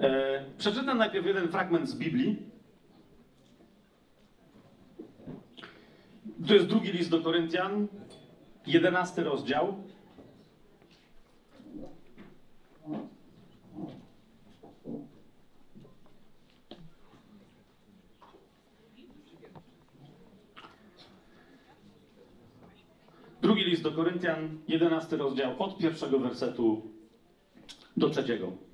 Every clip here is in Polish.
E, przeczytam najpierw jeden fragment z Biblii. To jest drugi list do Koryntian, jedenasty rozdział. Drugi list do Koryntian, jedenasty rozdział, od pierwszego wersetu do trzeciego.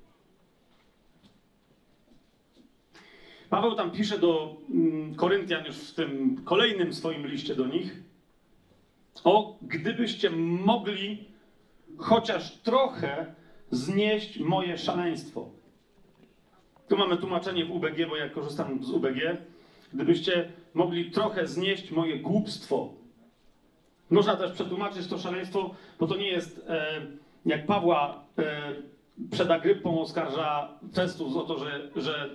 Paweł tam pisze do mm, Koryntian już w tym kolejnym swoim liście do nich o gdybyście mogli chociaż trochę znieść moje szaleństwo. Tu mamy tłumaczenie w UBG, bo ja korzystam z UBG. Gdybyście mogli trochę znieść moje głupstwo. Można też przetłumaczyć to szaleństwo, bo to nie jest e, jak Pawła e, przed Agrypą oskarża Festus o to, że, że,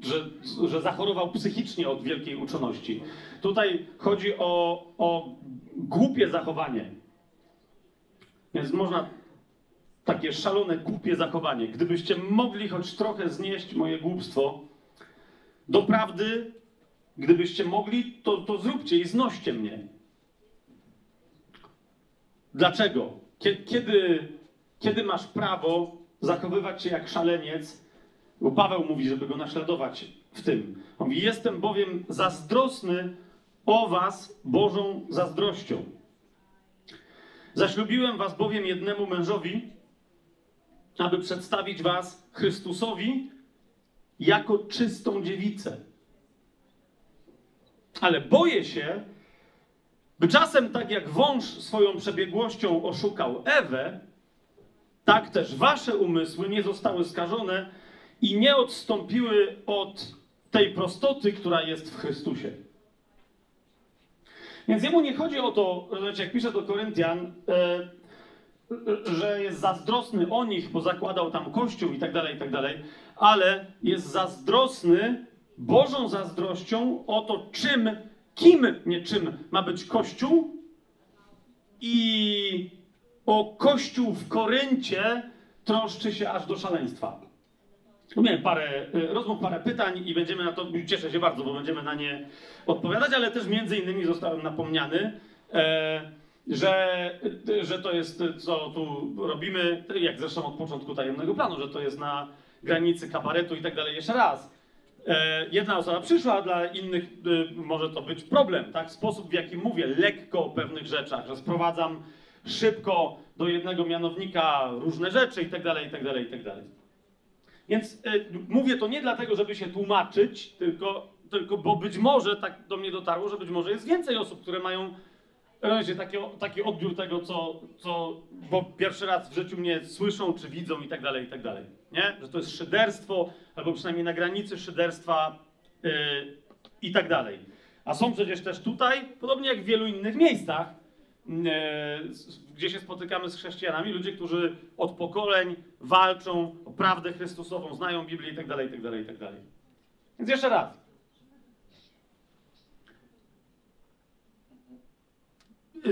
że, że zachorował psychicznie od wielkiej uczoności. Tutaj chodzi o, o głupie zachowanie. Więc można takie szalone, głupie zachowanie. Gdybyście mogli choć trochę znieść moje głupstwo, doprawdy, gdybyście mogli, to, to zróbcie i znoście mnie. Dlaczego? Kie- Kiedy, kiedy masz prawo zachowywać się jak szaleniec, bo Paweł mówi, żeby go naśladować w tym. On mówi, jestem bowiem zazdrosny o was Bożą zazdrością. Zaślubiłem was bowiem jednemu mężowi, aby przedstawić was Chrystusowi jako czystą dziewicę. Ale boję się, by czasem tak jak wąż swoją przebiegłością oszukał Ewę, tak też wasze umysły nie zostały skażone i nie odstąpiły od tej prostoty, która jest w Chrystusie. Więc jemu nie chodzi o to, znaczy jak pisze do Koryntian, e, że jest zazdrosny o nich, bo zakładał tam kościół i tak dalej, i tak dalej, ale jest zazdrosny Bożą zazdrością o to, czym, kim, nie czym ma być kościół i o kościół w Koryncie troszczy się aż do szaleństwa. Miałem parę y, rozmów, parę pytań i będziemy na to, cieszę się bardzo, bo będziemy na nie odpowiadać, ale też między innymi zostałem napomniany, e, że, że to jest, co tu robimy, jak zresztą od początku tajemnego planu, że to jest na granicy kabaretu i tak dalej. Jeszcze raz, e, jedna osoba przyszła, dla innych y, może to być problem, tak? Sposób, w jaki mówię lekko o pewnych rzeczach, że sprowadzam szybko do jednego mianownika różne rzeczy i tak dalej, i tak dalej, i tak dalej. Więc y, mówię to nie dlatego, żeby się tłumaczyć, tylko, tylko bo być może tak do mnie dotarło, że być może jest więcej osób, które mają rozumiecie, taki, taki odbiór tego, co, co bo pierwszy raz w życiu mnie słyszą, czy widzą i tak dalej, i tak dalej. Nie? Że to jest szyderstwo, albo przynajmniej na granicy szyderstwa y, i tak dalej. A są przecież też tutaj, podobnie jak w wielu innych miejscach, e, gdzie się spotykamy z chrześcijanami, ludzie, którzy od pokoleń walczą o prawdę Chrystusową, znają Biblię i tak dalej, i tak dalej, i tak dalej. Więc jeszcze raz.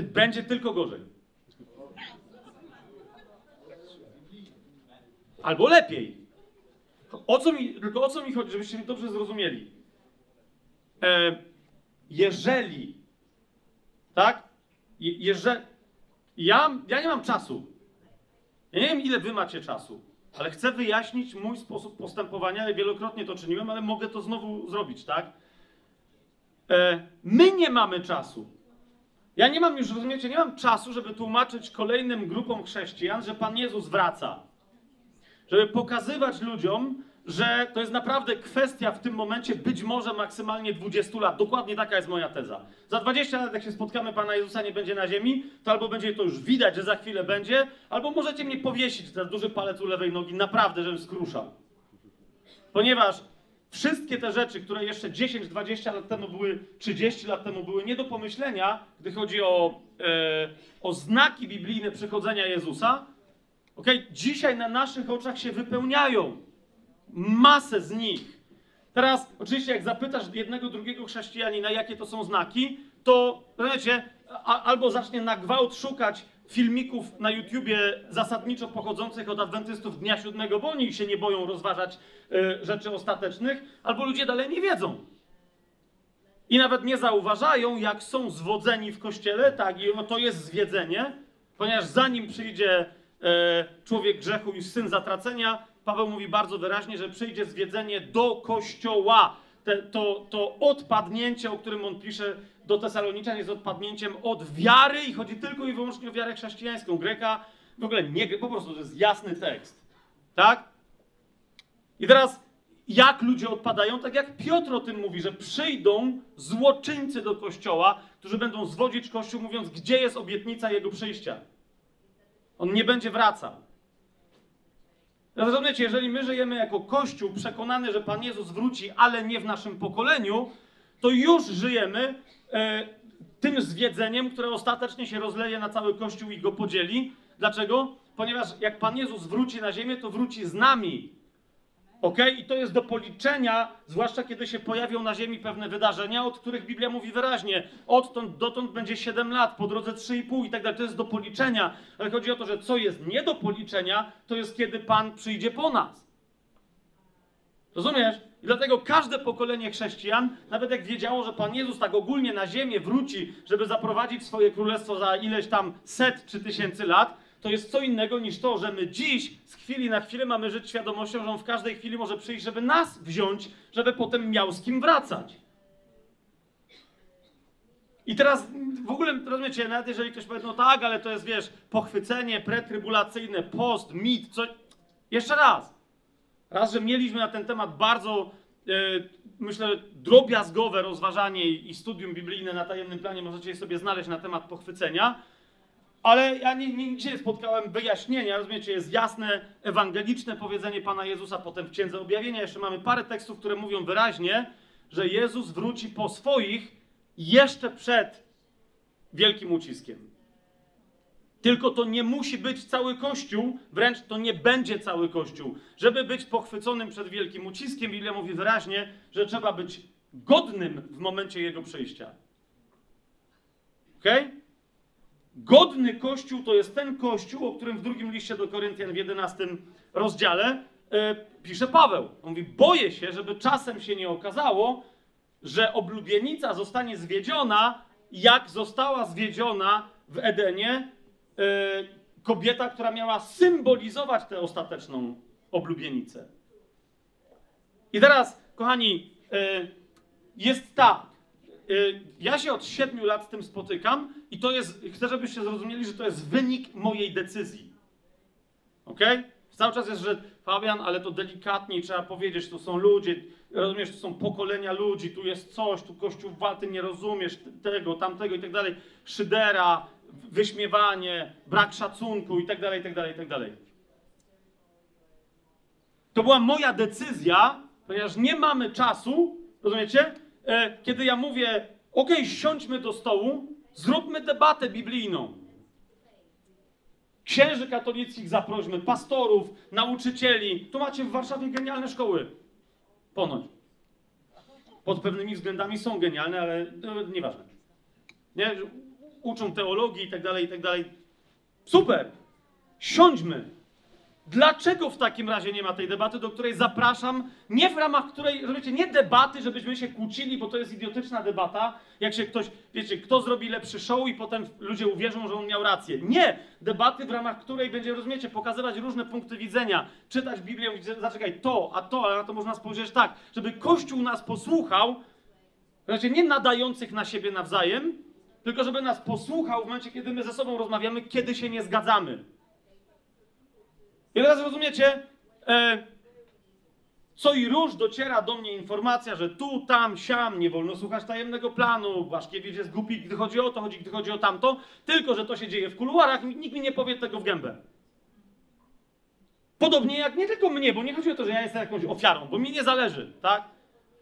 Będzie tylko gorzej. Albo lepiej. O co mi, tylko o co mi chodzi, żebyście mnie dobrze zrozumieli. E, jeżeli, tak? Je, jeżeli, ja, ja nie mam czasu. Ja nie wiem, ile wy macie czasu, ale chcę wyjaśnić mój sposób postępowania. Wielokrotnie to czyniłem, ale mogę to znowu zrobić, tak? E, my nie mamy czasu. Ja nie mam już, rozumiecie, nie mam czasu, żeby tłumaczyć kolejnym grupom chrześcijan, że Pan Jezus wraca. Żeby pokazywać ludziom, że to jest naprawdę kwestia w tym momencie być może maksymalnie 20 lat. Dokładnie taka jest moja teza. Za 20 lat, jak się spotkamy, Pana Jezusa nie będzie na ziemi, to albo będzie to już widać, że za chwilę będzie, albo możecie mnie powiesić ten duży palec u lewej nogi, naprawdę, żebym skruszał. Ponieważ wszystkie te rzeczy, które jeszcze 10, 20 lat temu były, 30 lat temu były nie do pomyślenia, gdy chodzi o, e, o znaki biblijne przychodzenia Jezusa, okej, dzisiaj na naszych oczach się wypełniają. Masę z nich. Teraz, oczywiście, jak zapytasz jednego, drugiego chrześcijanina, jakie to są znaki, to a, albo zacznie na gwałt szukać filmików na YouTubie zasadniczo pochodzących od adwentystów Dnia Siódmego, bo oni się nie boją rozważać e, rzeczy ostatecznych, albo ludzie dalej nie wiedzą. I nawet nie zauważają, jak są zwodzeni w kościele, tak, i to jest zwiedzenie, ponieważ zanim przyjdzie e, człowiek grzechu i syn zatracenia, Paweł mówi bardzo wyraźnie, że przyjdzie zwiedzenie do kościoła. Te, to, to odpadnięcie, o którym on pisze do Tesaloniczan, jest odpadnięciem od wiary i chodzi tylko i wyłącznie o wiarę chrześcijańską. Greka w ogóle nie, po prostu to jest jasny tekst. Tak? I teraz jak ludzie odpadają, tak jak Piotr o tym mówi, że przyjdą złoczyńcy do kościoła, którzy będą zwodzić kościół, mówiąc, gdzie jest obietnica jego przyjścia. On nie będzie wracał. Rozumiecie, jeżeli my żyjemy jako Kościół przekonany, że Pan Jezus wróci, ale nie w naszym pokoleniu, to już żyjemy e, tym zwiedzeniem, które ostatecznie się rozleje na cały Kościół i go podzieli. Dlaczego? Ponieważ jak Pan Jezus wróci na ziemię, to wróci z nami. Ok? I to jest do policzenia, zwłaszcza kiedy się pojawią na Ziemi pewne wydarzenia, od których Biblia mówi wyraźnie, odtąd dotąd będzie 7 lat, po drodze 3,5 i tak dalej. To jest do policzenia. Ale chodzi o to, że co jest nie do policzenia, to jest kiedy Pan przyjdzie po nas. Rozumiesz? I dlatego każde pokolenie chrześcijan, nawet jak wiedziało, że Pan Jezus tak ogólnie na ziemię wróci, żeby zaprowadzić swoje królestwo za ileś tam set czy tysięcy lat, to jest co innego niż to, że my dziś z chwili na chwilę mamy żyć świadomością, że on w każdej chwili może przyjść, żeby nas wziąć, żeby potem miał z kim wracać. I teraz w ogóle, rozumiecie, nawet jeżeli ktoś powie, no tak, ale to jest, wiesz, pochwycenie pretrybulacyjne, post, mit, coś. Jeszcze raz. Raz, że mieliśmy na ten temat bardzo, e, myślę, drobiazgowe rozważanie i studium biblijne na tajemnym planie możecie je sobie znaleźć na temat pochwycenia. Ale ja nigdzie nie spotkałem wyjaśnienia, rozumiecie, jest jasne, ewangeliczne powiedzenie Pana Jezusa, potem w Księdze Objawienia jeszcze mamy parę tekstów, które mówią wyraźnie, że Jezus wróci po swoich jeszcze przed wielkim uciskiem. Tylko to nie musi być cały Kościół, wręcz to nie będzie cały Kościół. Żeby być pochwyconym przed wielkim uciskiem, Biblia mówi wyraźnie, że trzeba być godnym w momencie jego przyjścia. Okej? Okay? Godny Kościół to jest ten Kościół, o którym w drugim liście do Koryntian w 11 rozdziale e, pisze Paweł. On mówi, boję się, żeby czasem się nie okazało, że oblubienica zostanie zwiedziona, jak została zwiedziona w Edenie e, kobieta, która miała symbolizować tę ostateczną oblubienicę. I teraz, kochani, e, jest tak. Ja się od siedmiu lat z tym spotykam i to jest, chcę, żebyście zrozumieli, że to jest wynik mojej decyzji. Ok? Cały czas jest, że Fabian, ale to delikatniej trzeba powiedzieć, tu są ludzie, rozumiesz, tu są pokolenia ludzi, tu jest coś, tu Kościół walty nie rozumiesz tego, tamtego i tak dalej. Szydera, wyśmiewanie, brak szacunku i tak dalej, i tak dalej, i tak dalej. To była moja decyzja, ponieważ nie mamy czasu, rozumiecie? E, kiedy ja mówię, ok, siądźmy do stołu, zróbmy debatę biblijną. Księży katolickich zaprośmy, pastorów, nauczycieli. Tu macie w Warszawie genialne szkoły. Ponoć. Pod pewnymi względami są genialne, ale no, nieważne. Nie? Uczą teologii i tak dalej, i tak dalej. Super! Siądźmy. Dlaczego w takim razie nie ma tej debaty, do której zapraszam, nie w ramach której, rozumiecie, nie debaty, żebyśmy się kłócili, bo to jest idiotyczna debata, jak się ktoś, wiecie, kto zrobi lepszy show i potem ludzie uwierzą, że on miał rację. Nie! Debaty, w ramach której będzie, rozumiecie, pokazywać różne punkty widzenia, czytać Biblię, mówić, zaczekaj, to, a to, ale na to można spojrzeć tak, żeby Kościół nas posłuchał, znaczy nie nadających na siebie nawzajem, tylko żeby nas posłuchał w momencie, kiedy my ze sobą rozmawiamy, kiedy się nie zgadzamy. I teraz rozumiecie, e, co i róż dociera do mnie informacja, że tu, tam, siam, nie wolno słuchać tajemnego planu, Błaszkiewicz jest głupi, gdy chodzi o to, chodzi, gdy chodzi o tamto, tylko, że to się dzieje w kuluarach, nikt mi nie powie tego w gębę. Podobnie jak nie tylko mnie, bo nie chodzi o to, że ja jestem jakąś ofiarą, bo mi nie zależy, tak?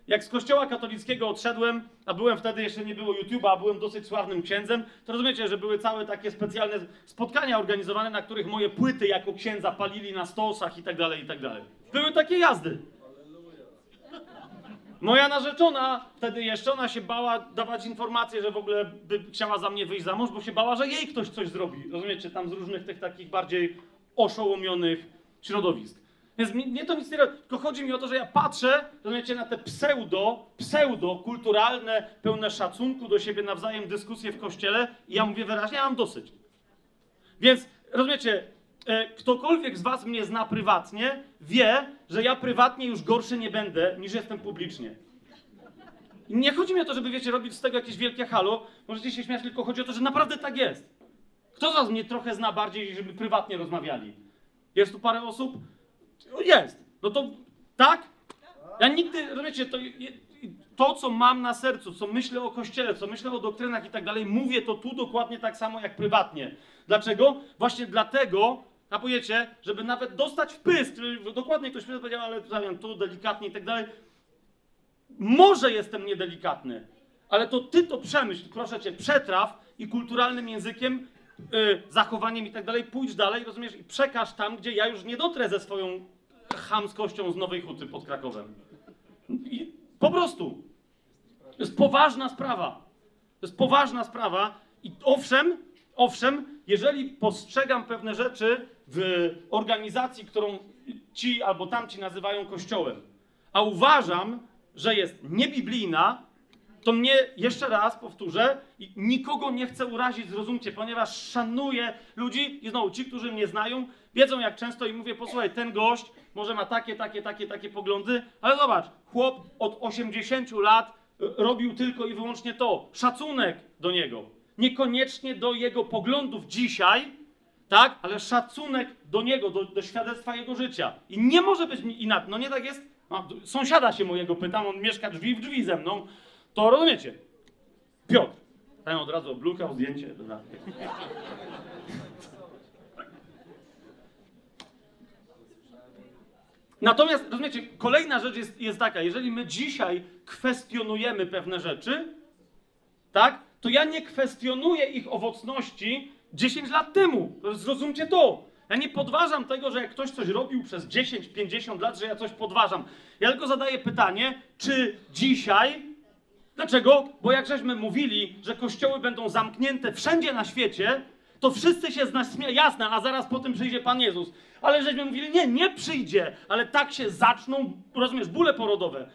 Jak z kościoła katolickiego odszedłem, a byłem wtedy, jeszcze nie było YouTube'a, a byłem dosyć sławnym księdzem, to rozumiecie, że były całe takie specjalne spotkania organizowane, na których moje płyty jako księdza palili na stosach i tak dalej, i tak dalej. Były takie jazdy. Moja narzeczona, wtedy jeszcze ona się bała dawać informację, że w ogóle by chciała za mnie wyjść za mąż, bo się bała, że jej ktoś coś zrobi. Rozumiecie, tam z różnych tych takich bardziej oszołomionych środowisk. Więc mi- mnie to nic nie robi, tylko chodzi mi o to, że ja patrzę, rozumiecie, na te pseudo, pseudo kulturalne, pełne szacunku do siebie nawzajem dyskusje w kościele i ja mówię wyraźnie, ja mam dosyć. Więc rozumiecie, e, ktokolwiek z was mnie zna prywatnie, wie, że ja prywatnie już gorszy nie będę, niż jestem publicznie. Nie chodzi mi o to, żeby, wiecie, robić z tego jakieś wielkie halo. Możecie się śmiać, tylko chodzi o to, że naprawdę tak jest. Kto z was mnie trochę zna bardziej, żeby prywatnie rozmawiali? Jest tu parę osób? O, Jest. No to tak? Ja nigdy, rozumiecie, to, to, co mam na sercu, co myślę o Kościele, co myślę o doktrynach i tak dalej, mówię to tu dokładnie tak samo jak prywatnie. Dlaczego? Właśnie dlatego, a powiecie, żeby nawet dostać w pysk, żeby dokładnie ktoś mi powiedział, ale Damian, tu delikatnie i tak dalej. Może jestem niedelikatny, ale to ty to przemyśl, proszę cię, przetraw i kulturalnym językiem, y, zachowaniem i tak dalej, pójdź dalej, rozumiesz, i przekaż tam, gdzie ja już nie dotrę ze swoją chamskością z Nowej Huty pod Krakowem. I po prostu. To jest poważna sprawa. To jest poważna sprawa i owszem, owszem, jeżeli postrzegam pewne rzeczy w organizacji, którą ci albo tamci nazywają kościołem, a uważam, że jest niebiblijna, to mnie, jeszcze raz powtórzę, nikogo nie chcę urazić, zrozumcie, ponieważ szanuję ludzi i znowu ci, którzy mnie znają, wiedzą jak często i mówię, posłuchaj, ten gość może ma takie, takie, takie, takie poglądy, ale zobacz, chłop od 80 lat y, robił tylko i wyłącznie to, szacunek do niego. Niekoniecznie do jego poglądów dzisiaj, tak, ale szacunek do niego, do, do świadectwa jego życia. I nie może być inaczej. No nie tak jest? Sąsiada się mojego pytam, on mieszka drzwi w drzwi ze mną. To rozumiecie? Piotr. Ten od razu oblukał zdjęcie. Natomiast, rozumiecie, kolejna rzecz jest, jest taka, jeżeli my dzisiaj kwestionujemy pewne rzeczy, tak, to ja nie kwestionuję ich owocności 10 lat temu. Zrozumcie to. Ja nie podważam tego, że jak ktoś coś robił przez 10-50 lat, że ja coś podważam. Ja tylko zadaję pytanie, czy dzisiaj Dlaczego? Bo jak żeśmy mówili, że kościoły będą zamknięte wszędzie na świecie, to wszyscy się z nas śmieją. Jasne, a zaraz po tym przyjdzie Pan Jezus. Ale żeśmy mówili, nie, nie przyjdzie, ale tak się zaczną, rozumiesz, bóle porodowe.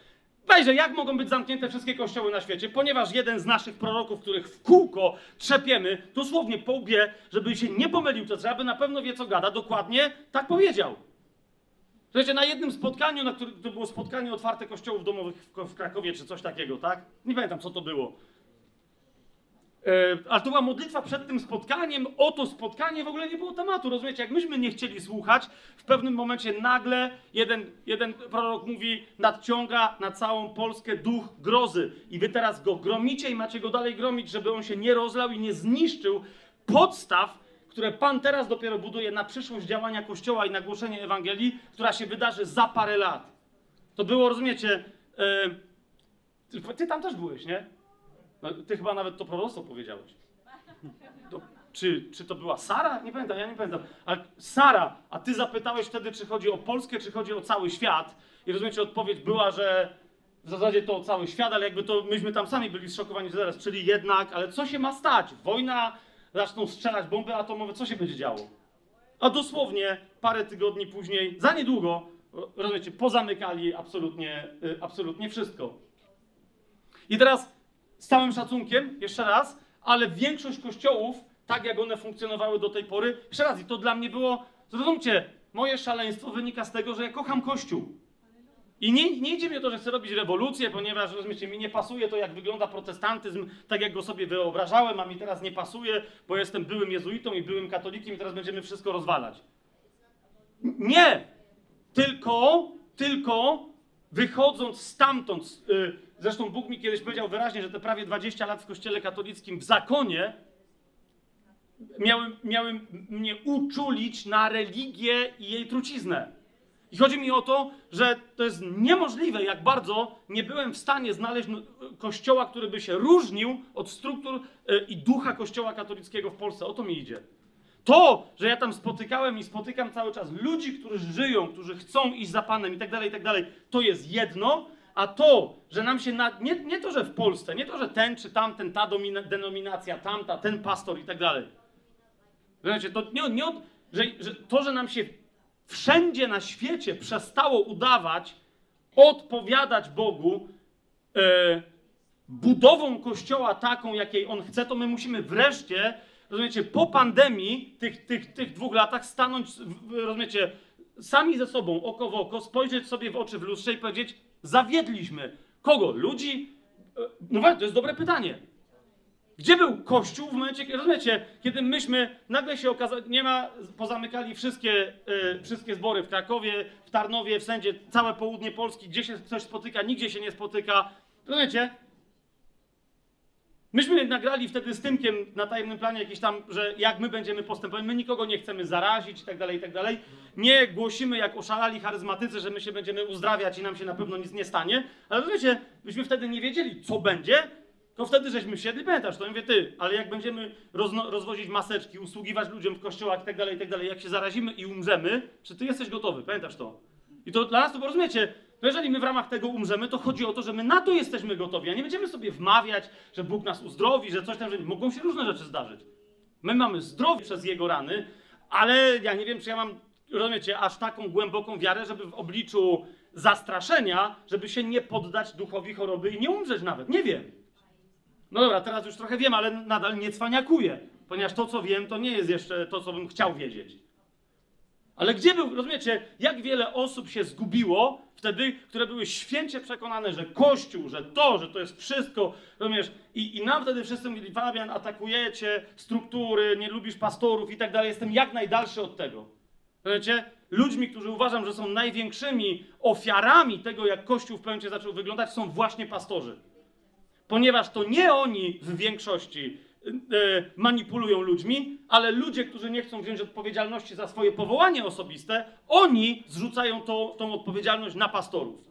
Weźże, jak mogą być zamknięte wszystkie kościoły na świecie? Ponieważ jeden z naszych proroków, których w kółko trzepiemy, dosłownie po łbie, żeby się nie pomylił, to trzeba by na pewno wie, co gada, dokładnie tak powiedział. Słuchajcie, na jednym spotkaniu, na którym to było spotkanie otwarte kościołów domowych w, Krakowie, czy coś takiego, tak? Nie pamiętam, co to było. E, ale to była modlitwa przed tym spotkaniem. O to spotkanie w ogóle nie było tematu. Rozumiecie, jak myśmy nie chcieli słuchać, w pewnym momencie nagle jeden, jeden prorok mówi, nadciąga na całą Polskę duch grozy. I wy teraz go gromicie i macie go dalej gromić, żeby on się nie rozlał i nie zniszczył podstaw, które Pan teraz dopiero buduje na przyszłość działania Kościoła i na głoszenie Ewangelii, która się wydarzy za parę lat. To było, rozumiecie, e, ty, tam też byłeś, nie? No, ty chyba nawet to proroctwo powiedziałeś. To, czy, czy to była Sara? Nie pamiętam, ja nie pamiętam. Ale Sara, a ty zapytałeś wtedy, czy chodzi o Polskę, czy chodzi o cały świat. I rozumiecie, odpowiedź była, że w zasadzie to cały świat, ale jakby to myśmy tam sami byli zszokowani zaraz, czyli jednak, ale co się ma stać? Wojna, zaczną strzelać bomby atomowe, co się będzie działo? A dosłownie parę tygodni później, za niedługo, rozumiecie, pozamykali absolutnie, y, absolutnie wszystko. I teraz z całym szacunkiem, jeszcze raz, ale większość kościołów, tak jak one funkcjonowały do tej pory, jeszcze raz, i to dla mnie było, zrozumcie, moje szaleństwo wynika z tego, że ja kocham Kościół. I nie, nie idzie mi o to, że chcę robić rewolucję, ponieważ, rozumiecie, mi nie pasuje to, jak wygląda protestantyzm, tak jak go sobie wyobrażałem, a mi teraz nie pasuje, bo jestem byłym jezuitą i byłym katolikiem i teraz będziemy wszystko rozwalać. Nie! Tylko, tylko wychodząc stamtąd, y, zresztą Bóg mi kiedyś powiedział wyraźnie, że te prawie 20 lat w kościele katolickim w zakonie miałem, miałem mnie uczulić na religię i jej truciznę. I chodzi mi o to, że to jest niemożliwe, jak bardzo nie byłem w stanie znaleźć no, kościoła, który by się różnił od struktur y, i ducha kościoła katolickiego w Polsce. O to mi idzie. To, że ja tam spotykałem i spotykam cały czas ludzi, którzy żyją, którzy chcą iść za Panem i tak dalej, i tak dalej, to jest jedno, A to, że nam się, na, nie, nie to, że w Polsce, nie to, że ten czy tamten, ta domina, denominacja, tamta, ten pastor i tak dalej. Rozumiecie, to nie, nie że, że to, że nam się wszędzie na świecie przestało udawać odpowiadać Bogu e, budową kościoła taką, jakiej on chce, to my musimy wreszcie, rozumiecie, po pandemii, tych, tych, tych dwóch latach stanąć, rozumiecie, sami ze sobą, oko w oko, spojrzeć sobie w oczy w lustrze i powiedzieć, zawiedliśmy. Kogo? Ludzi? E, No właśnie, to jest dobre pytanie. Gdzie był Kościół w momencie, kiedy, rozumiecie, kiedy myśmy, nagle się okazało, nie ma, pozamykali wszystkie, e, wszystkie zbory w Krakowie, w Tarnowie, w Sędzie, całe południe Polski, gdzie się ktoś spotyka, nigdzie się nie spotyka. Rozumiecie? Myśmy nagrali wtedy z Tymkiem na tajemnym planie jakieś tam, że jak my będziemy postępować, my nikogo nie chcemy zarazić i tak dalej, i tak dalej. Nie głosimy jak oszalali charyzmatycy, że my się będziemy uzdrawiać i nam się na pewno nic nie stanie. Ale rozumiecie, myśmy wtedy nie wiedzieli, co będzie, to wtedy żeśmy wsiedli, pamiętasz, to ja mówię, ty, ale jak będziemy rozno- rozwozić maseczki, usługiwać ludziom w kościołach i tak dalej, i tak jak się zarazimy i umrzemy, czy ty jesteś gotowy, pamiętasz to? I to dla nas to, bo rozumiecie, to jeżeli my w ramach tego umrzemy, to chodzi o to, że my na to jesteśmy gotowi, a nie będziemy sobie wmawiać, że Bóg nas uzdrowi, że coś tam, że mogą się różne rzeczy zdarzyć. My mamy zdrowie przez Jego rany, ale ja nie wiem, czy ja mam, rozumiecie, aż taką głęboką wiarę, żeby w obliczu zastraszenia, żeby się nie poddać duchowi choroby i nie umrzeć nawet. Nie wiem. No dobra, teraz już trochę wiem, ale nadal nie cwaniakuję, ponieważ to, co wiem, to nie jest jeszcze to, co bym chciał wiedzieć. Ale gdzie był, rozumiecie, jak wiele osób się zgubiło wtedy, które były święcie przekonane, że Kościół, że to, że to jest wszystko, rozumiesz, i, i nam wtedy wszyscy mówili, Fabian, atakujecie struktury, nie lubisz pastorów i tak dalej, jestem jak najdalszy od tego. Rozumiecie? Ludźmi, którzy uważam, że są największymi ofiarami tego, jak Kościół w momencie zaczął wyglądać, są właśnie pastorzy ponieważ to nie oni w większości y, y, manipulują ludźmi, ale ludzie, którzy nie chcą wziąć odpowiedzialności za swoje powołanie osobiste, oni zrzucają to, tą odpowiedzialność na pastorów.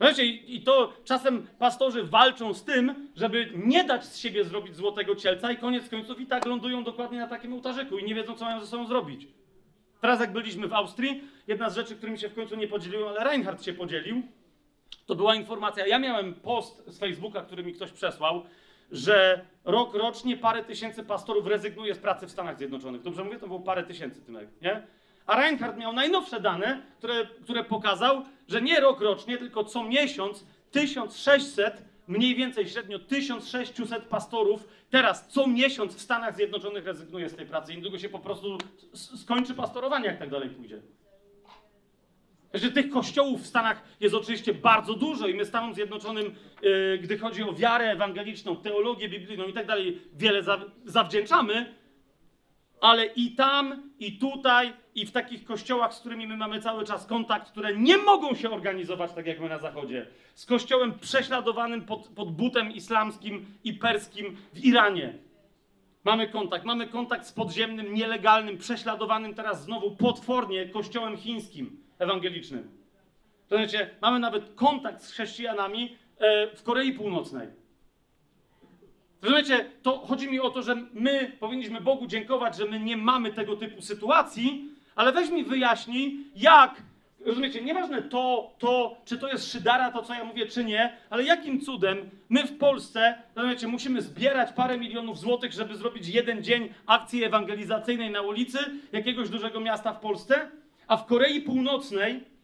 Wiecie, i to czasem pastorzy walczą z tym, żeby nie dać z siebie zrobić złotego cielca i koniec końców i tak lądują dokładnie na takim ołtarzyku i nie wiedzą, co mają ze sobą zrobić. Teraz jak byliśmy w Austrii, jedna z rzeczy, którymi się w końcu nie podzieliłem, ale Reinhardt się podzielił, to była informacja. Ja miałem post z Facebooka, który mi ktoś przesłał, że rok rocznie parę tysięcy pastorów rezygnuje z pracy w Stanach Zjednoczonych. Dobrze mówię? To było parę tysięcy, Tymek, nie? A Reinhardt miał najnowsze dane, które, które pokazał, że nie rok rocznie, tylko co miesiąc 1600, mniej więcej średnio 1600 pastorów teraz co miesiąc w Stanach Zjednoczonych rezygnuje z tej pracy. I niedługo się po prostu skończy pastorowanie, jak tak dalej pójdzie. Że tych kościołów w Stanach jest oczywiście bardzo dużo i my Stanom Zjednoczonym, yy, gdy chodzi o wiarę ewangeliczną, teologię biblijną i tak dalej, wiele za, zawdzięczamy, ale i tam, i tutaj, i w takich kościołach, z którymi my mamy cały czas kontakt, które nie mogą się organizować tak jak my na Zachodzie, z kościołem prześladowanym pod, pod butem islamskim i perskim w Iranie. Mamy kontakt. Mamy kontakt z podziemnym, nielegalnym, prześladowanym teraz znowu potwornie kościołem chińskim, ewangelicznym. To znaczy, mamy nawet kontakt z chrześcijanami e, w Korei Północnej. Rozumiecie, to chodzi mi o to, że my powinniśmy Bogu dziękować, że my nie mamy tego typu sytuacji, ale weź mi wyjaśnij, jak, rozumiecie, nieważne to, to, czy to jest szydara, to co ja mówię, czy nie, ale jakim cudem my w Polsce, rozumiecie, musimy zbierać parę milionów złotych, żeby zrobić jeden dzień akcji ewangelizacyjnej na ulicy jakiegoś dużego miasta w Polsce, a w Korei Północnej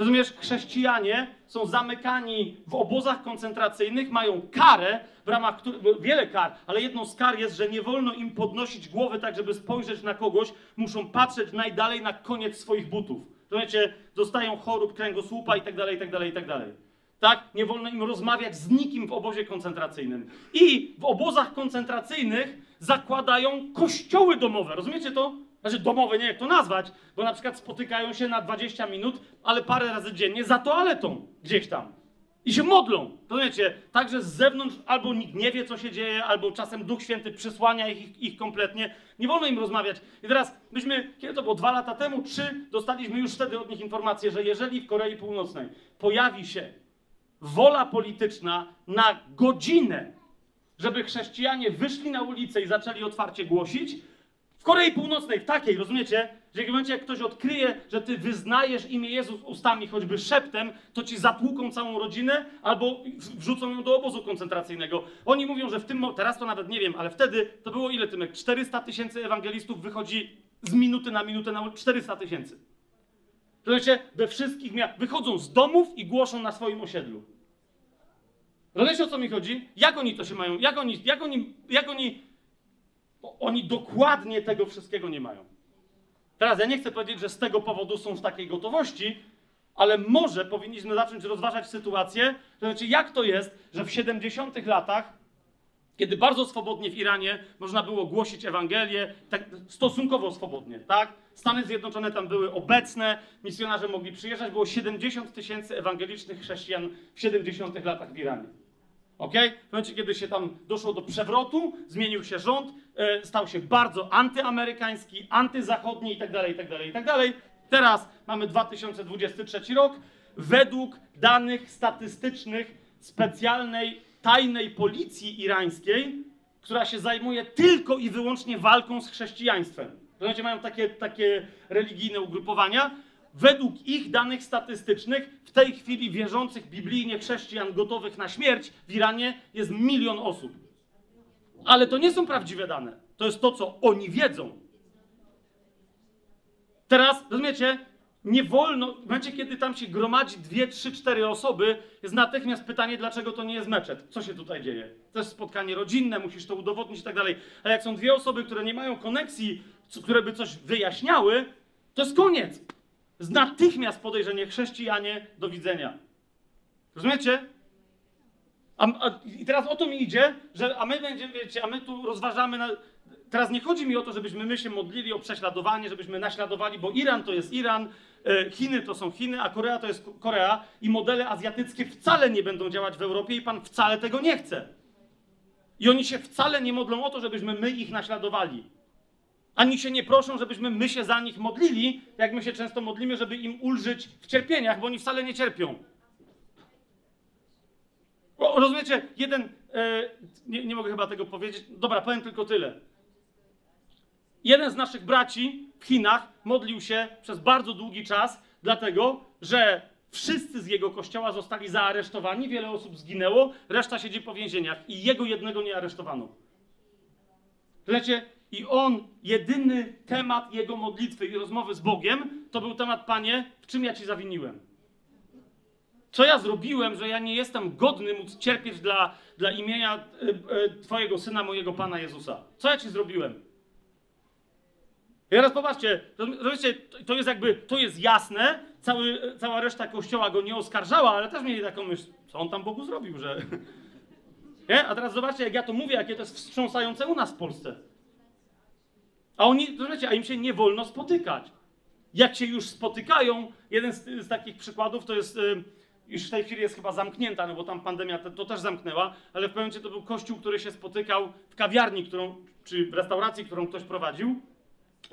Rozumiesz, chrześcijanie są zamykani w obozach koncentracyjnych, mają karę, w ramach której, wiele kar, ale jedną z kar jest, że nie wolno im podnosić głowy tak, żeby spojrzeć na kogoś, muszą patrzeć najdalej na koniec swoich butów. Rozumiecie, dostają chorób kręgosłupa i tak dalej, i tak dalej, i tak dalej. Tak? Nie wolno im rozmawiać z nikim w obozie koncentracyjnym. I w obozach koncentracyjnych zakładają kościoły domowe. Rozumiecie to? Znaczy domowe, nie jak to nazwać, bo na przykład spotykają się na 20 minut, ale parę razy dziennie za toaletą gdzieś tam. I się modlą. Rozumiecie? Także z zewnątrz albo nikt nie wie, co się dzieje, albo czasem Duch Święty przysłania ich, ich kompletnie. Nie wolno im rozmawiać. I teraz myśmy, kiedy to było, dwa lata temu, trzy, dostaliśmy już wtedy od nich informację, że jeżeli w Korei Północnej pojawi się wola polityczna na godzinę, żeby chrześcijanie wyszli na ulicę i zaczęli otwarcie głosić, w Korei Północnej, w takiej, rozumiecie, że w momencie, jak ktoś odkryje, że ty wyznajesz imię Jezus ustami, choćby szeptem, to ci zatłuką całą rodzinę albo wrzucą ją do obozu koncentracyjnego. Oni mówią, że w tym, teraz to nawet nie wiem, ale wtedy to było ile, Tymek? 400 tysięcy ewangelistów wychodzi z minuty na minutę na 400 tysięcy. Rozumiecie? We wszystkich miastach wychodzą z domów i głoszą na swoim osiedlu. Rozumiecie o co mi chodzi? Jak oni to się mają? Jak oni, jak oni, jak oni, oni dokładnie tego wszystkiego nie mają. Teraz ja nie chcę powiedzieć, że z tego powodu są w takiej gotowości, ale może powinniśmy zacząć rozważać sytuację, to znaczy jak to jest, że w 70 latach, kiedy bardzo swobodnie w Iranie można było głosić Ewangelię, tak stosunkowo swobodnie, tak? Stany Zjednoczone tam były obecne, misjonarze mogli przyjeżdżać, było 70 tysięcy ewangelicznych chrześcijan w 70 latach w Iranie. Ok? W momencie, kiedy się tam doszło do przewrotu, zmienił się rząd, e, stał się bardzo antyamerykański, antyzachodni itd., itd., itd. Teraz mamy 2023 rok. Według danych statystycznych specjalnej tajnej policji irańskiej, która się zajmuje tylko i wyłącznie walką z chrześcijaństwem. Rozumiecie, mają takie, takie religijne ugrupowania. Według ich danych statystycznych w tej chwili wierzących biblijnie chrześcijan gotowych na śmierć w Iranie jest milion osób. Ale to nie są prawdziwe dane. To jest to, co oni wiedzą. Teraz, rozumiecie, nie wolno, w momencie, kiedy tam się gromadzi dwie, trzy, cztery osoby, jest natychmiast pytanie, dlaczego to nie jest meczet. Co się tutaj dzieje? To jest spotkanie rodzinne, musisz to udowodnić i tak dalej. Ale jak są dwie osoby, które nie mają koneksji, które by coś wyjaśniały, to jest koniec. Jest natychmiast podejrzenie chrześcijanie do widzenia. Rozumiecie? A, a, I teraz o to mi idzie, że a my będziemy, wiecie, a my tu rozważamy. Na, teraz nie chodzi mi o to, żebyśmy my się modlili o prześladowanie, żebyśmy naśladowali, bo Iran to jest Iran, e, Chiny to są Chiny, a Korea to jest Ko- Korea i modele azjatyckie wcale nie będą działać w Europie i pan wcale tego nie chce. I oni się wcale nie modlą o to, żebyśmy my ich naśladowali. Ani się nie proszą, żebyśmy my się za nich modlili, jak my się często modlimy, żeby im ulżyć w cierpieniach, bo oni wcale nie cierpią. O, rozumiecie, jeden, e, nie, nie mogę chyba tego powiedzieć, dobra, powiem tylko tyle. Jeden z naszych braci w Chinach modlił się przez bardzo długi czas, dlatego że wszyscy z jego kościoła zostali zaaresztowani, wiele osób zginęło, reszta siedzi po więzieniach i jego jednego nie aresztowano. Wiecie, i on, jedyny temat jego modlitwy i rozmowy z Bogiem, to był temat, Panie, w czym ja Ci zawiniłem? Co ja zrobiłem, że ja nie jestem godny móc cierpieć dla, dla imienia e, e, Twojego Syna, mojego Pana Jezusa? Co ja Ci zrobiłem? I teraz popatrzcie, rozumiecie, to- jest jakby, to jest jasne, cały, cała reszta kościoła go nie oskarżała, ale też mieli taką myśl, co on tam Bogu zrobił, że... Nie? A teraz zobaczcie, jak ja to mówię, jakie to jest wstrząsające u nas w Polsce. A oni, rozumiecie, a im się nie wolno spotykać. Jak się już spotykają, jeden z, z takich przykładów to jest, y, już w tej chwili jest chyba zamknięta, no bo tam pandemia to, to też zamknęła, ale w pewnym momencie to był kościół, który się spotykał w kawiarni, którą, czy w restauracji, którą ktoś prowadził,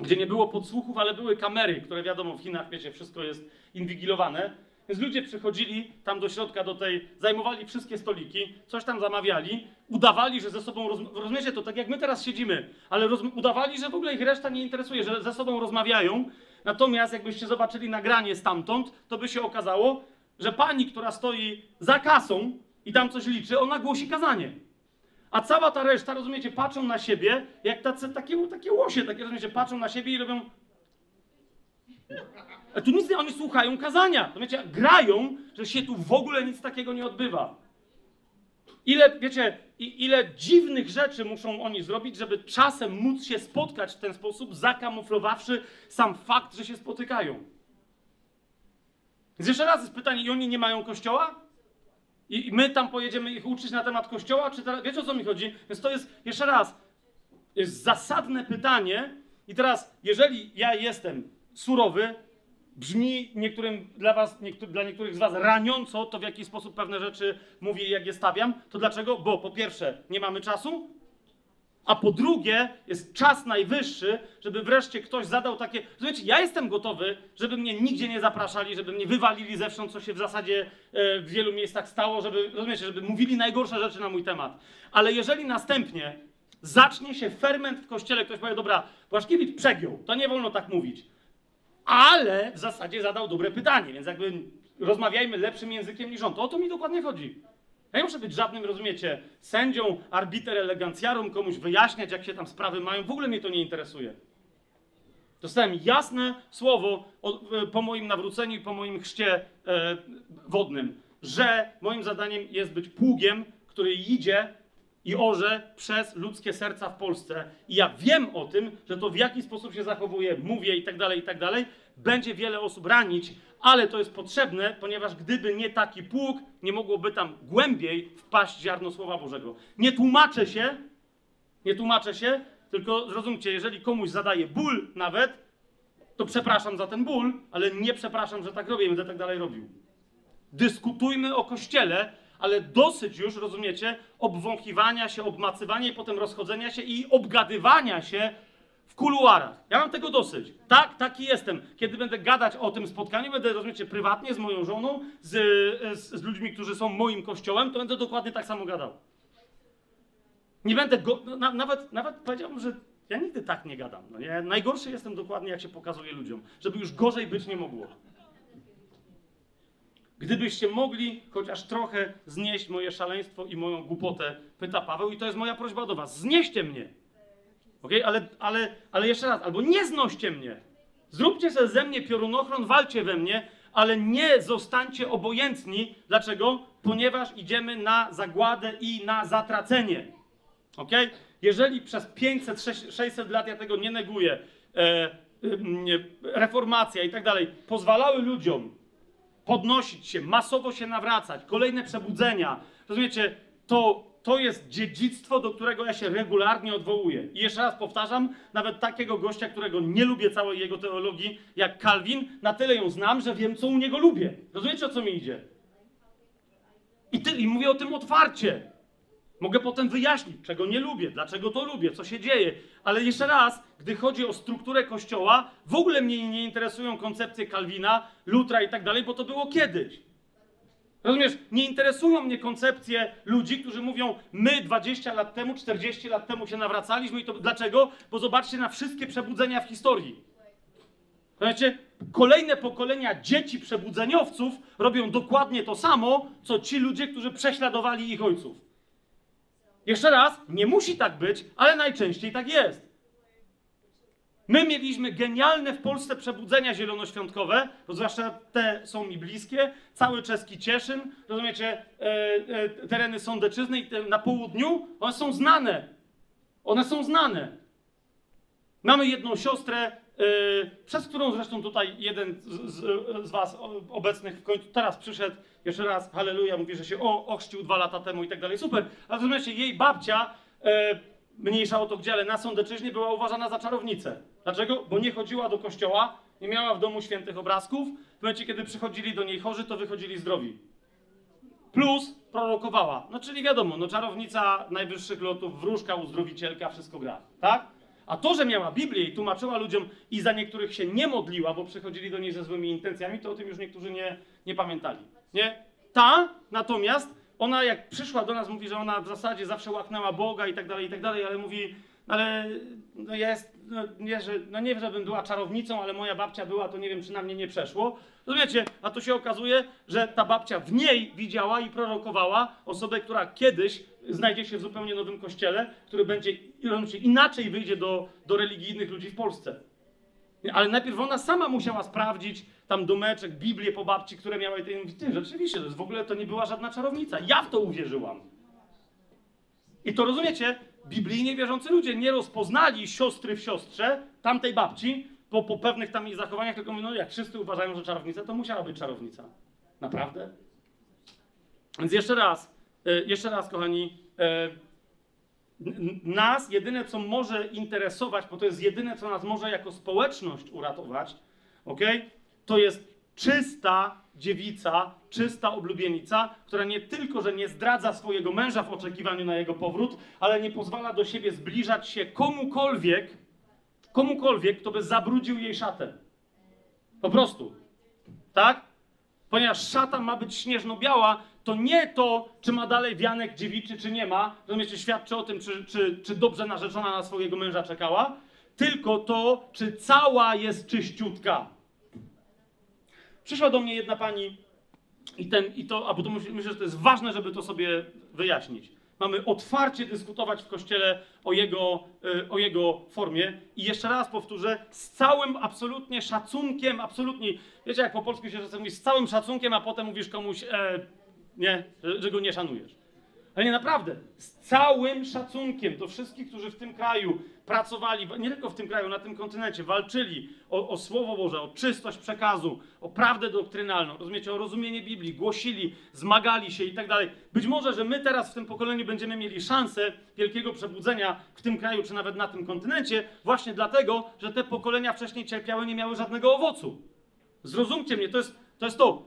gdzie nie było podsłuchów, ale były kamery, które wiadomo w Chinach, wiecie, wszystko jest inwigilowane. Więc ludzie przychodzili tam do środka, do tej, zajmowali wszystkie stoliki, coś tam zamawiali, udawali, że ze sobą, roz, rozumiecie to, tak jak my teraz siedzimy, ale roz, udawali, że w ogóle ich reszta nie interesuje, że ze sobą rozmawiają. Natomiast jakbyście zobaczyli nagranie stamtąd, to by się okazało, że pani, która stoi za kasą i tam coś liczy, ona głosi kazanie. A cała ta reszta, rozumiecie, patrzą na siebie, jak tacy, takie, takie łosie, takie, rozumiecie, patrzą na siebie i robią... Tu nic nie, oni słuchają kazania. Rozumiecie, grają, że się tu w ogóle nic takiego nie odbywa. Ile, wiecie, ile dziwnych rzeczy muszą oni zrobić, żeby czasem móc się spotkać w ten sposób, zakamuflowawszy sam fakt, że się spotykają. Więc jeszcze raz jest pytanie, i oni nie mają kościoła? I my tam pojedziemy ich uczyć na temat kościoła? Czy teraz, wiecie o co mi chodzi? Więc to jest, jeszcze raz, jest zasadne pytanie. I teraz, jeżeli ja jestem surowy, brzmi niektórym dla was, niektó- dla niektórych z was raniąco, to w jaki sposób pewne rzeczy mówię i jak je stawiam, to dlaczego? Bo po pierwsze, nie mamy czasu, a po drugie, jest czas najwyższy, żeby wreszcie ktoś zadał takie. Słuchajcie, ja jestem gotowy, żeby mnie nigdzie nie zapraszali, żeby mnie wywalili zewsząd, co się w zasadzie e, w wielu miejscach stało, żeby, rozumiecie, żeby mówili najgorsze rzeczy na mój temat. Ale jeżeli następnie zacznie się ferment w kościele, ktoś powie, dobra, Błaszkiewicz przegiął, to nie wolno tak mówić. Ale w zasadzie zadał dobre pytanie, więc jakby rozmawiajmy lepszym językiem niż on. To o to mi dokładnie chodzi. Ja nie muszę być żadnym, rozumiecie, sędzią, arbiter elegancjarum, komuś wyjaśniać, jak się tam sprawy mają. W ogóle mnie to nie interesuje. Dostałem jasne słowo o, e, po moim nawróceniu i po moim chrzcie e, wodnym, że moim zadaniem jest być pługiem, który idzie i orze przez ludzkie serca w Polsce. I ja wiem o tym, że to w jaki sposób się zachowuje, mówię i tak dalej, i tak dalej, będzie wiele osób ranić, ale to jest potrzebne, ponieważ gdyby nie taki pług, nie mogłoby tam głębiej wpaść ziarno Słowa Bożego. Nie tłumaczę się, nie tłumaczę się, tylko zrozumcie, jeżeli komuś zadaje ból nawet, to przepraszam za ten ból, ale nie przepraszam, że tak robię będę tak dalej robił. Dyskutujmy o Kościele, ale dosyć już, rozumiecie, obwąchiwania się, obmacywania i potem rozchodzenia się i obgadywania się w kuluarach. Ja mam tego dosyć. Tak, taki jestem. Kiedy będę gadać o tym spotkaniu, będę, rozumiecie, prywatnie z moją żoną, z, z, z ludźmi, którzy są moim kościołem, to będę dokładnie tak samo gadał. Nie będę go, no, na, nawet, nawet powiedziałbym, że ja nigdy tak nie gadam. No nie? Najgorszy jestem dokładnie, jak się pokazuje ludziom, żeby już gorzej być nie mogło. Gdybyście mogli chociaż trochę znieść moje szaleństwo i moją głupotę, pyta Paweł, i to jest moja prośba do was. Znieście mnie. Ok? Ale, ale, ale jeszcze raz, albo nie znoście mnie. Zróbcie sobie ze mnie piorunochron, walcie we mnie, ale nie zostańcie obojętni. Dlaczego? Ponieważ idziemy na zagładę i na zatracenie. Ok? Jeżeli przez 500, 600 lat ja tego nie neguję, e, e, reformacja i tak dalej, pozwalały ludziom podnosić się, masowo się nawracać, kolejne przebudzenia. Rozumiecie, to, to jest dziedzictwo, do którego ja się regularnie odwołuję. I jeszcze raz powtarzam, nawet takiego gościa, którego nie lubię całej jego teologii, jak Calvin, na tyle ją znam, że wiem, co u niego lubię. Rozumiecie, o co mi idzie? I, ty, I mówię o tym otwarcie. Mogę potem wyjaśnić, czego nie lubię, dlaczego to lubię, co się dzieje. Ale jeszcze raz, gdy chodzi o strukturę kościoła, w ogóle mnie nie interesują koncepcje Kalwina, Lutra i tak dalej, bo to było kiedyś. Rozumiesz, nie interesują mnie koncepcje ludzi, którzy mówią, my 20 lat temu, 40 lat temu się nawracaliśmy i to dlaczego? Bo zobaczcie na wszystkie przebudzenia w historii. Rozumiecie? Kolejne pokolenia dzieci przebudzeniowców robią dokładnie to samo, co ci ludzie, którzy prześladowali ich ojców. Jeszcze raz, nie musi tak być, ale najczęściej tak jest. My mieliśmy genialne w Polsce przebudzenia zielonoświątkowe, bo zwłaszcza te są mi bliskie. Cały czeski Cieszyn, rozumiecie, e, e, tereny Sądeczyzny i te, na południu, one są znane. One są znane. Mamy jedną siostrę, przez którą zresztą tutaj jeden z, z, z, was obecnych w końcu teraz przyszedł, jeszcze raz, halleluja, mówi, że się o, ochrzcił dwa lata temu i tak dalej, super. A w momencie jej babcia, yy, mniejsza o to gdzie, ale na Sądeczyźnie była uważana za czarownicę. Dlaczego? Bo nie chodziła do kościoła, nie miała w domu świętych obrazków. W momencie, kiedy przychodzili do niej chorzy, to wychodzili zdrowi. Plus prorokowała. No czyli wiadomo, no czarownica najwyższych lotów, wróżka, uzdrowicielka, wszystko gra, tak? A to, że miała Biblię i tłumaczyła ludziom i za niektórych się nie modliła, bo przychodzili do niej ze złymi intencjami, to o tym już niektórzy nie, nie pamiętali. Nie? Ta natomiast, ona jak przyszła do nas, mówi, że ona w zasadzie zawsze łaknęła Boga i tak dalej, i tak dalej, ale mówi, ale no jest, no nie, że, no nie, żebym była czarownicą, ale moja babcia była, to nie wiem, czy na mnie nie przeszło. Rozumiecie? A tu się okazuje, że ta babcia w niej widziała i prorokowała osobę, która kiedyś znajdzie się w zupełnie nowym kościele, który będzie inaczej wyjdzie do, do religijnych ludzi w Polsce. Ale najpierw ona sama musiała sprawdzić tam domeczek, Biblię po babci, które miały. I ty, rzeczywiście, to jest w ogóle to nie była żadna czarownica. Ja w to uwierzyłam. I to rozumiecie? Biblijnie wierzący ludzie nie rozpoznali siostry w siostrze tamtej babci po, pewnych tam jej zachowaniach, tylko mówią, no jak wszyscy uważają, że czarownica, to musiała być czarownica. Naprawdę? Więc jeszcze raz, jeszcze raz, kochani, e, nas jedyne, co może interesować, bo to jest jedyne, co nas może jako społeczność uratować, ok? To jest czysta dziewica, czysta oblubienica, która nie tylko, że nie zdradza swojego męża w oczekiwaniu na jego powrót, ale nie pozwala do siebie zbliżać się komukolwiek, komukolwiek, kto by zabrudził jej szatę. Po prostu. Tak? Ponieważ szata ma być śnieżno-biała, to nie to, czy ma dalej wianek dziewiczy, czy nie ma, rozumiecie, świadczy o tym, czy, czy, czy dobrze narzeczona na swojego męża czekała, tylko to, czy cała jest czyściutka. Przyszła do mnie jedna pani i ten, i to, a bo to myślę, że to jest ważne, żeby to sobie wyjaśnić. Mamy otwarcie dyskutować w kościele o jego, y, o jego formie. I jeszcze raz powtórzę, z całym absolutnie szacunkiem, absolutnie, wiecie jak po polsku się czasem mówi, z całym szacunkiem, a potem mówisz komuś, e, nie, że, że go nie szanujesz. Ale nie naprawdę, z całym szacunkiem do wszystkich, którzy w tym kraju pracowali, nie tylko w tym kraju, na tym kontynencie, walczyli o, o Słowo Boże, o czystość przekazu, o prawdę doktrynalną, rozumiecie, o rozumienie Biblii, głosili, zmagali się i tak dalej. Być może, że my teraz w tym pokoleniu będziemy mieli szansę wielkiego przebudzenia w tym kraju, czy nawet na tym kontynencie, właśnie dlatego, że te pokolenia wcześniej cierpiały, nie miały żadnego owocu. Zrozumcie mnie, to jest to. Jest to.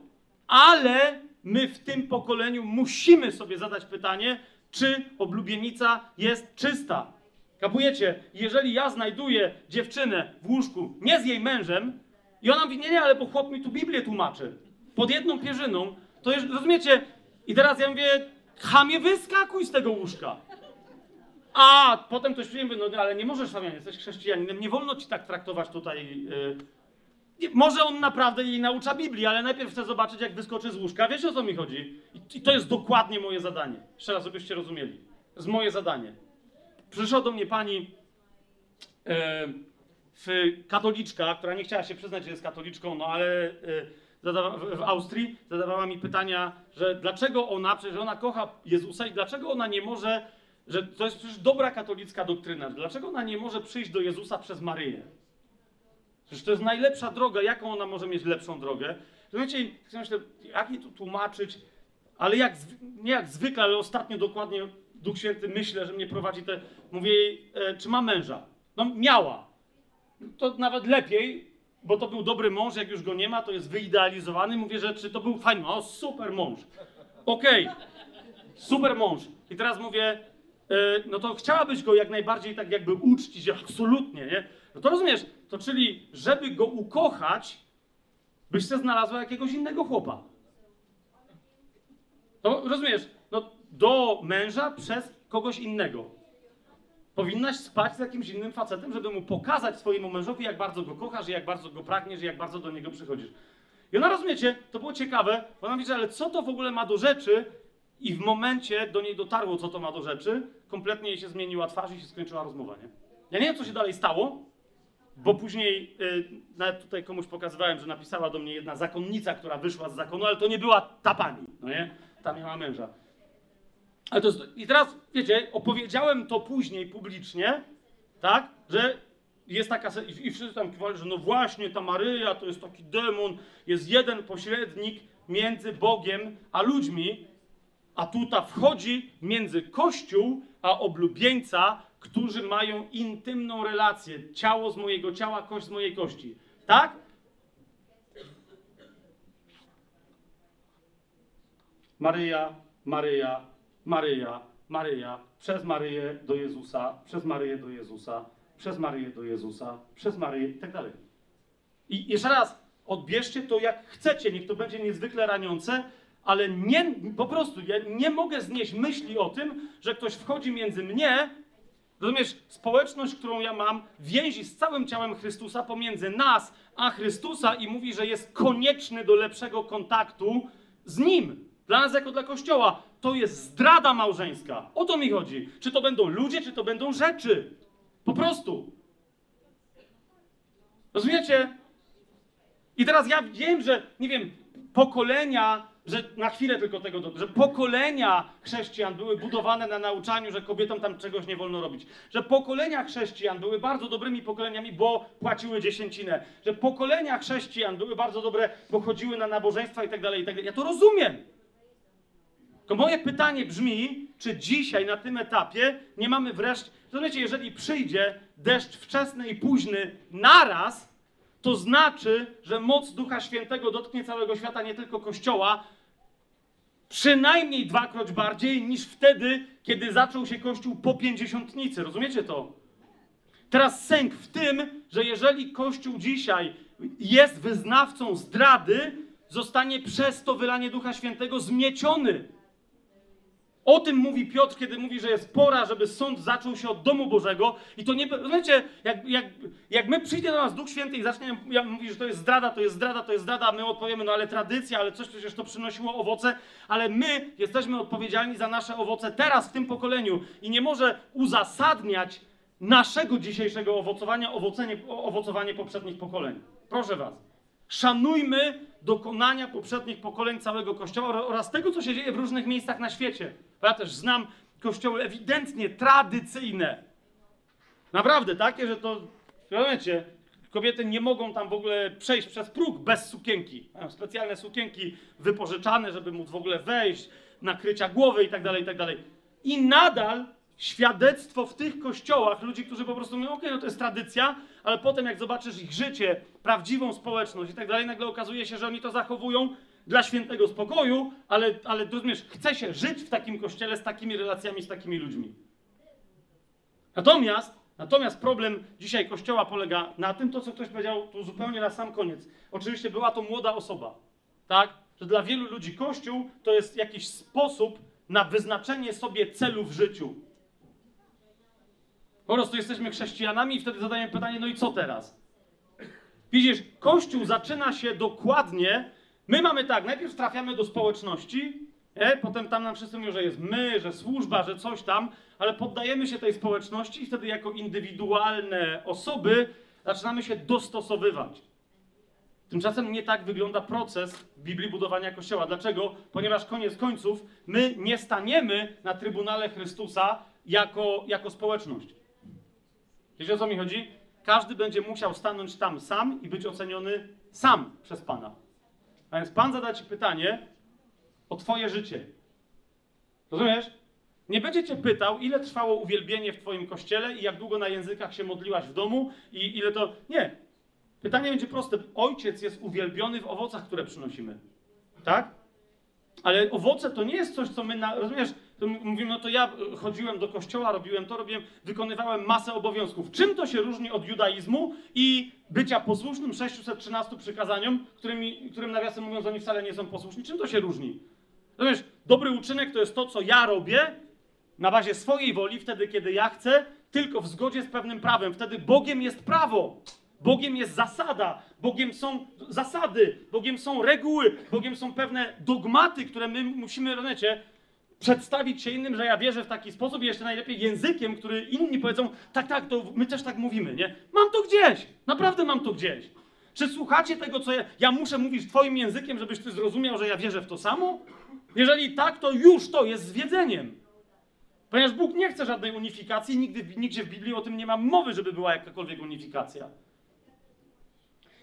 Ale my w tym pokoleniu musimy sobie zadać pytanie, czy oblubienica jest czysta. Kapujecie? Jeżeli ja znajduję dziewczynę w łóżku nie z jej mężem i ona mówi, nie, nie, ale bo chłop mi tu Biblię tłumaczy, pod jedną pierzyną, to jest, rozumiecie? I teraz ja mówię, chamie, wyskakuj z tego łóżka. A potem ktoś przyjdzie, no ale nie możesz, Fabian, jesteś chrześcijaninem, nie wolno ci tak traktować tutaj yy, Może on naprawdę jej naucza Biblii, ale najpierw chcę zobaczyć, jak wyskoczy z łóżka. Wiecie o co mi chodzi? I, to jest dokładnie moje zadanie. Jeszcze raz, żebyście rozumieli. To jest moje zadanie. Przyszła do mnie pani e, katoliczka, która nie chciała się przyznać, że jest katoliczką, no ale e, zadawa, w, w Austrii zadawała mi pytania, że dlaczego ona, przecież ona kocha Jezusa i dlaczego ona nie może, że to jest przecież dobra katolicka doktryna, dlaczego ona nie może przyjść do Jezusa przez Maryję? Przecież to jest najlepsza droga. Jaką ona może mieć lepszą drogę? Rozumiecie, myślę, jak jej tu tłumaczyć, ale jak, nie jak zwykle, ale ostatnio dokładnie Duch Święty myślę, że mnie prowadzi te... Mówię jej, e, czy ma męża? No miała. To nawet lepiej, bo to był dobry mąż, jak już go nie ma, to jest wyidealizowany. Mówię, że czy to był fajny, o super mąż. Okej, okay. super mąż. I teraz mówię, e, no to chciałabyś go jak najbardziej tak jakby uczcić, absolutnie, nie? No to rozumiesz, to czyli, żeby go ukochać, byś się znalazła jakiegoś innego chłopa. Rozumiesz, no do męża przez kogoś innego. Powinnaś spać z jakimś innym facetem, żeby mu pokazać swojemu mężowi, jak bardzo go kochasz, jak bardzo go pragniesz jak bardzo do niego przychodzisz. I ona, rozumiecie, to było ciekawe, bo ona mówi, ale co to w ogóle ma do rzeczy? I w momencie do niej dotarło, co to ma do rzeczy, kompletnie jej się zmieniła twarz i się skończyła rozmowa, nie? Ja nie wiem, co się dalej stało, bo później y, nawet tutaj komuś pokazywałem, że napisała do mnie jedna zakonnica, która wyszła z zakonu, ale to nie była ta pani, no nie? Ta miała męża. Ale to jest, I teraz, wiecie, opowiedziałem to później publicznie, tak, że jest taka, i, wszyscy tam kiwali, że no właśnie, ta Maryja to jest taki demon, jest jeden pośrednik między Bogiem a ludźmi, a tutaj wchodzi między Kościół a oblubieńca, którzy mają intymną relację. Ciało z mojego ciała, kość z mojej kości. Tak? Maryja, Maryja, Maryja, Maryja, przez Maryję do Jezusa, przez Maryję do Jezusa, przez Maryję do Jezusa, przez Maryję i tak dalej. I jeszcze raz, odbierzcie to jak chcecie, niech to będzie niezwykle raniące, ale nie, po prostu ja nie mogę znieść myśli o tym, że ktoś wchodzi między mnie Rozumiesz, społeczność, którą ja mam, więzi z całym ciałem Chrystusa pomiędzy nas a Chrystusa i mówi, że jest konieczny do lepszego kontaktu z Nim. Dla nas jako dla Kościoła to jest zdrada małżeńska. O to mi chodzi. Czy to będą ludzie, czy to będą rzeczy. Po prostu. Rozumiecie? I teraz ja wiem, że, nie wiem, pokolenia że na chwilę tylko tego, że pokolenia chrześcijan były budowane na nauczaniu, że kobietom tam czegoś nie wolno robić. Że pokolenia chrześcijan były bardzo dobrymi pokoleniami, bo płaciły dziesięcinę. Że pokolenia chrześcijan były bardzo dobre, bo chodziły na nabożeństwa i tak dalej, i tak dalej. Ja to rozumiem. To moje pytanie brzmi, czy dzisiaj na tym etapie nie mamy wreszcie, rozumiecie, jeżeli przyjdzie deszcz wczesny i późny naraz, to znaczy, że moc Ducha Świętego dotknie całego świata, nie tylko Kościoła, przynajmniej dwakroć bardziej niż wtedy, kiedy zaczął się Kościół po pięćdziesiątnicy. Rozumiecie to? Teraz sęk w tym, że jeżeli Kościół dzisiaj jest wyznawcą zdrady, zostanie przez to wylanie Ducha Świętego zmieciony. O tym mówi Piotr, kiedy mówi, że jest pora, żeby sąd zaczął się od domu Bożego. I to nie. Rozumiecie, jak, jak, jak my przyjdzie do nas Duch Święty i zacznie ja mówić, że to jest zdrada, to jest zdrada, to jest zdrada, a my odpowiemy, no ale tradycja, ale coś przecież to przynosiło owoce, ale my jesteśmy odpowiedzialni za nasze owoce teraz, w tym pokoleniu. I nie może uzasadniać naszego dzisiejszego owocowania owocenie, owocowanie poprzednich pokoleń. Proszę Was. Szanujmy dokonania poprzednich pokoleń całego Kościoła oraz tego, co się dzieje w różnych miejscach na świecie. Ja też znam kościoły ewidentnie tradycyjne. Naprawdę takie, że to, rozumiecie, kobiety nie mogą tam w ogóle przejść przez próg bez sukienki. Mają specjalne sukienki wypożyczane, żeby móc w ogóle wejść, nakrycia głowy i tak dalej, i tak nadal świadectwo w tych kościołach ludzi, którzy po prostu mówią, okej, no to jest tradycja, ale potem jak zobaczysz ich życie, prawdziwą społeczność i tak dalej, nagle okazuje się, że oni to zachowują dla świętego spokoju, ale, ale rozumiesz, chce się żyć w takim kościele z takimi relacjami, z takimi ludźmi. Natomiast, natomiast problem dzisiaj kościoła polega na tym, to co ktoś powiedział tu zupełnie na sam koniec. Oczywiście była to młoda osoba, tak? Że dla wielu ludzi kościół to jest jakiś sposób na wyznaczenie sobie celu w życiu. Po prostu jesteśmy chrześcijanami i wtedy zadajemy pytanie, no i co teraz? Widzisz, Kościół zaczyna się dokładnie. My mamy tak, najpierw trafiamy do społeczności, nie? potem tam nam wszyscy mówią, że jest my, że służba, że coś tam, ale poddajemy się tej społeczności i wtedy jako indywidualne osoby zaczynamy się dostosowywać. Tymczasem nie tak wygląda proces Biblii budowania Kościoła. Dlaczego? Ponieważ koniec końców my nie staniemy na Trybunale Chrystusa jako, jako społeczność. Wiecie o co mi chodzi? Każdy będzie musiał stanąć tam sam i być oceniony sam przez Pana. A więc Pan zada Ci pytanie o Twoje życie. Rozumiesz? Nie będzie Cię pytał, ile trwało uwielbienie w Twoim kościele i jak długo na językach się modliłaś w domu i ile to... Nie. Pytanie będzie proste. Ojciec jest uwielbiony w owocach, które przynosimy. Tak? Ale owoce to nie jest coś, co my, na, rozumiesz, to mówimy, no to ja chodziłem do kościoła, robiłem to, robiłem, wykonywałem masę obowiązków. Czym to się różni od judaizmu i bycia posłusznym 613 przykazaniom, którymi, którym nawiasem mówiąc oni wcale nie są posłuszni? Czym to się różni? Rozumiesz, dobry uczynek to jest to, co ja robię na bazie swojej woli, wtedy, kiedy ja chcę, tylko w zgodzie z pewnym prawem. Wtedy Bogiem jest prawo. Bogiem jest zasada, Bogiem są zasady, Bogiem są reguły, Bogiem są pewne dogmaty, które my musimy, rozumiecie, przedstawić się innym, że ja wierzę w taki sposób i jeszcze najlepiej językiem, który inni powiedzą, tak, tak, to my też tak mówimy, nie? Mam to gdzieś, naprawdę mam to gdzieś. Czy słuchacie tego, co ja, ja muszę mówić twoim językiem, żebyś ty zrozumiał, że ja wierzę w to samo? Jeżeli tak, to już to jest zwiedzeniem. Ponieważ Bóg nie chce żadnej unifikacji, nigdy, nigdzie w Biblii o tym nie ma mowy, żeby była jakakolwiek unifikacja.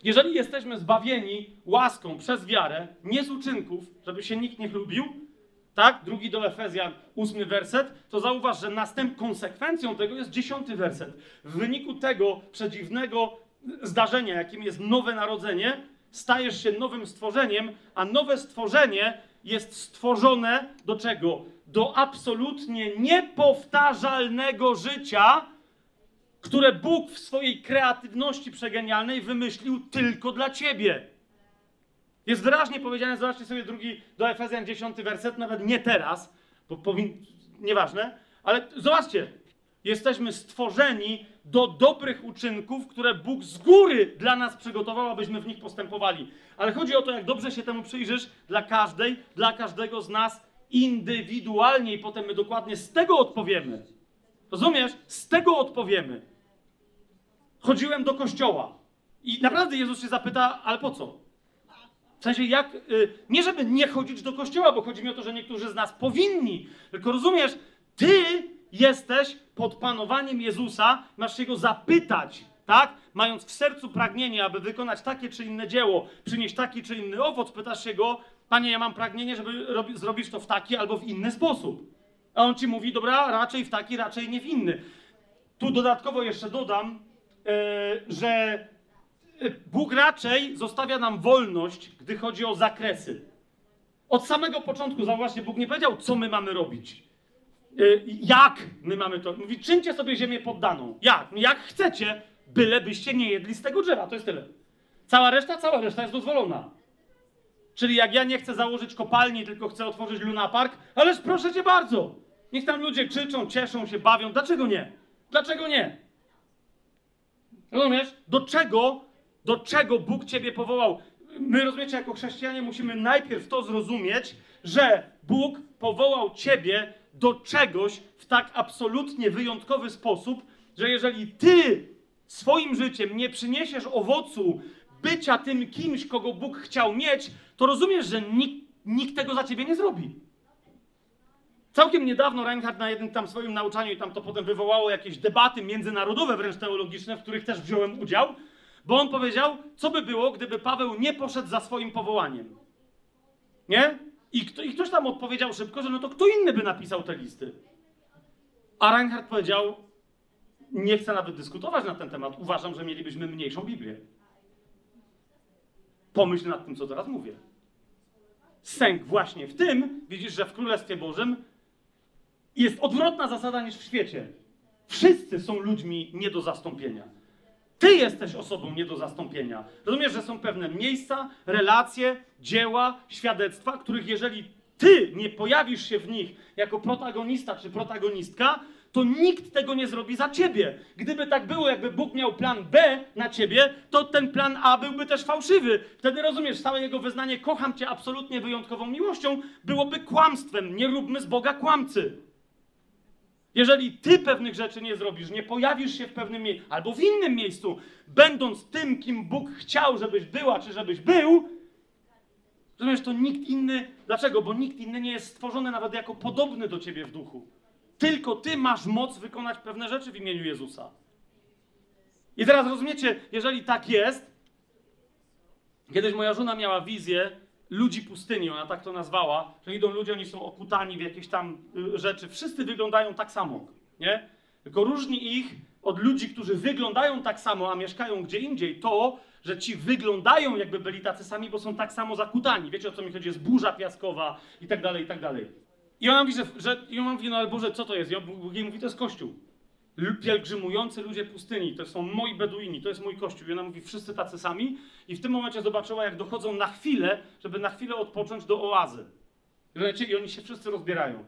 Jeżeli jesteśmy zbawieni łaską przez wiarę, nie z uczynków, żeby się nikt nie chlubił, tak? Drugi do Efezjan, ósmy werset, to zauważ, że następ konsekwencją tego jest dziesiąty werset. W wyniku tego przedziwnego zdarzenia, jakim jest nowe narodzenie, stajesz się nowym stworzeniem, a nowe stworzenie jest stworzone do czego? Do absolutnie niepowtarzalnego życia, które Bóg w swojej kreatywności przegenialnej wymyślił tylko dla ciebie. Jest wyraźnie powiedziane, zobaczcie sobie drugi do Efezjan 10 werset, nawet nie teraz, bo powin... nieważne, ale zobaczcie, jesteśmy stworzeni do dobrych uczynków, które Bóg z góry dla nas przygotował, abyśmy w nich postępowali. Ale chodzi o to, jak dobrze się temu przyjrzysz dla każdej, dla każdego z nas indywidualnie i potem my dokładnie z tego odpowiemy. Rozumiesz? Z tego odpowiemy. Chodziłem do kościoła i naprawdę Jezus się zapyta, ale po co? W sensie jak, y, nie żeby nie chodzić do kościoła, bo chodzi mi o to, że niektórzy z nas powinni, tylko rozumiesz, ty jesteś pod panowaniem Jezusa, masz się go zapytać, tak? Mając w sercu pragnienie, aby wykonać takie czy inne dzieło, przynieść taki czy inny owoc, pytasz się go, panie, ja mam pragnienie, żeby robi, zrobić to w taki albo w inny sposób. A on ci mówi, dobra, raczej w taki, raczej nie w inny. Tu dodatkowo jeszcze dodam, yy, że Bóg raczej zostawia nam wolność, gdy chodzi o zakresy. Od samego początku, zauważcie, Bóg nie powiedział, co my mamy robić. Yy, jak my mamy to. Mówi, czyńcie sobie ziemię poddaną. Jak? Jak chcecie, bylebyście nie jedli z tego drzewa. To jest tyle. Cała reszta, cała reszta jest dozwolona. Czyli jak ja nie chcę założyć kopalni, tylko chcę otworzyć lunapark, ależ proszę cię bardzo. Niech tam ludzie krzyczą, cieszą się, bawią. Dlaczego nie? Dlaczego nie? Rozumiesz? Do czego, do czego Bóg ciebie powołał? My, rozumiecie, jako chrześcijanie musimy najpierw to zrozumieć, że Bóg powołał ciebie do czegoś w tak absolutnie wyjątkowy sposób, że jeżeli ty swoim życiem nie przyniesiesz owocu bycia tym kimś, kogo Bóg chciał mieć, to rozumiesz, że nikt, nikt tego za ciebie nie zrobi. Całkiem niedawno Reinhardt na jednym tam swoim nauczaniu, i tam to potem wywołało jakieś debaty międzynarodowe, wręcz teologiczne, w których też wziąłem udział, bo on powiedział, co by było, gdyby Paweł nie poszedł za swoim powołaniem. Nie? I, kto, I ktoś tam odpowiedział szybko, że no to kto inny by napisał te listy. A Reinhardt powiedział, nie chcę nawet dyskutować na ten temat, uważam, że mielibyśmy mniejszą Biblię. Pomyśl nad tym, co teraz mówię. Sęk właśnie w tym, widzisz, że w Królestwie Bożym jest odwrotna zasada niż w świecie. Wszyscy są ludźmi nie do zastąpienia. Ty jesteś osobą nie do zastąpienia. Rozumiesz, że są pewne miejsca, relacje, dzieła, świadectwa, których jeżeli ty nie pojawisz się w nich jako protagonista czy protagonistka, to nikt tego nie zrobi za ciebie. Gdyby tak było, jakby Bóg miał plan B na ciebie, to ten plan A byłby też fałszywy. Wtedy rozumiesz, całe jego wyznanie kocham cię absolutnie wyjątkową miłością byłoby kłamstwem. Nie róbmy z Boga kłamcy. Jeżeli ty pewnych rzeczy nie zrobisz, nie pojawisz się w pewnym miejscu albo w innym miejscu, będąc tym, kim Bóg chciał, żebyś była czy żebyś był, rozumiesz, to nikt inny. Dlaczego? Bo nikt inny nie jest stworzony nawet jako podobny do ciebie w duchu. Tylko ty masz moc wykonać pewne rzeczy w imieniu Jezusa. I teraz rozumiecie, jeżeli tak jest, kiedyś moja żona miała wizję ludzi pustyni, ona tak to nazwała, że idą ludzie, oni są okutani w jakieś tam y, rzeczy, wszyscy wyglądają tak samo, nie? Tylko różni ich od ludzi, którzy wyglądają tak samo, a mieszkają gdzie indziej, to, że ci wyglądają jakby byli tacy sami, bo są tak samo zakutani. Wiecie o co mi chodzi? Jest burza piaskowa i tak dalej, i tak dalej. I ona mówi, że, że i ona mówi, no ale Boże, co to jest? I on mówi, to jest Kościół. Pielgrzymujący ludzie pustyni, to są moi Beduini, to jest mój Kościół. I ona mówi, wszyscy tacy sami. I w tym momencie zobaczyła, jak dochodzą na chwilę, żeby na chwilę odpocząć do oazy. I oni się wszyscy rozbierają.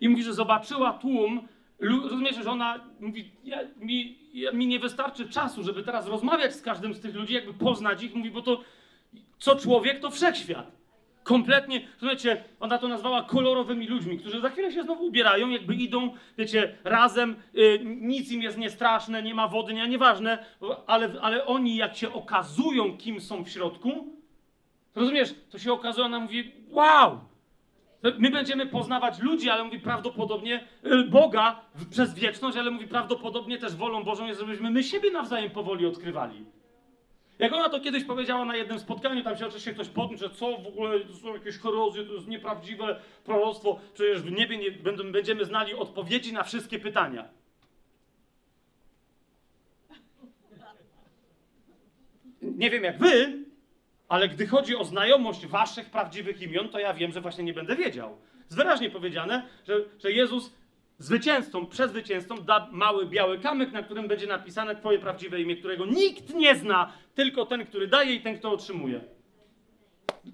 I mówi, że zobaczyła tłum, rozumiecie, że ona mówi, ja, mi, ja, mi nie wystarczy czasu, żeby teraz rozmawiać z każdym z tych ludzi, jakby poznać ich. Mówi, bo to co człowiek, to wszechświat. Kompletnie, rozumiecie, ona to nazwała kolorowymi ludźmi, którzy za chwilę się znowu ubierają, jakby idą, wiecie, razem, y, nic im jest niestraszne, nie ma wody, nie, nieważne, ale, ale oni jak się okazują, kim są w środku, rozumiesz, to się okazuje, ona mówi, wow, My będziemy poznawać ludzi, ale mówi prawdopodobnie y, Boga przez wieczność, ale mówi prawdopodobnie też wolą Bożą jest, żebyśmy my siebie nawzajem powoli odkrywali. Jak ona to kiedyś powiedziała na jednym spotkaniu, tam się oczywiście ktoś podniósł, że co w ogóle to są jakieś korozje, to jest nieprawdziwe proroctwo, przecież w niebie nie, będziemy znali odpowiedzi na wszystkie pytania. Nie wiem jak wy, ale gdy chodzi o znajomość waszych prawdziwych imion, to ja wiem, że właśnie nie będę wiedział. Jest wyraźnie powiedziane, że, że Jezus zwycięzcą, przezwycięzcą da mały biały kamyk, na którym będzie napisane twoje prawdziwe imię, którego nikt nie zna, tylko ten, który daje i ten, kto otrzymuje.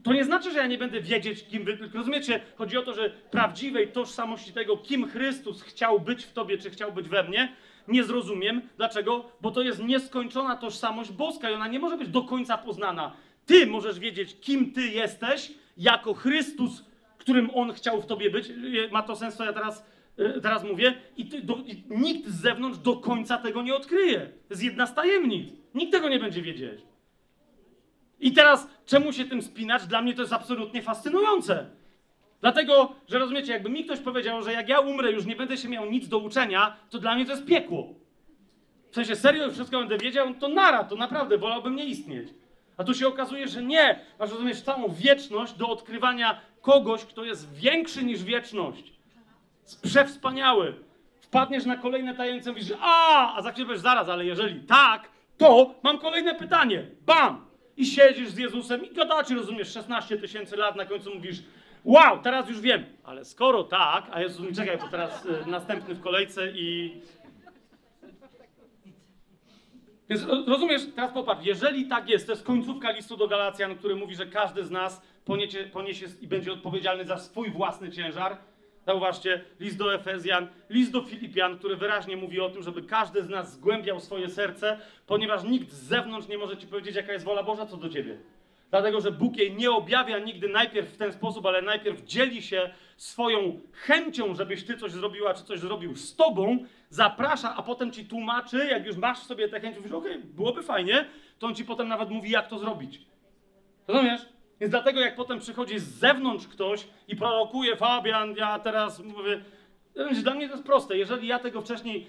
To nie znaczy, że ja nie będę wiedzieć, kim wy. Rozumiecie, chodzi o to, że prawdziwej tożsamości tego, kim Chrystus chciał być w tobie, czy chciał być we mnie, nie zrozumiem. Dlaczego? Bo to jest nieskończona tożsamość boska i ona nie może być do końca poznana. Ty możesz wiedzieć, kim ty jesteś, jako Chrystus, którym On chciał w tobie być. Ma to sens, co ja teraz, y, teraz mówię. I, ty, do, I nikt z zewnątrz do końca tego nie odkryje. To jest jedna z tajemnic. Nikt tego nie będzie wiedzieć. I teraz, czemu się tym spinać? Dla mnie to jest absolutnie fascynujące. Dlatego, że rozumiecie, jakby mi ktoś powiedział, że jak ja umrę, już nie będę się miał nic do uczenia, to dla mnie to jest piekło. W sensie, serio, wszystko będę wiedział, to nara, to naprawdę, wolałbym nie istnieć. A tu się okazuje, że nie. Masz, rozumiesz, całą wieczność do odkrywania kogoś, kto jest większy niż wieczność. Przewspaniały. Wpadniesz na kolejne tajemnice, mówisz, a, a za chwilę zaraz, ale jeżeli tak, to mam kolejne pytanie. Bam! I siedzisz z Jezusem i gadacie, rozumiesz, 16 tysięcy lat, na końcu mówisz, wow, teraz już wiem. Ale skoro tak, a Jezus mówi, czekaj, bo teraz y, następny w kolejce i Więc ro- rozumiesz, teraz popatrz, jeżeli tak jest, to jest końcówka listu do Galacjan, który mówi, że każdy z nas poniesie, poniesie i będzie odpowiedzialny za swój własny ciężar. Zauważcie, list do Efezjan, list do Filipian, który wyraźnie mówi o tym, żeby każdy z nas zgłębiał swoje serce, ponieważ nikt z zewnątrz nie może ci powiedzieć, jaka jest wola Boża co do ciebie. Dlatego, że Bóg jej nie objawia nigdy najpierw w ten sposób, ale najpierw dzieli się swoją chęcią, żebyś ty coś zrobiła, czy coś zrobił z tobą, zaprasza, a potem ci tłumaczy, jak już masz w sobie tę chęć, mówisz, okej, byłoby fajnie, to on ci potem nawet mówi, jak to zrobić. Rozumiesz? Więc dlatego, jak potem przychodzi z zewnątrz ktoś i prorokuje, Fabian, ja teraz mówię, dla mnie to jest proste. Jeżeli ja tego wcześniej.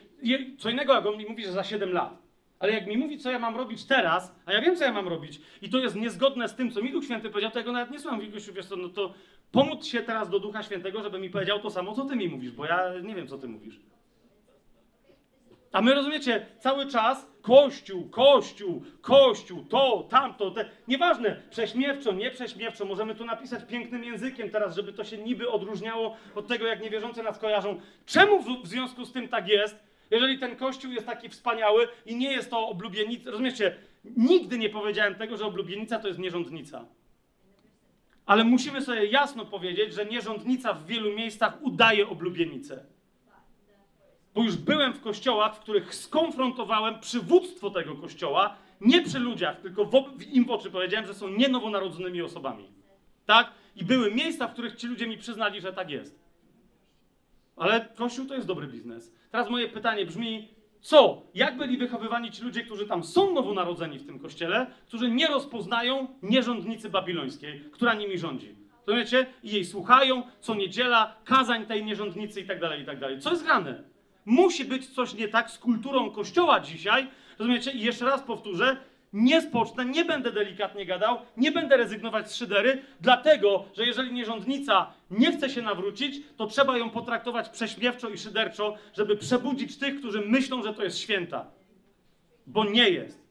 Co innego, jak on mi mówi, że za 7 lat. Ale jak mi mówi, co ja mam robić teraz, a ja wiem, co ja mam robić, i to jest niezgodne z tym, co mi Duch Święty powiedział, to ja go nawet nie słucham. Mówię, wiesz co, no to pomóc się teraz do Ducha Świętego, żeby mi powiedział to samo, co ty mi mówisz, bo ja nie wiem, co ty mówisz. A my rozumiecie, cały czas kościół, kościół, kościół, to, tamto, te. Nieważne, prześmiewczo, nie prześmiewczo, możemy tu napisać pięknym językiem teraz, żeby to się niby odróżniało od tego, jak niewierzący nas kojarzą. Czemu w, w związku z tym tak jest, jeżeli ten kościół jest taki wspaniały i nie jest to oblubienica? Rozumiecie, nigdy nie powiedziałem tego, że oblubienica to jest nierządnica. Ale musimy sobie jasno powiedzieć, że nierządnica w wielu miejscach udaje oblubienicę. Bo już byłem w kościołach, w których skonfrontowałem przywództwo tego kościoła, nie przy ludziach, tylko w, im w oczy powiedziałem, że są nienowonarodzonymi osobami. Tak? I były miejsca, w których ci ludzie mi przyznali, że tak jest. Ale kościół to jest dobry biznes. Teraz moje pytanie brzmi, co? Jak byli wychowywani ci ludzie, którzy tam są nowonarodzeni w tym kościele, którzy nie rozpoznają nierządnicy babilońskiej, która nimi rządzi? Rozumiecie? I jej słuchają, co niedziela, kazań tej nierządnicy i tak dalej, i tak dalej. Co jest grane? Musi być coś nie tak z kulturą kościoła dzisiaj, rozumiecie? I jeszcze raz powtórzę, nie spocznę, nie będę delikatnie gadał, nie będę rezygnować z szydery, dlatego, że jeżeli nierządnica nie chce się nawrócić, to trzeba ją potraktować prześmiewczo i szyderczo, żeby przebudzić tych, którzy myślą, że to jest święta. Bo nie jest.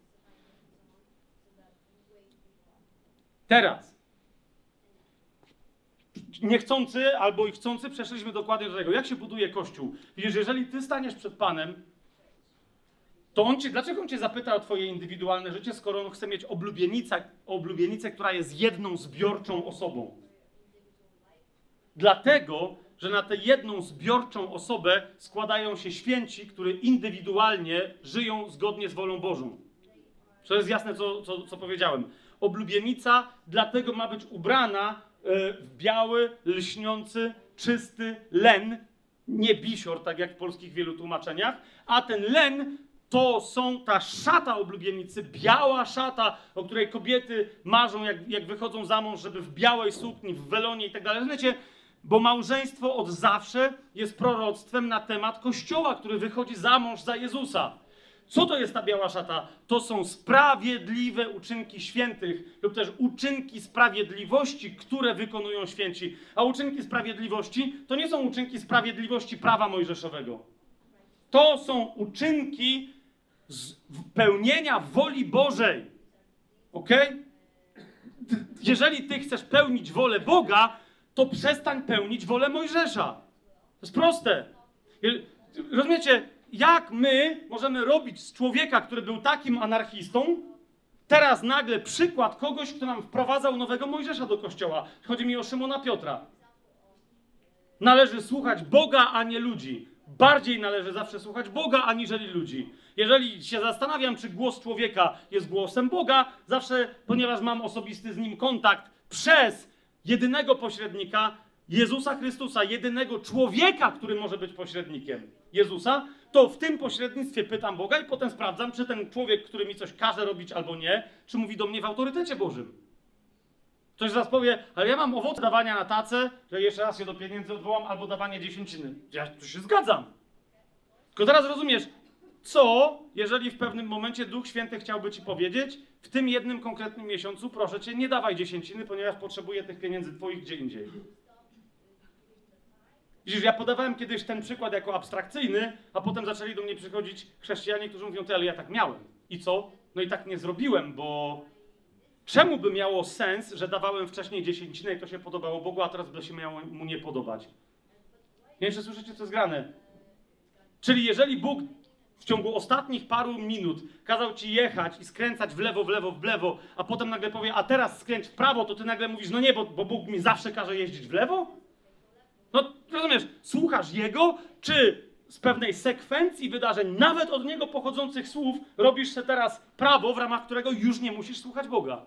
Teraz. Niechcący albo i chcący przeszliśmy dokładnie do tego, jak się buduje Kościół. Widzisz, jeżeli ty staniesz przed Panem, to on cię, dlaczego on cię zapyta o twoje indywidualne życie, skoro on chce mieć oblubienicę, oblubienicę, która jest jedną zbiorczą osobą? Dlatego, że na tę jedną zbiorczą osobę składają się święci, którzy indywidualnie żyją zgodnie z wolą Bożą. To jest jasne, co, co, co powiedziałem. Oblubienica dlatego ma być ubrana biały, lśniący, czysty len, nie bisior, tak jak w polskich wielu tłumaczeniach, a ten len to są ta szata oblubienicy, biała szata, o której kobiety marzą, jak, jak wychodzą za mąż, żeby w białej sukni, w welonie i tak dalej. Rozumiecie? Bo małżeństwo od zawsze jest proroctwem na temat Kościoła, który wychodzi za mąż za Jezusa. Co to jest ta biała szata? To są sprawiedliwe uczynki świętych lub też uczynki sprawiedliwości, które wykonują święci. A uczynki sprawiedliwości to nie są uczynki sprawiedliwości prawa mojżeszowego. To są uczynki pełnienia woli Bożej. Ok? Jeżeli ty chcesz pełnić wolę Boga, to przestań pełnić wolę Mojżesza. To jest proste. Rozumiecie, jak my możemy robić z człowieka, który był takim anarchistą, teraz nagle przykład kogoś, kto nam wprowadzał nowego Mojżesza do kościoła. Chodzi mi o Szymona Piotra. Należy słuchać Boga, a nie ludzi. Bardziej należy zawsze słuchać Boga, aniżeli ludzi. Jeżeli się zastanawiam, czy głos człowieka jest głosem Boga, zawsze, ponieważ mam osobisty z nim kontakt przez jedynego pośrednika, Jezusa Chrystusa, jedynego człowieka, który może być pośrednikiem Jezusa, to w tym pośrednictwie pytam Boga i potem sprawdzam, czy ten człowiek, który mi coś każe robić albo nie, czy mówi do mnie w autorytecie Bożym. Ktoś z was powie, ale ja mam owoce dawania na tacę, że jeszcze raz się do pieniędzy odwołam, albo dawanie dziesięciny. Ja tu się zgadzam. Tylko teraz rozumiesz, co, jeżeli w pewnym momencie Duch Święty chciałby ci powiedzieć, w tym jednym konkretnym miesiącu, proszę cię, nie dawaj dziesięciny, ponieważ potrzebuję tych pieniędzy twoich gdzie indziej. Widzisz, ja podawałem kiedyś ten przykład jako abstrakcyjny, a potem zaczęli do mnie przychodzić chrześcijanie, którzy mówią, ty, ale ja tak miałem. I co? No i tak nie zrobiłem, bo Czemu by miało sens, że dawałem wcześniej dziesięcinę i to się podobało Bogu, a teraz by się miało mu nie podobać? Nie wiem, czy słyszycie, co jest grane. Czyli jeżeli Bóg w ciągu ostatnich paru minut kazał ci jechać i skręcać w lewo, w lewo, w lewo, a potem nagle powie, a teraz skręć w prawo, to ty nagle mówisz, no nie, bo, bo Bóg mi zawsze każe jeździć w lewo? No, rozumiesz, słuchasz Jego, czy z pewnej sekwencji wydarzeń, nawet od Niego pochodzących słów, robisz się teraz prawo, w ramach którego już nie musisz słuchać Boga?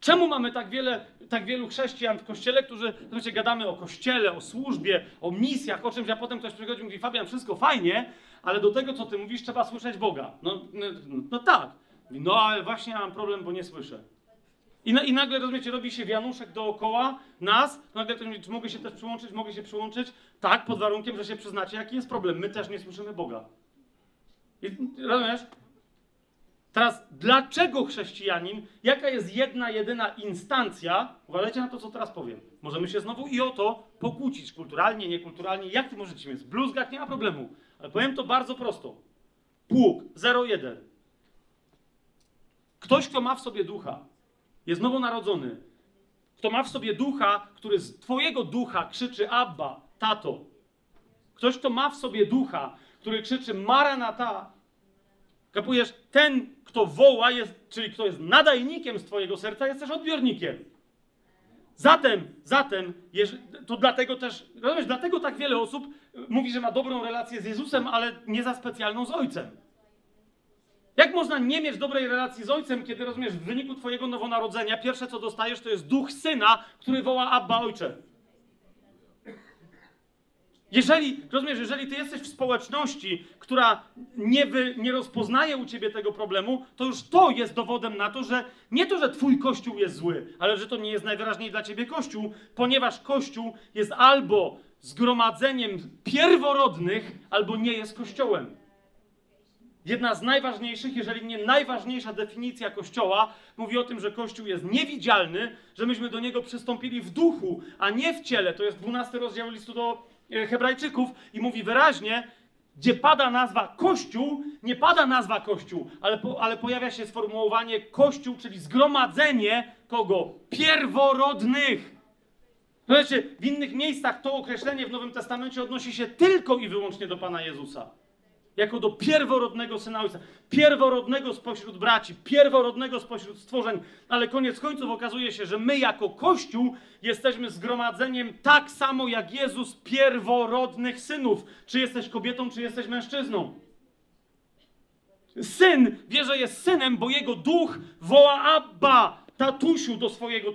Czemu mamy tak, wiele, tak wielu chrześcijan w kościele, którzy, znaczy, gadamy o kościele, o służbie, o misjach, o czymś, a potem ktoś przychodzi i mówi, Fabian, wszystko fajnie, ale do tego, co ty mówisz, trzeba słyszeć Boga. No, no, no tak. No, ale właśnie mam problem, bo nie słyszę. I, na, I nagle, rozumiecie, robi się wianuszek dookoła nas, nagle ktoś mówi, czy mogę się też przyłączyć, mogę się przyłączyć? Tak, pod warunkiem, że się przyznacie, jaki jest problem. My też nie słyszymy Boga. I, rozumiesz? Teraz, dlaczego chrześcijanin, jaka jest jedna, jedyna instancja, uważajcie na to, co teraz powiem. Możemy się znowu i o to pokłócić, kulturalnie, niekulturalnie, jak wy możecie mieć, bluzgać, nie ma problemu. Ale powiem to bardzo prosto. Pług 01. Ktoś, kto ma w sobie ducha, jest nowonarodzony, kto ma w sobie ducha, który z twojego ducha krzyczy Abba, tato. Ktoś, kto ma w sobie ducha, który krzyczy Maranata, Kapujesz? Ten, kto woła, jest, czyli kto jest nadajnikiem z twojego serca, jest też odbiornikiem. Zatem, zatem, to dlatego też, rozumiesz, dlatego tak wiele osób mówi, że ma dobrą relację z Jezusem, ale nie za specjalną z Ojcem. Jak można nie mieć dobrej relacji z Ojcem, kiedy rozumiesz, w wyniku twojego nowonarodzenia pierwsze co dostajesz to jest duch Syna, który woła Abba Ojcze. Jeżeli, rozumiesz, jeżeli ty jesteś w społeczności, która nie, wy, nie rozpoznaje u ciebie tego problemu, to już to jest dowodem na to, że nie to, że twój kościół jest zły, ale że to nie jest najwyraźniej dla ciebie kościół, ponieważ kościół jest albo zgromadzeniem pierworodnych, albo nie jest kościołem. Jedna z najważniejszych, jeżeli nie najważniejsza definicja Kościoła mówi o tym, że Kościół jest niewidzialny, że myśmy do niego przystąpili w duchu, a nie w ciele. To jest 12 rozdział listu do e, Hebrajczyków i mówi wyraźnie, gdzie pada nazwa Kościół, nie pada nazwa Kościół, ale, po, ale pojawia się sformułowanie Kościół, czyli zgromadzenie kogo? Pierworodnych. Zobaczcie, w innych miejscach to określenie w Nowym Testamencie odnosi się tylko i wyłącznie do Pana Jezusa jako do pierworodnego syna ojca, pierworodnego spośród braci, pierworodnego spośród stworzeń, ale koniec końców okazuje się, że my jako Kościół jesteśmy zgromadzeniem tak samo jak Jezus pierworodnych synów. Czy jesteś kobietą, czy jesteś mężczyzną. Syn wie, że jest synem, bo jego duch woła Abba, tatusiu do swojego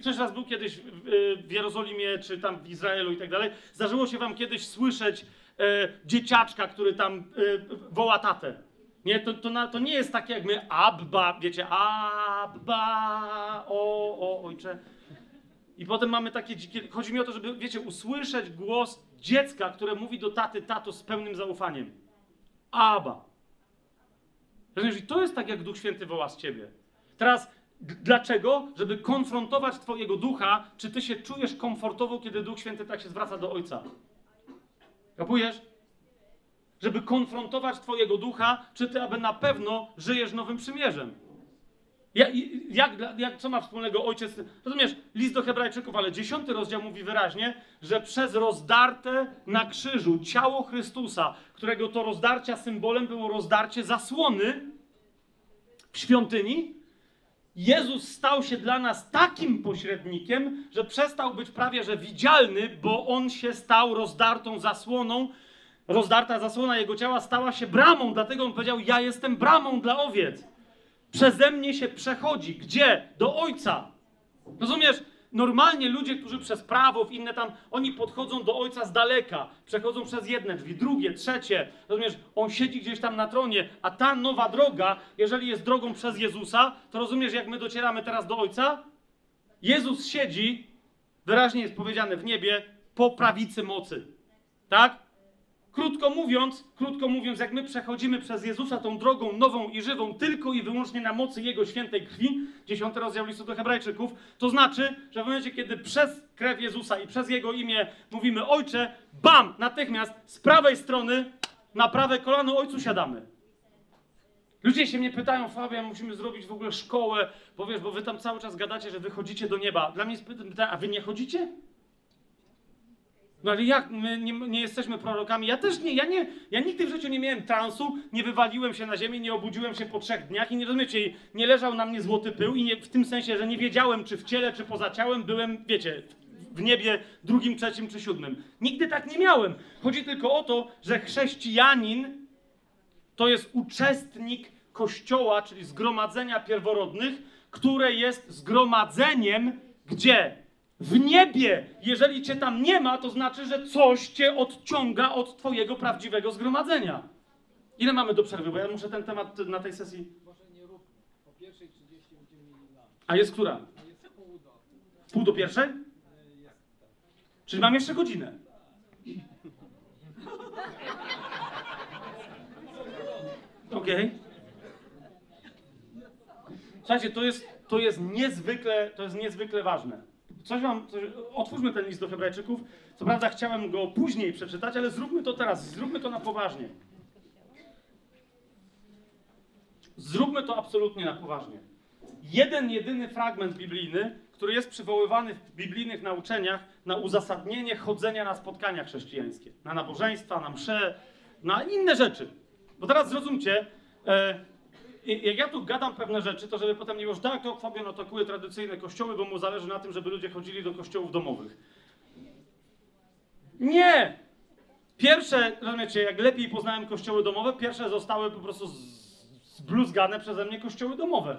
ktoś raz był kiedyś w Jerozolimie, czy tam w Izraelu i tak dalej. Zdarzyło się wam kiedyś słyszeć e, dzieciaczka, który tam e, woła tatę. Nie, to, to, na, to nie jest takie jak my, Abba, wiecie, Abba, o, o, ojcze. I potem mamy takie dzikie, chodzi mi o to, żeby, wiecie, usłyszeć głos dziecka, które mówi do taty, tato z pełnym zaufaniem. Abba. Rozumiesz, i to jest tak, jak Duch Święty woła z ciebie. Teraz, dlaczego? Żeby konfrontować twojego ducha, czy ty się czujesz komfortowo, kiedy Duch Święty tak się zwraca do Ojca. Kapujesz? Żeby konfrontować twojego ducha, czy ty aby na pewno żyjesz nowym przymierzem. Jak, jak, jak, co ma wspólnego ojciec? Rozumiesz, list do Hebrajczyków, ale dziesiąty rozdział mówi wyraźnie, że przez rozdarte na krzyżu ciało Chrystusa, którego to rozdarcia symbolem było rozdarcie zasłony w świątyni, Jezus stał się dla nas takim pośrednikiem, że przestał być prawie że widzialny, bo on się stał rozdartą zasłoną. Rozdarta zasłona jego ciała stała się bramą, dlatego on powiedział: Ja jestem bramą dla owiec. Przeze mnie się przechodzi. Gdzie? Do Ojca. Rozumiesz? Normalnie ludzie, którzy przez prawo, w inne tam, oni podchodzą do Ojca z daleka. Przechodzą przez jedne drzwi, drugie, trzecie. Rozumiesz? On siedzi gdzieś tam na tronie, a ta nowa droga, jeżeli jest drogą przez Jezusa, to rozumiesz, jak my docieramy teraz do Ojca? Jezus siedzi, wyraźnie jest powiedziane w niebie, po prawicy mocy. Tak? Krótko mówiąc, krótko mówiąc, jak my przechodzimy przez Jezusa tą drogą nową i żywą tylko i wyłącznie na mocy Jego świętej krwi, 10 rozdział listu do Hebrajczyków, to znaczy, że w momencie, kiedy przez krew Jezusa i przez Jego imię mówimy Ojcze, bam, natychmiast z prawej strony na prawe kolano Ojcu siadamy. Ludzie się mnie pytają, Fabian, musimy zrobić w ogóle szkołę, bo wiesz, bo wy tam cały czas gadacie, że wychodzicie do nieba. Dla mnie jest pytanie, a wy nie chodzicie? No ale jak? My nie, nie jesteśmy prorokami. Ja też nie, ja nie, ja nigdy w życiu nie miałem transu, nie wywaliłem się na ziemię, nie obudziłem się po trzech dniach i nie rozumiecie, nie leżał na mnie złoty pył i nie, w tym sensie, że nie wiedziałem, czy w ciele, czy poza ciałem byłem, wiecie, w niebie drugim, trzecim czy siódmym. Nigdy tak nie miałem. Chodzi tylko o to, że chrześcijanin to jest uczestnik kościoła, czyli zgromadzenia pierworodnych, które jest zgromadzeniem gdzie? W niebie. Jeżeli cię tam nie ma, to znaczy, że coś cię odciąga od twojego prawdziwego zgromadzenia. Ile mamy do przerwy? Bo ja muszę ten temat na tej sesji. Może nie róbmy. Po pierwszej 30 będziemy mieli. A jest która? A jest pół do. Pół do pierwszej? Czyli mam jeszcze godzinę. Okej. Słuchajcie, to jest, to jest niezwykle, to jest niezwykle ważne. Coś wam, coś, otwórzmy ten list do Hebrajczyków. Co prawda chciałem go później przeczytać, ale zróbmy to teraz, zróbmy to na poważnie. Zróbmy to absolutnie na poważnie. Jeden, jedyny fragment biblijny, który jest przywoływany w biblijnych nauczeniach na uzasadnienie chodzenia na spotkania chrześcijańskie, na nabożeństwa, na msze, na inne rzeczy. Bo teraz zrozumcie, e, jak ja tu gadam pewne rzeczy, to żeby potem nie było, że tak, to Fabian atakuje tradycyjne kościoły, bo mu zależy na tym, żeby ludzie chodzili do kościołów domowych. Nie! Pierwsze, rozumiecie, jak lepiej poznałem kościoły domowe, pierwsze zostały po prostu zbluzgane przeze mnie kościoły domowe.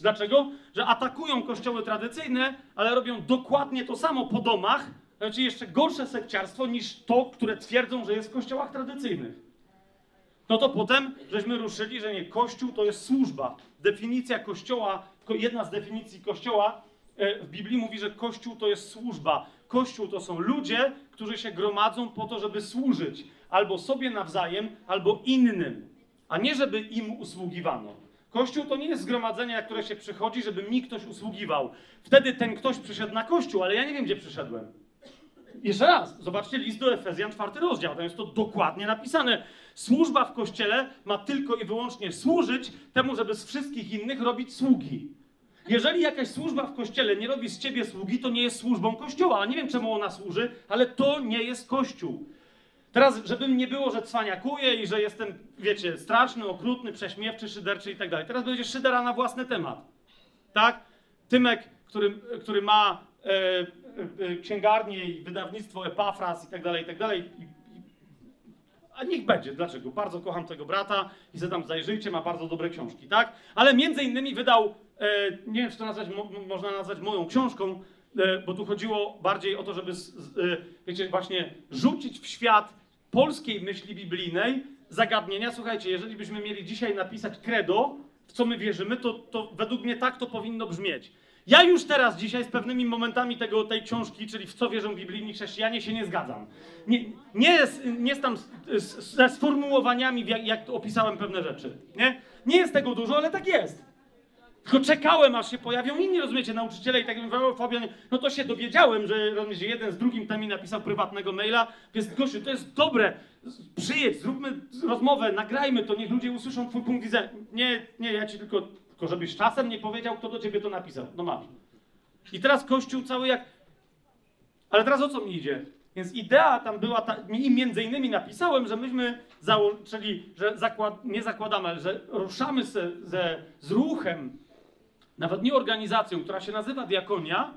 Dlaczego? Że atakują kościoły tradycyjne, ale robią dokładnie to samo po domach, znaczy jeszcze gorsze sekciarstwo niż to, które twierdzą, że jest w kościołach tradycyjnych. No to potem żeśmy ruszyli, że nie, Kościół to jest służba. Definicja Kościoła, ko- jedna z definicji Kościoła e, w Biblii mówi, że Kościół to jest służba. Kościół to są ludzie, którzy się gromadzą po to, żeby służyć albo sobie nawzajem, albo innym, a nie żeby im usługiwano. Kościół to nie jest zgromadzenie, na które się przychodzi, żeby mi ktoś usługiwał. Wtedy ten ktoś przyszedł na kościół, ale ja nie wiem, gdzie przyszedłem. Jeszcze raz, zobaczcie list do Efezjan, czwarty rozdział, tam jest to dokładnie napisane. Służba w kościele ma tylko i wyłącznie służyć temu, żeby z wszystkich innych robić sługi. Jeżeli jakaś służba w kościele nie robi z ciebie sługi, to nie jest służbą kościoła. Nie wiem, czemu ona służy, ale to nie jest kościół. Teraz, żeby nie było, że cwaniakuję i że jestem, wiecie, straszny, okrutny, prześmiewczy, szyderczy i tak dalej. Teraz będzie szydera na własny temat. Tak? Tymek, który, który ma e, e, e, księgarnię i wydawnictwo Epafras i tak dalej, i tak dalej. A niech będzie. Dlaczego? Bardzo kocham tego brata i se tam zajrzyjcie, ma bardzo dobre książki, tak? Ale między innymi wydał, e, nie wiem, czy to nazwać, mo, można nazwać moją książką, e, bo tu chodziło bardziej o to, żeby, e, wiecie, właśnie rzucić w świat polskiej myśli biblijnej zagadnienia. Słuchajcie, jeżeli byśmy mieli dzisiaj napisać credo, w co my wierzymy, to, to według mnie tak to powinno brzmieć. Ja już teraz dzisiaj z pewnymi momentami tego, tej książki, czyli w co wierzą biblijni chrześcijanie, się nie zgadzam. Nie, nie, nie z, ze sformułowaniami, jak, jak opisałem pewne rzeczy. Nie? nie jest tego dużo, ale tak jest. Tylko czekałem, aż się pojawią inni, rozumiecie, nauczyciele i tak mówią, Fabian, no to się dowiedziałem, że rozumiecie, jeden z drugim tam mi napisał prywatnego maila, więc Gosiu, to jest dobre, przyjedź, zróbmy rozmowę, nagrajmy to, niech ludzie usłyszą twój punkt widzenia. Nie, nie, ja ci tylko, tylko żebyś czasem nie powiedział, kto do ciebie to napisał. No masz. I teraz Kościół cały jak... Ale teraz o co mi idzie? Więc idea tam była, ta, i między innymi napisałem, że myśmy założyli, że zakład, nie zakładamy, ale że ruszamy se, ze, z ruchem, nawet nie organizacją, która się nazywa diakonia,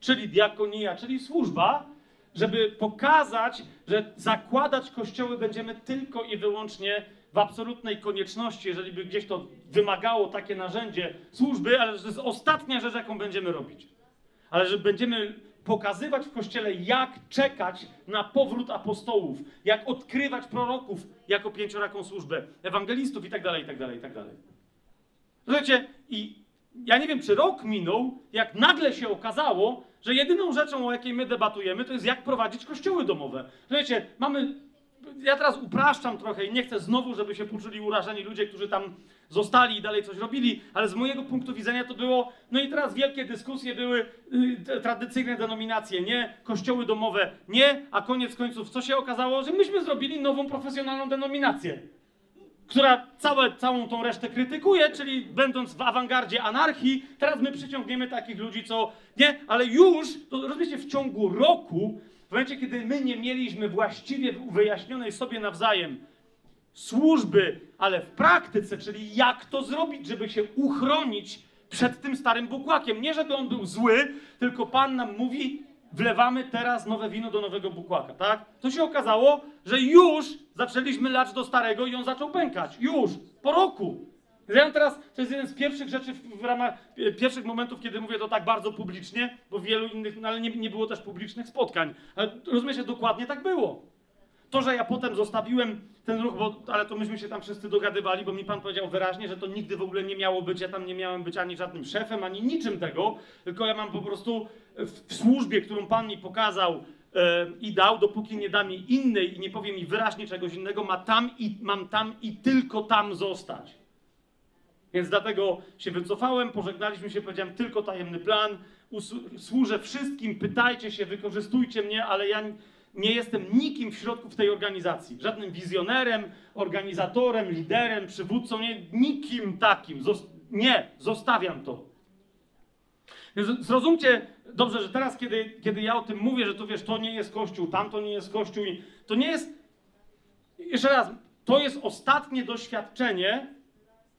czyli diakonia, czyli służba, żeby pokazać, że zakładać kościoły będziemy tylko i wyłącznie w absolutnej konieczności, jeżeli by gdzieś to wymagało takie narzędzie służby, ale to jest ostatnia rzecz, jaką będziemy robić. Ale że będziemy pokazywać w kościele, jak czekać na powrót apostołów, jak odkrywać proroków jako pięcioraką służbę, ewangelistów i tak dalej, i tak dalej, i tak dalej. Słuchajcie, i ja nie wiem, czy rok minął, jak nagle się okazało, że jedyną rzeczą, o jakiej my debatujemy, to jest jak prowadzić kościoły domowe. Słuchajcie, mamy. Ja teraz upraszczam trochę i nie chcę znowu, żeby się poczuli urażeni ludzie, którzy tam zostali i dalej coś robili, ale z mojego punktu widzenia to było. No i teraz wielkie dyskusje były y, tradycyjne denominacje, nie, kościoły domowe, nie, a koniec końców, co się okazało, że myśmy zrobili nową profesjonalną denominację. która całe, całą tą resztę krytykuje, czyli będąc w awangardzie anarchii, teraz my przyciągniemy takich ludzi, co nie, ale już, to rozumiecie, w ciągu roku, w momencie, kiedy my nie mieliśmy właściwie wyjaśnionej sobie nawzajem służby, ale w praktyce, czyli jak to zrobić, żeby się uchronić przed tym starym bukłakiem. Nie, żeby on był zły, tylko Pan nam mówi, wlewamy teraz nowe wino do nowego bukłaka, tak? To się okazało, że już zaczęliśmy lać do starego i on zaczął pękać. Już, po roku. Ja teraz, to jest jeden z pierwszych rzeczy w, w ramach, e, pierwszych momentów, kiedy mówię to tak bardzo publicznie, bo wielu innych, no ale nie, nie było też publicznych spotkań. Ale rozumiecie, dokładnie tak było. To, że ja potem zostawiłem ten ruch, bo, ale to myśmy się tam wszyscy dogadywali, bo mi pan powiedział wyraźnie, że to nigdy w ogóle nie miało być, ja tam nie miałem być ani żadnym szefem, ani niczym tego, tylko ja mam po prostu w, w służbie, którą pan mi pokazał e, i dał, dopóki nie da mi innej i nie powie mi wyraźnie czegoś innego, ma tam i, mam tam i tylko tam zostać. Więc dlatego się wycofałem, pożegnaliśmy się, powiedziałem tylko tajemny plan, służę wszystkim, pytajcie się, wykorzystujcie mnie, ale ja nie jestem nikim w środku w tej organizacji. Żadnym wizjonerem, organizatorem, liderem, przywódcą, nie, nikim takim. Zos- nie, zostawiam to. Więc Zrozumcie dobrze, że teraz, kiedy, kiedy ja o tym mówię, że to wiesz, to nie jest kościół, tamto nie jest kościół, to nie jest. Jeszcze raz, to jest ostatnie doświadczenie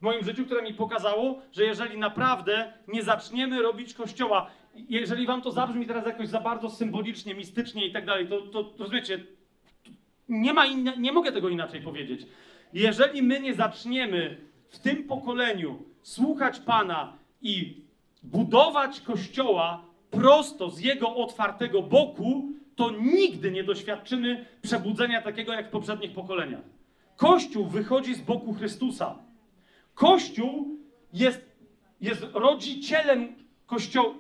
w moim życiu, które mi pokazało, że jeżeli naprawdę nie zaczniemy robić kościoła, jeżeli wam to zabrzmi teraz jakoś za bardzo symbolicznie, mistycznie i tak dalej, to, to rozumiecie, nie, ma inna, nie mogę tego inaczej powiedzieć. Jeżeli my nie zaczniemy w tym pokoleniu słuchać Pana i budować kościoła prosto z jego otwartego boku, to nigdy nie doświadczymy przebudzenia takiego jak w poprzednich pokoleniach. Kościół wychodzi z boku Chrystusa. Kościół jest, jest rodzicielem Kościoła.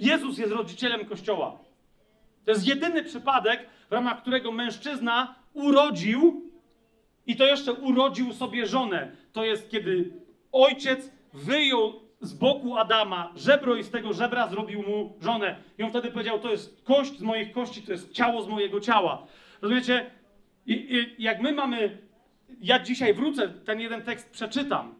Jezus jest rodzicielem Kościoła. To jest jedyny przypadek, w ramach którego mężczyzna urodził i to jeszcze urodził sobie żonę. To jest kiedy ojciec wyjął z boku Adama żebro i z tego żebra zrobił mu żonę. I on wtedy powiedział: To jest kość z moich kości, to jest ciało z mojego ciała. Rozumiecie? I, i, jak my mamy. Ja dzisiaj wrócę, ten jeden tekst przeczytam.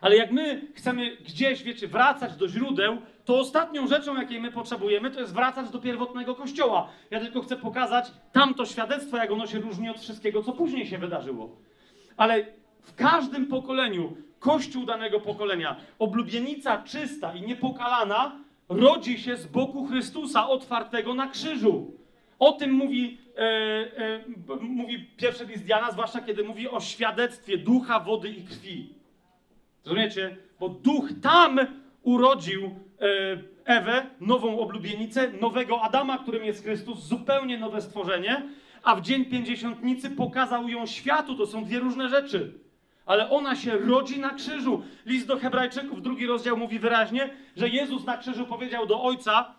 Ale jak my chcemy gdzieś, wiecie, wracać do źródeł, to ostatnią rzeczą, jakiej my potrzebujemy, to jest wracać do pierwotnego kościoła. Ja tylko chcę pokazać tamto świadectwo, jak ono się różni od wszystkiego, co później się wydarzyło. Ale w każdym pokoleniu, kościół danego pokolenia, oblubienica czysta i niepokalana, rodzi się z boku Chrystusa otwartego na krzyżu. O tym mówi, e, e, mówi pierwszy list Jana, zwłaszcza kiedy mówi o świadectwie ducha, wody i krwi. Rozumiecie? Bo duch tam urodził e, Ewę, nową oblubienicę, nowego Adama, którym jest Chrystus, zupełnie nowe stworzenie, a w dzień pięćdziesiątnicy pokazał ją światu. To są dwie różne rzeczy. Ale ona się rodzi na krzyżu. List do Hebrajczyków, drugi rozdział mówi wyraźnie, że Jezus na krzyżu powiedział do Ojca: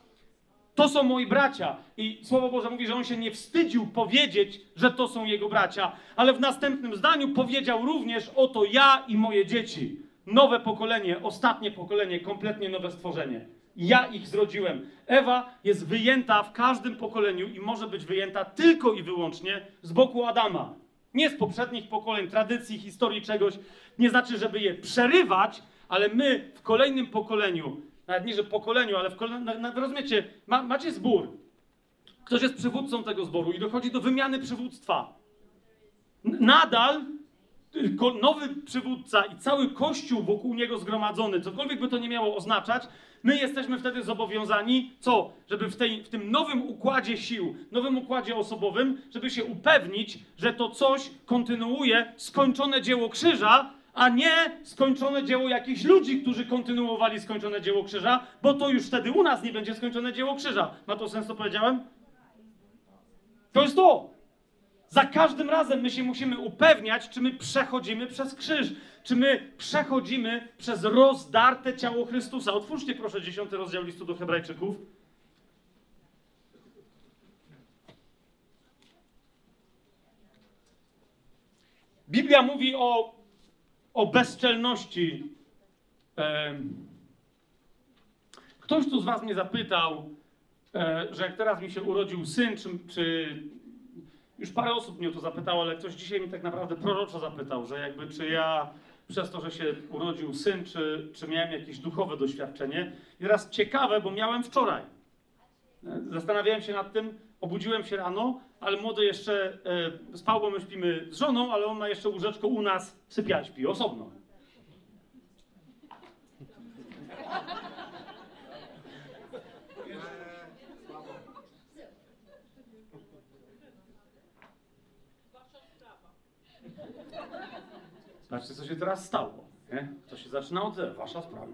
To są moi bracia. I Słowo Boże mówi, że on się nie wstydził powiedzieć, że to są jego bracia, ale w następnym zdaniu powiedział również: Oto ja i moje dzieci. Nowe pokolenie, ostatnie pokolenie, kompletnie nowe stworzenie. Ja ich zrodziłem. Ewa jest wyjęta w każdym pokoleniu i może być wyjęta tylko i wyłącznie z boku Adama. Nie z poprzednich pokoleń, tradycji, historii czegoś. Nie znaczy, żeby je przerywać, ale my w kolejnym pokoleniu, nawet nie, że pokoleniu, ale w rozumiecie, ma, macie zbór. Ktoś jest przywódcą tego zboru i dochodzi do wymiany przywództwa. Nadal y, nowy przywódca i cały kościół wokół niego zgromadzony, cokolwiek by to nie miało oznaczać, my jesteśmy wtedy zobowiązani, co? Żeby w, tej, w tym nowym układzie sił, nowym układzie osobowym, żeby się upewnić, że to coś kontynuuje skończone dzieło krzyża, a nie skończone dzieło jakichś ludzi, którzy kontynuowali skończone dzieło krzyża, bo to już wtedy u nas nie będzie skończone dzieło krzyża. Ma to sens, co powiedziałem? To jest to. Za każdym razem my się musimy upewniać, czy my przechodzimy przez krzyż, czy my przechodzimy przez rozdarte ciało Chrystusa. Otwórzcie proszę dziesiąty rozdział listu do Hebrajczyków. Biblia mówi o, o bezczelności. Ktoś tu z Was mnie zapytał, e, że jak teraz mi się urodził syn, czy, czy już parę osób mnie o to zapytało, ale ktoś dzisiaj mi tak naprawdę proroczo zapytał, że jakby czy ja przez to, że się urodził syn, czy, czy miałem jakieś duchowe doświadczenie. I teraz ciekawe, bo miałem wczoraj. E, Zastanawiałem się nad tym, obudziłem się rano, ale młody jeszcze e, spał, bo my śpimy z żoną, ale on ma jeszcze łóżeczko u nas w śpi osobno. Zobaczcie, co się teraz stało. Nie? To się zaczyna od. Wasza sprawa.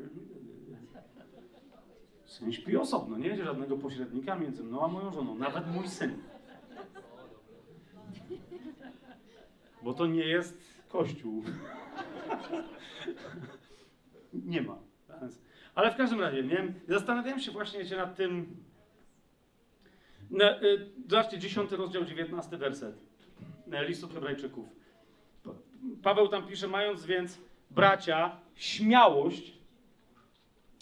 Syn śpi osobno, nie będzie żadnego pośrednika między mną a moją żoną, nawet mój syn. Bo to nie jest kościół. nie ma. Ale w każdym razie, nie? Zastanawiałem się właśnie nad tym. Na, y, zobaczcie, 10 rozdział, 19 werset. Listu Hebrajczyków. Pa- Paweł tam pisze, mając więc bracia śmiałość,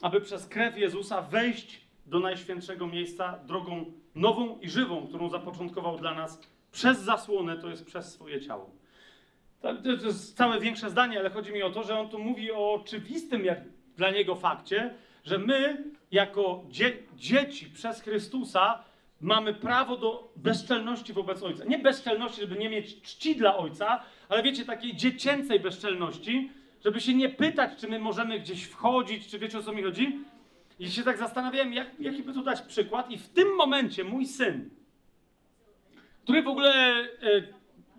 aby przez krew Jezusa wejść do najświętszego miejsca drogą nową i żywą, którą zapoczątkował dla nas przez zasłonę, to jest przez swoje ciało. To, to to jest całe większe zdanie, ale chodzi mi o to, że on tu mówi o oczywistym jak dla niego fakcie, że my jako dzie- dzieci przez Chrystusa mamy prawo do bezczelności wobec Ojca. Nie bezczelności, żeby nie mieć czci dla Ojca, ale wiecie, takiej dziecięcej bezczelności, żeby się nie pytać, czy my możemy gdzieś wchodzić, czy wiecie o co mi chodzi. I się tak zastanawiałem, jak, jaki by tu dać przykład. I w tym momencie mój syn, który w ogóle e,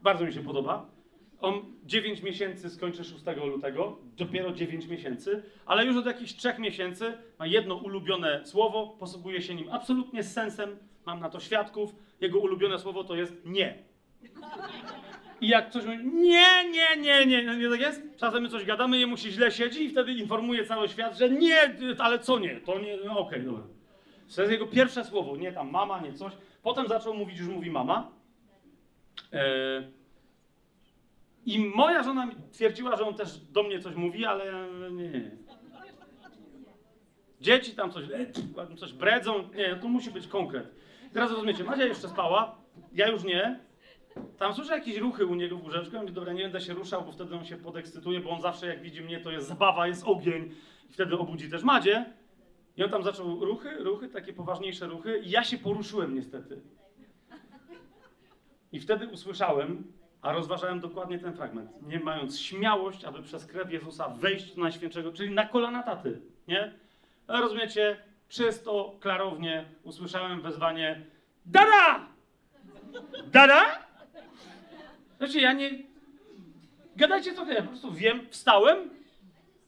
bardzo mi się podoba, on 9 miesięcy skończy 6 lutego, dopiero 9 miesięcy, ale już od jakichś 3 miesięcy ma jedno ulubione słowo, posługuje się nim absolutnie z sensem, mam na to świadków. Jego ulubione słowo to jest nie. I jak ktoś mówi, nie, nie, nie, nie, nie tak jest? Czasem my coś gadamy, jemu się źle siedzi i wtedy informuje cały świat, że nie, ale co nie, to nie, no okej, dobra. To jest jego pierwsze słowo, nie tam mama, nie coś. Potem zaczął mówić, już mówi mama. Eee, I moja żona twierdziła, że on też do mnie coś mówi, ale nie. Dzieci tam coś, e, coś bredzą, nie, to musi być konkret. Teraz rozumiecie, Madzia jeszcze spała, ja już nie. Tam słyszę jakieś ruchy u niego w łóżeczku, mówię, dobra, nie będę się ruszał, bo wtedy on się podekscytuje, bo on zawsze jak widzi mnie, to jest zabawa, jest ogień i wtedy obudzi też Madzie. I on tam zaczął ruchy, ruchy, takie poważniejsze ruchy i ja się poruszyłem niestety. I wtedy usłyszałem, a rozważałem dokładnie ten fragment, nie mając śmiałość, aby przez krew Jezusa wejść do Najświętszego, czyli na kolana taty, nie? Ale rozumiecie, czysto, klarownie usłyszałem wezwanie Dada! Dada? Znaczy, ja nie. Gadajcie co ja po prostu wiem, wstałem,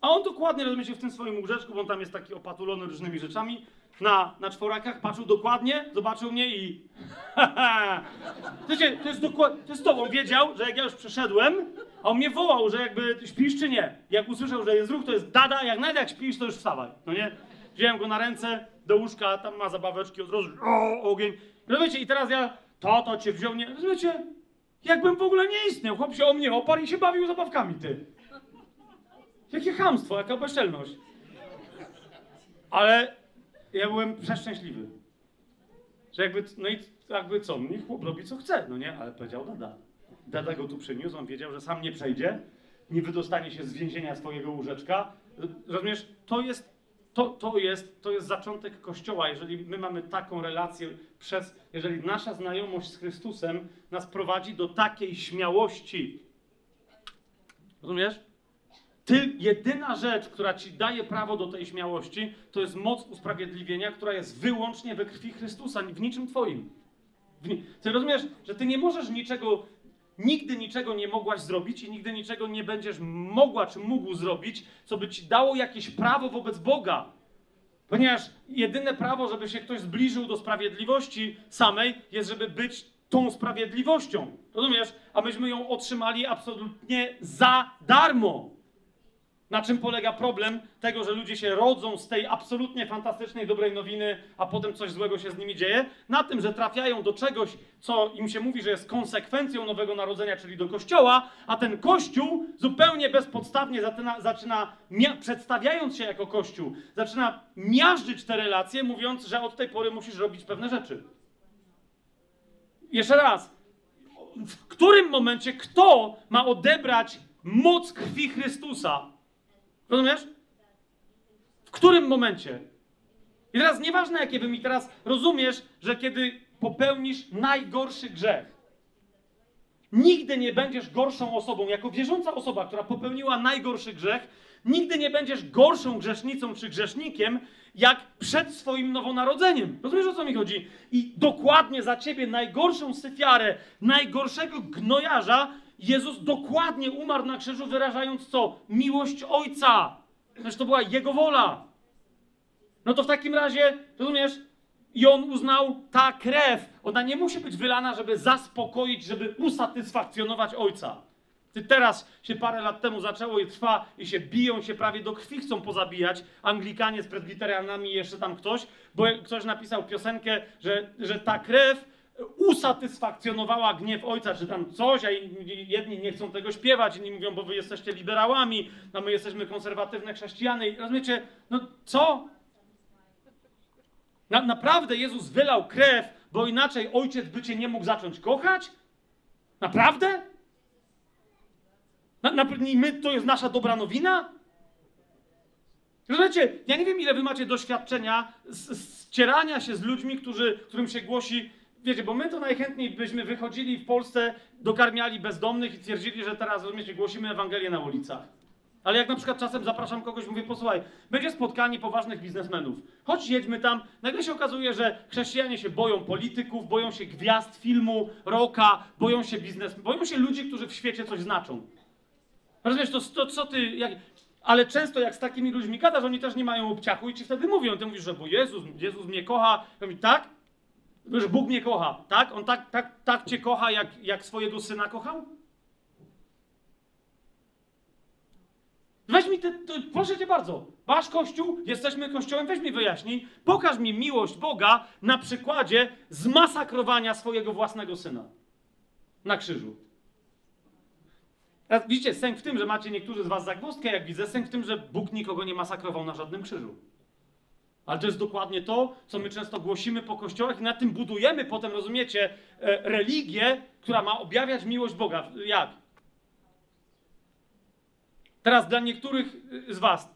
a on dokładnie, rozumiecie, w tym swoim łóżeczku, bo on tam jest taki opatulony różnymi rzeczami, na, na czworakach, patrzył dokładnie, zobaczył mnie i. Wiecie, to jest dokładnie, to jest to, on wiedział, że jak ja już przyszedłem, a on mnie wołał, że jakby śpisz czy nie. Jak usłyszał, że jest ruch, to jest dada, jak nawet jak śpisz, to już wstawaj, no nie? Wziąłem go na ręce, do łóżka, tam ma zabaweczki, od razu, o, ogień. Rozumiecie, i teraz ja, tato cię wziął, nie, rozumiecie? Jakbym w ogóle nie istniał, chłop się o mnie oparł i się bawił zabawkami, ty. Jakie chamstwo, jaka bezczelność. Ale ja byłem przeszczęśliwy. Że jakby, no i jakby co, niech chłop robi co chce, no nie? Ale powiedział dada. Dada go tu przyniósł, on wiedział, że sam nie przejdzie, nie wydostanie się z więzienia swojego łóżeczka. Rozumiesz, to jest, to, to jest, to jest zaczątek Kościoła, jeżeli my mamy taką relację przez, jeżeli nasza znajomość z Chrystusem nas prowadzi do takiej śmiałości. Rozumiesz? Ty, jedyna rzecz, która ci daje prawo do tej śmiałości, to jest moc usprawiedliwienia, która jest wyłącznie we krwi Chrystusa, w niczym twoim. Ty rozumiesz, że ty nie możesz niczego, nigdy niczego nie mogłaś zrobić i nigdy niczego nie będziesz mogła czy mógł zrobić, co by ci dało jakieś prawo wobec Boga. Ponieważ jedyne prawo, żeby się ktoś zbliżył do sprawiedliwości samej, jest, żeby być tą sprawiedliwością. Rozumiesz? A myśmy ją otrzymali absolutnie za darmo. Na czym polega problem tego, że ludzie się rodzą z tej absolutnie fantastycznej, dobrej nowiny, a potem coś złego się z nimi dzieje? Na tym, że trafiają do czegoś, co im się mówi, że jest konsekwencją nowego narodzenia, czyli do kościoła, a ten kościół zupełnie bezpodstawnie zaczyna, zaczyna przedstawiając się jako kościół, zaczyna miażdżyć te relacje, mówiąc, że od tej pory musisz robić pewne rzeczy. Jeszcze raz. w którym momencie kto ma odebrać moc krwi Chrystusa? Rozumiesz? W którym momencie? I teraz nieważne, jakie wy mi teraz rozumiesz, że kiedy popełnisz najgorszy grzech, nigdy nie będziesz gorszą osobą, jako wierząca osoba, która popełniła najgorszy grzech, nigdy nie będziesz gorszą grzesznicą czy grzesznikiem, jak przed swoim nowonarodzeniem. Rozumiesz, o co mi chodzi? I dokładnie za ciebie najgorszą syfiarę, najgorszego gnojarza, Jezus dokładnie umarł na krzyżu, wyrażając co? Miłość Ojca. Przecież to była Jego wola. No to w takim razie, rozumiesz, i on uznał, ta krew, ona nie musi być wylana, żeby zaspokoić, żeby usatysfakcjonować ojca. Ty teraz się parę lat temu zaczęło i trwa i się biją się prawie do krwi, chcą pozabijać Anglikanie z presbiterianami i jeszcze tam ktoś, bo ktoś napisał piosenkę, że, że ta krew usatysfakcjonowała gniew ojca, czy tam coś, a jedni nie chcą tego śpiewać, inni mówią, bo wy jesteście liberałami, a my jesteśmy konserwatywne chrześcijany. I rozumiecie, no co? Na, naprawdę Jezus wylał krew, bo inaczej ojciec by cię nie mógł zacząć kochać? Naprawdę? Na, na, i my, to jest nasza dobra nowina? Rozumiecie, ja nie wiem, ile wy macie doświadczenia z- ścierania się z ludźmi, którzy, którym się głosi, wiecie, bo my to najchętniej byśmy wychodzili w Polsce, dokarmiali bezdomnych i twierdzili, że teraz, rozumiecie, głosimy Ewangelię na ulicach. Ale jak na przykład czasem zapraszam kogoś, mówię, posłuchaj, będzie spotkanie poważnych biznesmenów. Chodź, jedźmy tam. Nagle się okazuje, że chrześcijanie się boją polityków, boją się gwiazd filmu, roka, boją się biznes, boją się ludzi, którzy w świecie coś znaczą. Rozumiesz, to, to co ty... Jak... Ale często jak z takimi ludźmi gadasz, oni też nie mają obciachu i ci wtedy mówią. Ty mówisz, że bo Jezus, Jezus mnie kocha. Ja mówię, tak? Że Bóg mnie kocha, tak? On tak, tak, tak cię kocha, jak, jak swojego syna kochał? Weź mi te, to, proszę cię bardzo, wasz kościół, jesteśmy kościołem, weź mi wyjaśnij, pokaż mi miłość Boga na przykładzie zmasakrowania swojego własnego syna na krzyżu. Widzicie, sęk w tym, że macie niektórzy z was zagwozdkę, jak widzę, sęk w tym, że Bóg nikogo nie masakrował na żadnym krzyżu. Ale to jest dokładnie to, co my często głosimy po kościołach i na tym budujemy potem, rozumiecie, e, religię, która ma objawiać miłość Boga. Jak? Teraz dla niektórych y, z was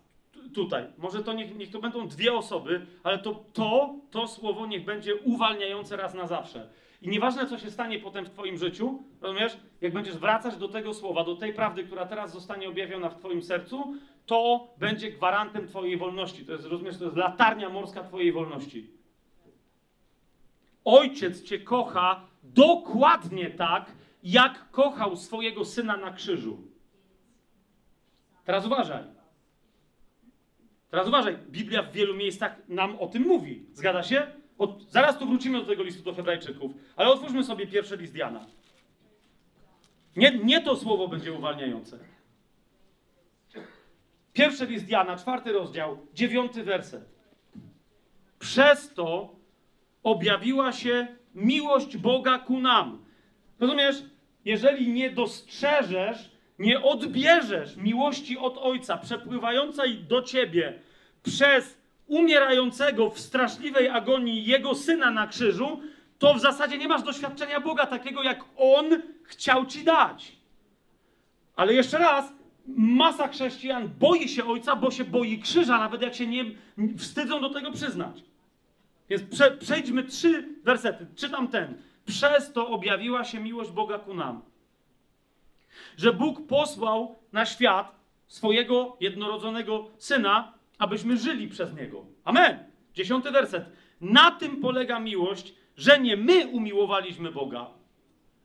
tutaj, może to niech, niech to będą dwie osoby, ale to, to, to słowo niech będzie uwalniające raz na zawsze. I nieważne, co się stanie potem w twoim życiu, rozumiesz, jak będziesz wracać do tego słowa, do tej prawdy, która teraz zostanie objawiona w twoim sercu, to będzie gwarantem twojej wolności. To jest, rozumiesz, to jest latarnia morska twojej wolności. Ojciec cię kocha dokładnie tak, jak kochał swojego syna na krzyżu. Teraz uważaj. Teraz uważaj. Biblia w wielu miejscach nam o tym mówi. Zgadza się? Od, zaraz tu wrócimy do tego listu do Hebrajczyków, ale otwórzmy sobie pierwszy list Jana. Nie, nie to słowo będzie uwalniające. Pierwszy list Jana, czwarty rozdział, dziewiąty werset. Przez to objawiła się miłość Boga ku nam. Rozumiesz? Jeżeli nie dostrzeżesz, nie odbierzesz miłości od Ojca przepływającej do ciebie przez umierającego w straszliwej agonii Jego Syna na krzyżu, to w zasadzie nie masz doświadczenia Boga takiego, jak On chciał ci dać. Ale jeszcze raz, masa chrześcijan boi się Ojca, bo się boi krzyża, nawet jak się nie wstydzą do tego przyznać. Więc prze, przejdźmy trzy wersety. Czytam ten. Przez to objawiła się miłość Boga ku nam. Że Bóg posłał na świat swojego jednorodzonego syna, abyśmy żyli przez niego. Amen. Dziesiąty werset. Na tym polega miłość, że nie my umiłowaliśmy Boga,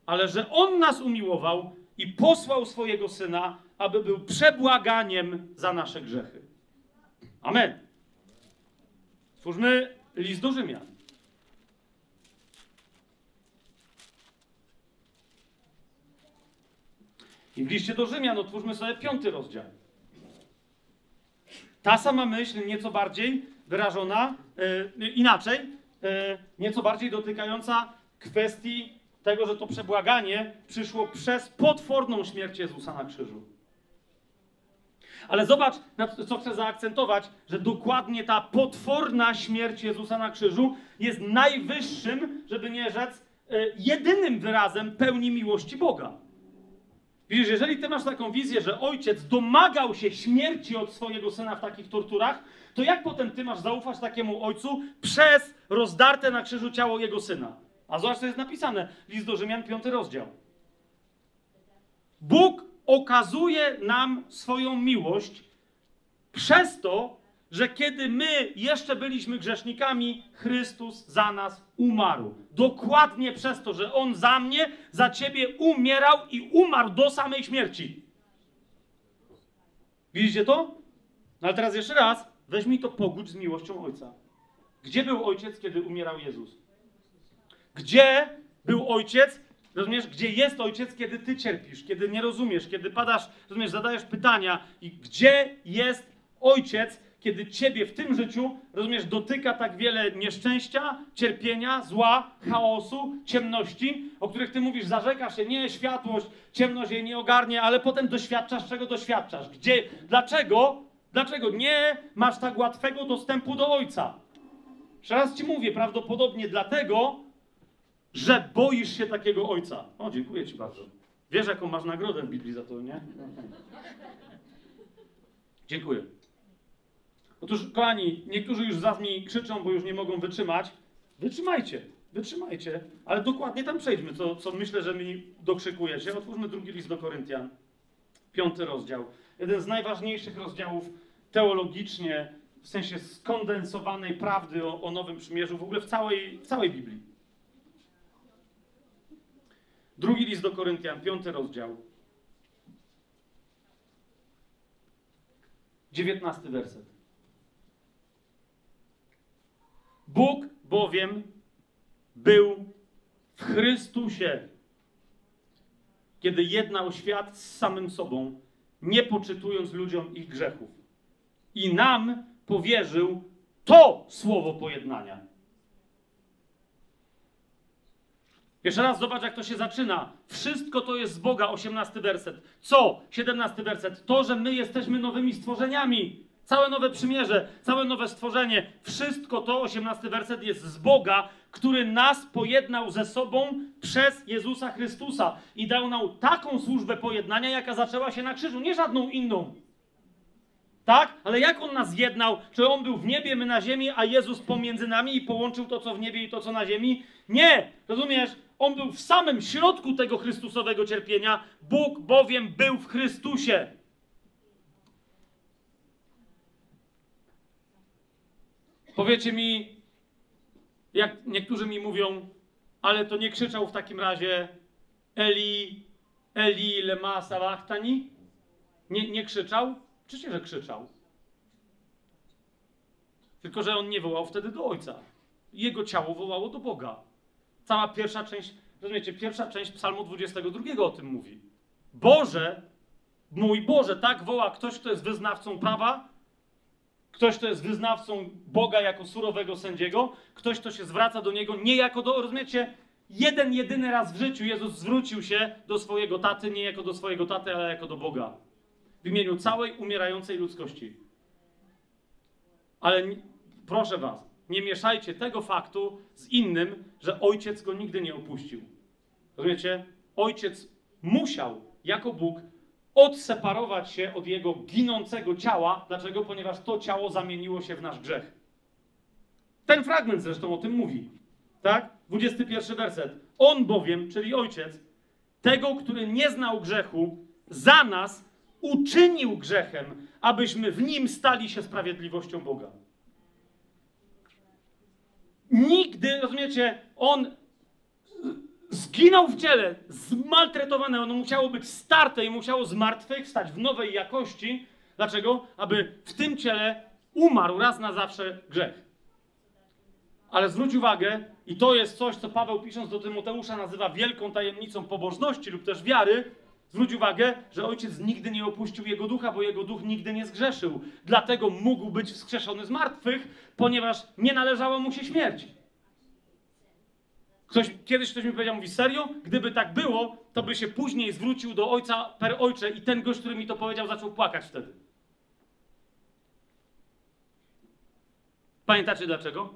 ale że On nas umiłował i posłał swojego syna, aby był przebłaganiem za nasze grzechy. Amen. Stwórzmy list do Rzymian. I w liście do Rzymian otwórzmy sobie piąty rozdział. Ta sama myśl, nieco bardziej wyrażona, e, inaczej, e, nieco bardziej dotykająca kwestii tego, że to przebłaganie przyszło przez potworną śmierć Jezusa na krzyżu. Ale zobacz, co chcę zaakcentować, że dokładnie ta potworna śmierć Jezusa na krzyżu jest najwyższym, żeby nie rzec, e, jedynym wyrazem pełni miłości Boga. Widzisz, jeżeli ty masz taką wizję, że ojciec domagał się śmierci od swojego syna w takich torturach, to jak potem ty masz zaufać takiemu ojcu przez rozdarte na krzyżu ciało jego syna? A zobacz, co jest napisane. List do Rzymian, piąty rozdział. Bóg okazuje nam swoją miłość przez to, że kiedy my jeszcze byliśmy grzesznikami, Chrystus za nas umarł. Dokładnie przez to, że On za mnie, za ciebie umierał i umarł do samej śmierci. Widzicie to? No ale teraz jeszcze raz, weźmij to pogódź z miłością Ojca. Gdzie był Ojciec, kiedy umierał Jezus? Gdzie był Ojciec, rozumiesz, gdzie jest Ojciec, kiedy ty cierpisz, kiedy nie rozumiesz, kiedy padasz, rozumiesz, zadajesz pytania i gdzie jest Ojciec, kiedy ciebie w tym życiu, rozumiesz, dotyka tak wiele nieszczęścia, cierpienia, zła, chaosu, ciemności, o których ty mówisz, zarzekasz się, nie, światłość, ciemność jej nie ogarnie, ale potem doświadczasz, czego doświadczasz. Gdzie, dlaczego, dlaczego nie masz tak łatwego dostępu do Ojca? Jeszcze raz ci mówię, prawdopodobnie dlatego, że boisz się takiego ojca. O, dziękuję ci bardzo. Wiesz, jaką masz nagrodę w Biblii za to, nie? Dziękuję. Otóż, kochani, niektórzy już za mi krzyczą, bo już nie mogą wytrzymać. Wytrzymajcie, wytrzymajcie, ale dokładnie tam przejdźmy, co, co myślę, że mi dokrzykujecie. Otwórzmy drugi list do Koryntian, piąty rozdział. Jeden z najważniejszych rozdziałów teologicznie, w sensie skondensowanej prawdy o, o Nowym Przymierzu, w ogóle w całej, w całej Biblii. Drugi list do Koryntian, piąty rozdział. Dziewiętnasty werset. Bóg bowiem był w Chrystusie, kiedy jednał świat z samym sobą, nie poczytując ludziom ich grzechów. I nam powierzył to słowo pojednania. Jeszcze raz zobacz, jak to się zaczyna. Wszystko to jest z Boga, 18 werset. Co? 17 werset. To, że my jesteśmy nowymi stworzeniami. Całe nowe przymierze, całe nowe stworzenie. Wszystko to, 18 werset, jest z Boga, który nas pojednał ze sobą przez Jezusa Chrystusa i dał nam taką służbę pojednania, jaka zaczęła się na krzyżu, nie żadną inną. Tak? Ale jak on nas zjednał? Czy on był w niebie, my na ziemi, a Jezus pomiędzy nami i połączył to, co w niebie i to, co na ziemi? Nie! Rozumiesz? On był w samym środku tego Chrystusowego cierpienia. Bóg bowiem był w Chrystusie. Powiecie mi, jak niektórzy mi mówią, ale to nie krzyczał w takim razie Eli, Eli, lema sabachthani? Nie, nie krzyczał? Oczywiście, że krzyczał. Tylko, że on nie wołał wtedy do Ojca. Jego ciało wołało do Boga. Cała pierwsza część, rozumiecie, pierwsza część Psalmu 22 o tym mówi. Boże, mój Boże, tak woła ktoś, kto jest wyznawcą prawa, ktoś, kto jest wyznawcą Boga jako surowego sędziego, ktoś, kto się zwraca do Niego nie jako do, rozumiecie, jeden, jedyny raz w życiu Jezus zwrócił się do swojego taty, nie jako do swojego taty, ale jako do Boga. W imieniu całej umierającej ludzkości. Ale proszę was, nie mieszajcie tego faktu z innym, że ojciec go nigdy nie opuścił. Rozumiecie? Ojciec musiał, jako Bóg, odseparować się od jego ginącego ciała. Dlaczego? Ponieważ to ciało zamieniło się w nasz grzech. Ten fragment zresztą o tym mówi. Tak? 21 werset. On bowiem, czyli ojciec, tego, który nie znał grzechu, za nas uczynił grzechem, abyśmy w nim stali się sprawiedliwością Boga. Nigdy, rozumiecie, on zginął w ciele, zmaltretowany, ono musiało być starte i musiało zmartwychwstać w nowej jakości. Dlaczego? Aby w tym ciele umarł raz na zawsze grzech. Ale zwróć uwagę, i to jest coś, co Paweł pisząc do Tymoteusza nazywa wielką tajemnicą pobożności lub też wiary. Zwróć uwagę, że ojciec nigdy nie opuścił jego ducha, bo jego duch nigdy nie zgrzeszył. Dlatego mógł być wskrzeszony z martwych, ponieważ nie należała mu się śmierć. Ktoś, kiedyś ktoś mi powiedział, mówi, serio? Gdyby tak było, to by się później zwrócił do ojca per ojcze i ten gość, który mi to powiedział, zaczął płakać wtedy. Pamiętacie dlaczego?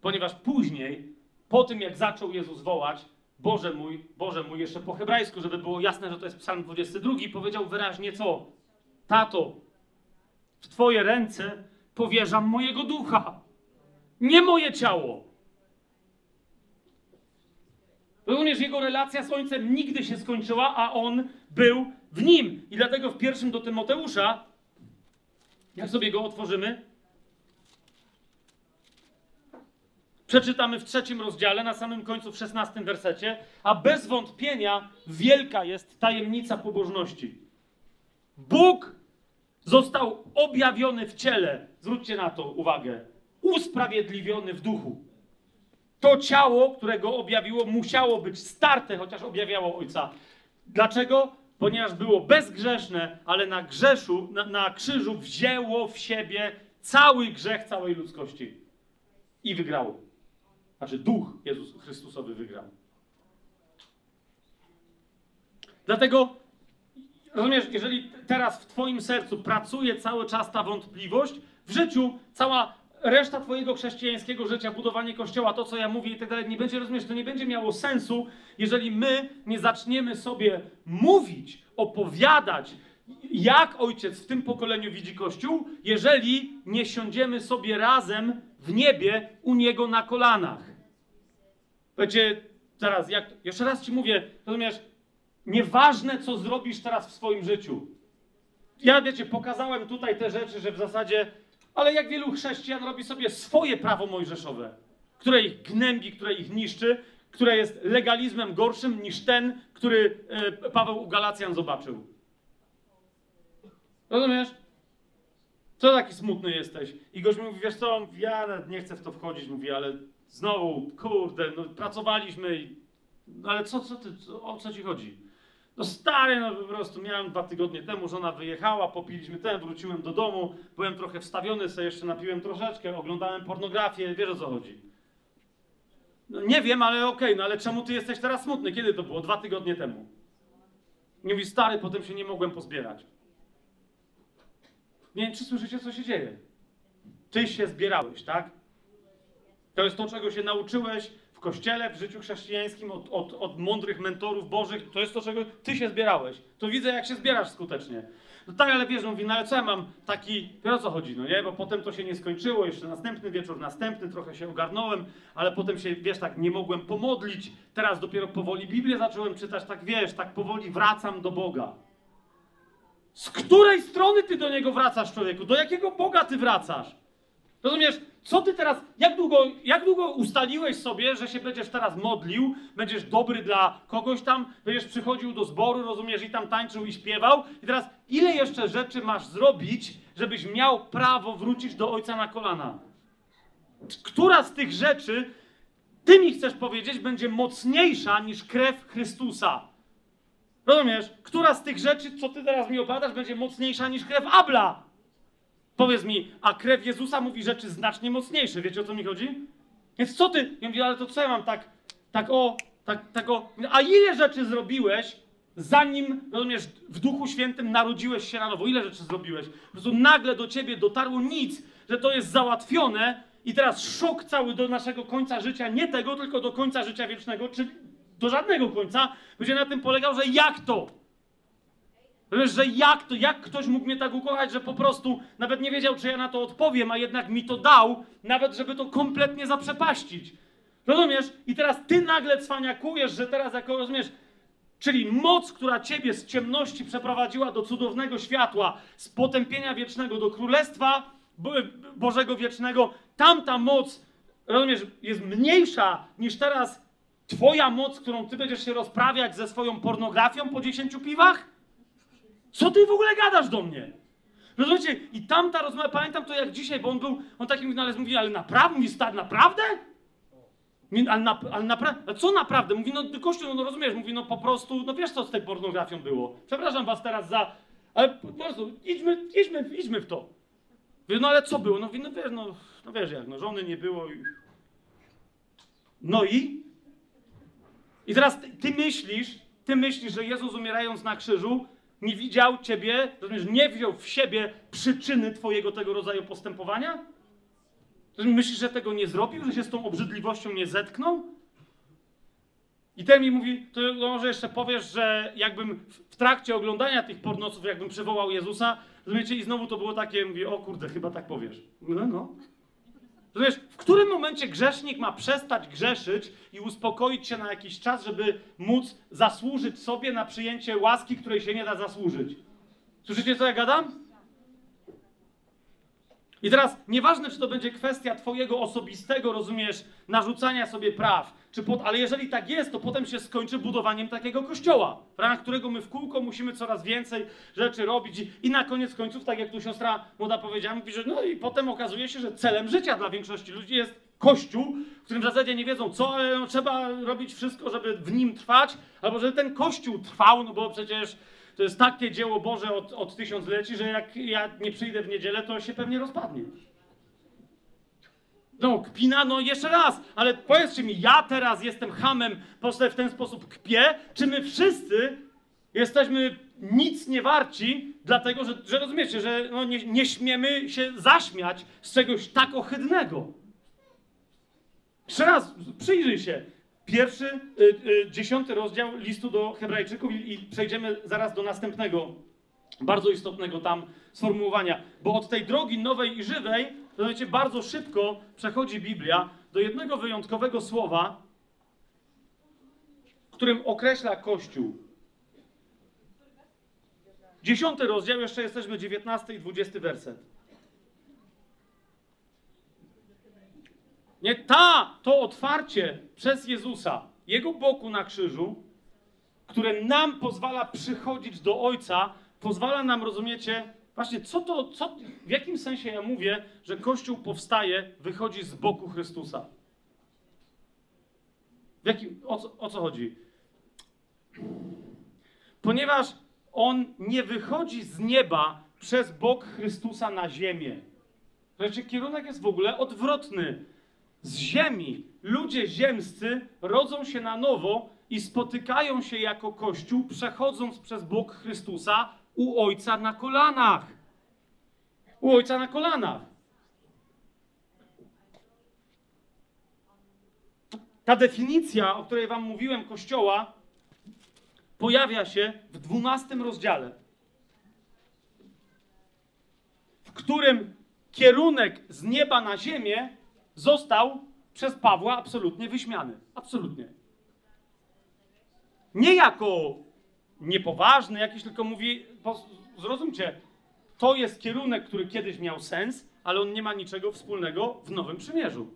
Ponieważ później po tym jak zaczął Jezus wołać, Boże mój, Boże mój, jeszcze po hebrajsku, żeby było jasne, że to jest psalm 22, powiedział wyraźnie co? Tato, w Twoje ręce powierzam mojego ducha, nie moje ciało. Rozumiesz, jego relacja z ojcem nigdy się skończyła, a on był w nim. I dlatego w pierwszym do Tymoteusza, jak sobie go otworzymy, przeczytamy w trzecim rozdziale, na samym końcu, w szesnastym wersecie, a bez wątpienia wielka jest tajemnica pobożności. Bóg został objawiony w ciele, zwróćcie na to uwagę, usprawiedliwiony w duchu. To ciało, które go objawiło, musiało być starte, chociaż objawiało Ojca. Dlaczego? Ponieważ było bezgrzeszne, ale na grzeszu, na, na krzyżu wzięło w siebie cały grzech całej ludzkości. I wygrało. Znaczy duch Jezus Chrystusowy wygrał. Dlatego, rozumiesz, jeżeli teraz w Twoim sercu pracuje cały czas ta wątpliwość, w życiu cała reszta Twojego chrześcijańskiego życia, budowanie kościoła, to co ja mówię i tak dalej, nie będzie, rozumiesz, to nie będzie miało sensu, jeżeli my nie zaczniemy sobie mówić, opowiadać, jak ojciec w tym pokoleniu widzi Kościół, jeżeli nie siądziemy sobie razem w niebie u niego na kolanach. Wiecie, teraz, jak, jeszcze raz ci mówię, rozumiesz, nieważne co zrobisz teraz w swoim życiu. Ja, wiecie, pokazałem tutaj te rzeczy, że w zasadzie, ale jak wielu chrześcijan robi sobie swoje prawo mojżeszowe, które ich gnębi, które ich niszczy, które jest legalizmem gorszym niż ten, który e, Paweł u Galacjan zobaczył. Rozumiesz? Co taki smutny jesteś? I gość mówi, wiesz co, ja nie chcę w to wchodzić, mówi, ale znowu, kurde, no pracowaliśmy i... No ale co, co ty, co, o co ci chodzi? No stary, no po prostu miałem dwa tygodnie temu, żona wyjechała, popiliśmy ten, wróciłem do domu, byłem trochę wstawiony, sobie jeszcze napiłem troszeczkę, oglądałem pornografię, wiesz o co chodzi. No nie wiem, ale okej, no ale czemu ty jesteś teraz smutny? Kiedy to było? Dwa tygodnie temu. Mówi, stary, potem się nie mogłem pozbierać. Nie wiem, czy słyszycie, co się dzieje. Ty się zbierałeś, tak? To jest to, czego się nauczyłeś w kościele, w życiu chrześcijańskim, od, od, od mądrych mentorów bożych. To jest to, czego ty się zbierałeś. To widzę, jak się zbierasz skutecznie. No tak, ale wiesz, no mówi, no ale co ja mam taki, wiesz o co chodzi, no nie? Bo potem to się nie skończyło, jeszcze następny wieczór, następny, trochę się ogarnąłem, ale potem się, wiesz, tak nie mogłem pomodlić. Teraz dopiero powoli Biblię zacząłem czytać, tak wiesz, tak powoli wracam do Boga. Z której strony ty do niego wracasz, człowieku? Do jakiego Boga ty wracasz? Rozumiesz, co ty teraz, jak długo, jak długo ustaliłeś sobie, że się będziesz teraz modlił, będziesz dobry dla kogoś tam, będziesz przychodził do zboru, rozumiesz, i tam tańczył i śpiewał, i teraz ile jeszcze rzeczy masz zrobić, żebyś miał prawo wrócić do Ojca na kolana? Która z tych rzeczy, ty mi chcesz powiedzieć, będzie mocniejsza niż krew Chrystusa? Rozumiesz? Która z tych rzeczy, co ty teraz mi opowiadasz, będzie mocniejsza niż krew Abla? Powiedz mi, a krew Jezusa mówi rzeczy znacznie mocniejsze. Wiecie o co mi chodzi? Więc co ty? Ja mówię, ale to co ja mam tak, tak o, tak, tak o. A ile rzeczy zrobiłeś, zanim, rozumiesz, w Duchu Świętym narodziłeś się na nowo? Ile rzeczy zrobiłeś? Po prostu nagle do ciebie dotarło nic, że to jest załatwione i teraz szok cały do naszego końca życia, nie tego, tylko do końca życia wiecznego, czy do żadnego końca, będzie na tym polegał, że jak to? Wiesz, że jak to, jak ktoś mógł mnie tak ukochać, że po prostu nawet nie wiedział, czy ja na to odpowiem, a jednak mi to dał, nawet żeby to kompletnie zaprzepaścić. Rozumiesz? I teraz ty nagle cwaniakujesz, że teraz jako, rozumiesz, czyli moc, która ciebie z ciemności przeprowadziła do cudownego światła, z potępienia wiecznego do królestwa Bo- Bożego wiecznego, tamta moc, rozumiesz, jest mniejsza niż teraz twoja moc, którą ty będziesz się rozprawiać ze swoją pornografią po dziesięciu piwach? Co ty w ogóle gadasz do mnie? Rozumiecie? I tamta rozmowa, pamiętam to jak dzisiaj, bo on był, on taki mówi, no mówi, ale naprawdę? Mówi, stary, naprawdę? Mówi, ale, na? Ale co naprawdę? Mówi, no ty, kościół, no rozumiesz, mówi, no po prostu, no wiesz co z tej pornografią było. Przepraszam was teraz za, ale po prostu, idźmy, idźmy, idźmy w to. Mówi, no ale co było? No mówi, no wiesz, no, no wiesz jak, no żony nie było i... No i? I teraz ty, ty myślisz, ty myślisz, że Jezus umierając na krzyżu nie widział ciebie, rozumiesz, nie wziął w siebie przyczyny twojego tego rodzaju postępowania? Myślisz, że tego nie zrobił, że się z tą obrzydliwością nie zetknął? I ten mi mówi, to może jeszcze powiesz, że jakbym w- trakcie oglądania tych pornoców, jakbym przywołał Jezusa, rozumiecie, i znowu to było takie, mówię, o kurde, chyba tak powiesz. No, no. Rozumiesz, w którym momencie grzesznik ma przestać grzeszyć i uspokoić się na jakiś czas, żeby móc zasłużyć sobie na przyjęcie łaski, której się nie da zasłużyć? Słyszycie, co ja gadam? I teraz nieważne, czy to będzie kwestia Twojego osobistego, rozumiesz, narzucania sobie praw, czy pod, ale jeżeli tak jest, to potem się skończy budowaniem takiego kościoła, w ramach którego my w kółko musimy coraz więcej rzeczy robić i, na koniec końców, tak jak tu siostra młoda powiedziała, mówi, że no i potem okazuje się, że celem życia dla większości ludzi jest kościół, w którym w zasadzie nie wiedzą co, ale trzeba robić wszystko, żeby w nim trwać, albo żeby ten kościół trwał, no bo przecież to jest takie dzieło Boże od, od tysiącleci, że jak ja nie przyjdę w niedzielę, to się pewnie rozpadnie. No, kpina, no jeszcze raz, ale powiedzcie mi, ja teraz jestem hamem, po prostu w ten sposób kpię, czy my wszyscy jesteśmy nic nie warci, dlatego że, że rozumiecie, że no nie, nie śmiemy się zaśmiać z czegoś tak ohydnego. Jeszcze raz, przyjrzyj się. Pierwszy, y, y, dziesiąty rozdział listu do Hebrajczyków i, przejdziemy zaraz do następnego, bardzo istotnego tam sformułowania. Bo od tej drogi nowej i żywej, to wiecie, bardzo szybko przechodzi Biblia do jednego wyjątkowego słowa, którym określa Kościół. Dziesiąty rozdział, jeszcze jesteśmy, dziewiętnasty i dwudziesty werset. Nie ta, to otwarcie przez Jezusa, Jego boku na krzyżu, które nam pozwala przychodzić do Ojca, pozwala nam, rozumiecie, właśnie co to, co, w jakim sensie ja mówię, że Kościół powstaje, wychodzi z boku Chrystusa. W jakim, o, co, o co chodzi? Ponieważ On nie wychodzi z nieba przez bok Chrystusa na ziemię. Znaczy, kierunek jest w ogóle odwrotny. Z ziemi ludzie ziemscy rodzą się na nowo i spotykają się jako Kościół, przechodząc przez bok Chrystusa u Ojca na kolanach. U Ojca na kolanach. Ta definicja, o której Wam mówiłem, Kościoła, pojawia się w 12 rozdziale, w którym kierunek z nieba na ziemię został przez Pawła absolutnie wyśmiany. Absolutnie. Nie jako niepoważny jakiś, tylko mówi, zrozumcie, to jest kierunek, który kiedyś miał sens, ale on nie ma niczego wspólnego w Nowym Przymierzu.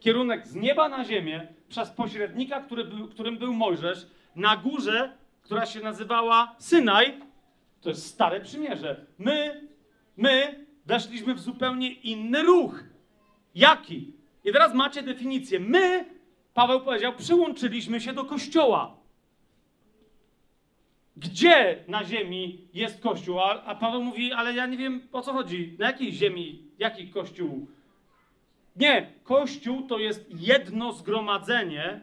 Kierunek z nieba na ziemię przez pośrednika, który był, którym był Mojżesz, na górze, która się nazywała Synaj, to jest Stare Przymierze. My, my weszliśmy w zupełnie inny ruch. Jaki? I teraz macie definicję. My, Paweł powiedział, przyłączyliśmy się do kościoła. Gdzie na ziemi jest kościół? A, a Paweł mówi, ale ja nie wiem o co chodzi. Na jakiej ziemi, jaki kościół? Nie, kościół to jest jedno zgromadzenie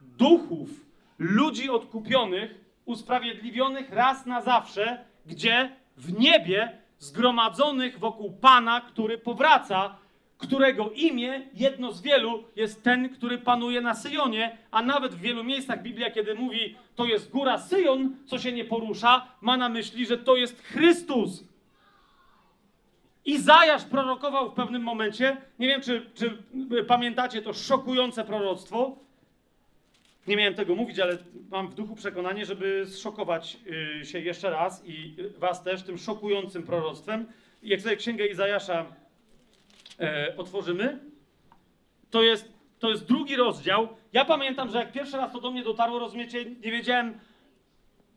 duchów, ludzi odkupionych, usprawiedliwionych raz na zawsze, gdzie w niebie zgromadzonych wokół Pana, który powraca, którego imię, jedno z wielu, jest ten, który panuje na Syjonie, a nawet w wielu miejscach Biblia, kiedy mówi, to jest góra Syjon, co się nie porusza, ma na myśli, że to jest Chrystus. Izajasz prorokował w pewnym momencie, nie wiem, czy, czy pamiętacie to szokujące proroctwo, nie miałem tego mówić, ale mam w duchu przekonanie, żeby zszokować y, się jeszcze raz i y, was też tym szokującym proroctwem. Jak sobie księgę Izajasza e, otworzymy, to jest, to jest drugi rozdział. Ja pamiętam, że jak pierwszy raz to do mnie dotarło, rozumiecie, nie wiedziałem,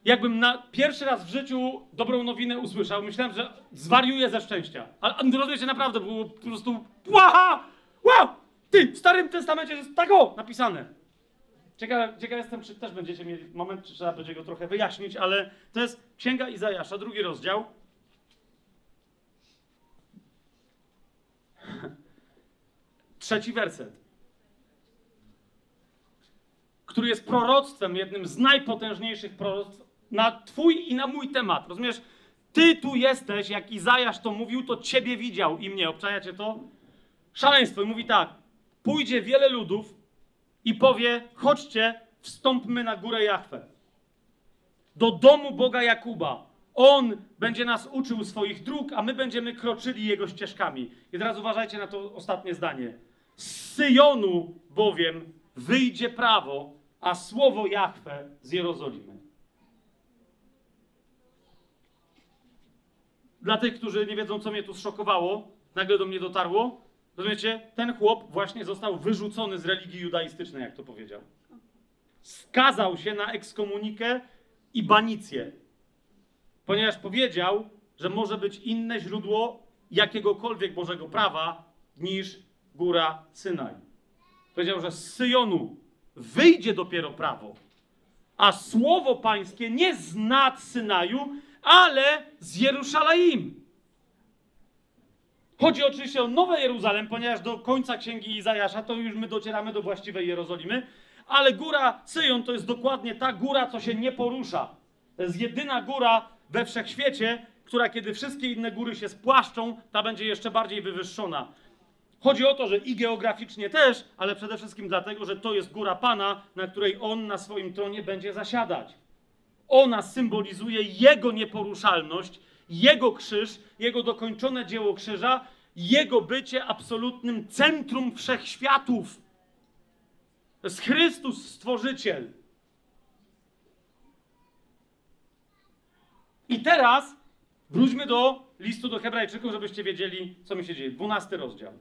jakbym na pierwszy raz w życiu dobrą nowinę usłyszał. Myślałem, że zwariuję ze szczęścia. Ale rozumiecie, naprawdę było po prostu łaha! Wow! Ty, w Starym Testamencie jest tak o napisane. Ciekaw, ciekaw jestem, czy też będziecie mieli moment, czy trzeba będzie go trochę wyjaśnić, ale to jest Księga Izajasza, drugi rozdział. Trzeci werset. Który jest proroctwem, jednym z najpotężniejszych proroctw na twój i na mój temat. Rozumiesz? Ty tu jesteś, jak Izajasz to mówił, to ciebie widział i mnie. Obczajacie to? Szaleństwo. I mówi tak. Pójdzie wiele ludów, i powie: chodźcie, wstąpmy na górę Jachwę. Do domu Boga Jakuba. On będzie nas uczył swoich dróg, a my będziemy kroczyli jego ścieżkami. I teraz uważajcie na to ostatnie zdanie. Z Syjonu bowiem wyjdzie prawo, a słowo Jachwę z Jerozolimy. Dla tych, którzy nie wiedzą, co mnie tu zszokowało, nagle do mnie dotarło. Rozumiecie? Ten chłop właśnie został wyrzucony z religii judaistycznej, jak to powiedział. Skazał się na ekskomunikę i banicję, ponieważ powiedział, że może być inne źródło jakiegokolwiek Bożego prawa niż góra Synaj. Powiedział, że z Syjonu wyjdzie dopiero prawo, a słowo pańskie nie z nad Synaju, ale z Jeruszalaim. Chodzi oczywiście o Nowe Jeruzalem, ponieważ do końca księgi Izajasza to już my docieramy do właściwej Jerozolimy, ale góra Syjon to jest dokładnie ta góra, co się nie porusza. To jest jedyna góra we wszechświecie, która kiedy wszystkie inne góry się spłaszczą, ta będzie jeszcze bardziej wywyższona. Chodzi o to, że i geograficznie też, ale przede wszystkim dlatego, że to jest góra Pana, na której On na swoim tronie będzie zasiadać. Ona symbolizuje Jego nieporuszalność, Jego krzyż, Jego dokończone dzieło krzyża, Jego bycie absolutnym centrum wszechświatów. To jest Chrystus, Stworzyciel. I teraz wróćmy do listu do Hebrajczyków, żebyście wiedzieli, co mi się dzieje. 12 rozdział.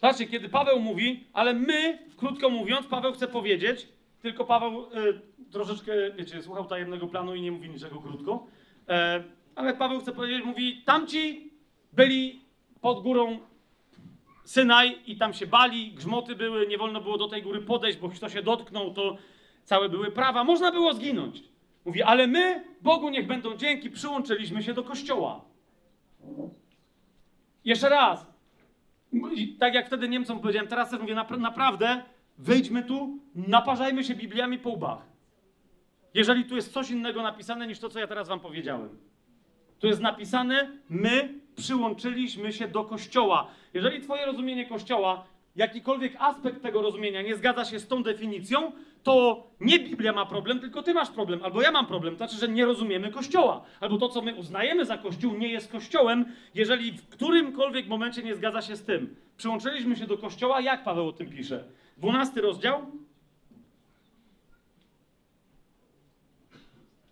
Zobaczcie, kiedy Paweł mówi, ale my, krótko mówiąc, Paweł chce powiedzieć, tylko Paweł y, troszeczkę, wiecie, słuchał tajemnego planu i nie mówi niczego krótko, e, ale Paweł chce powiedzieć, mówi, tamci byli pod górą Synaj i tam się bali, grzmoty były, nie wolno było do tej góry podejść, bo kto się dotknął, to całe były prawa, można było zginąć. Mówi, ale my, Bogu niech będą dzięki, przyłączyliśmy się do Kościoła. Jeszcze raz, tak jak wtedy Niemcom powiedziałem, teraz też mówię, napra- naprawdę, wyjdźmy tu, naparzajmy się Bibliami po łbach. Jeżeli tu jest coś innego napisane niż to, co ja teraz wam powiedziałem. Tu jest napisane, my przyłączyliśmy się do Kościoła. Jeżeli twoje rozumienie Kościoła, jakikolwiek aspekt tego rozumienia nie zgadza się z tą definicją, to nie Biblia ma problem, tylko ty masz problem, albo ja mam problem. To znaczy, że nie rozumiemy Kościoła. Albo to, co my uznajemy za Kościół, nie jest Kościołem, jeżeli w którymkolwiek momencie nie zgadza się z tym. Przyłączyliśmy się do Kościoła, jak Paweł o tym pisze? 12 rozdział,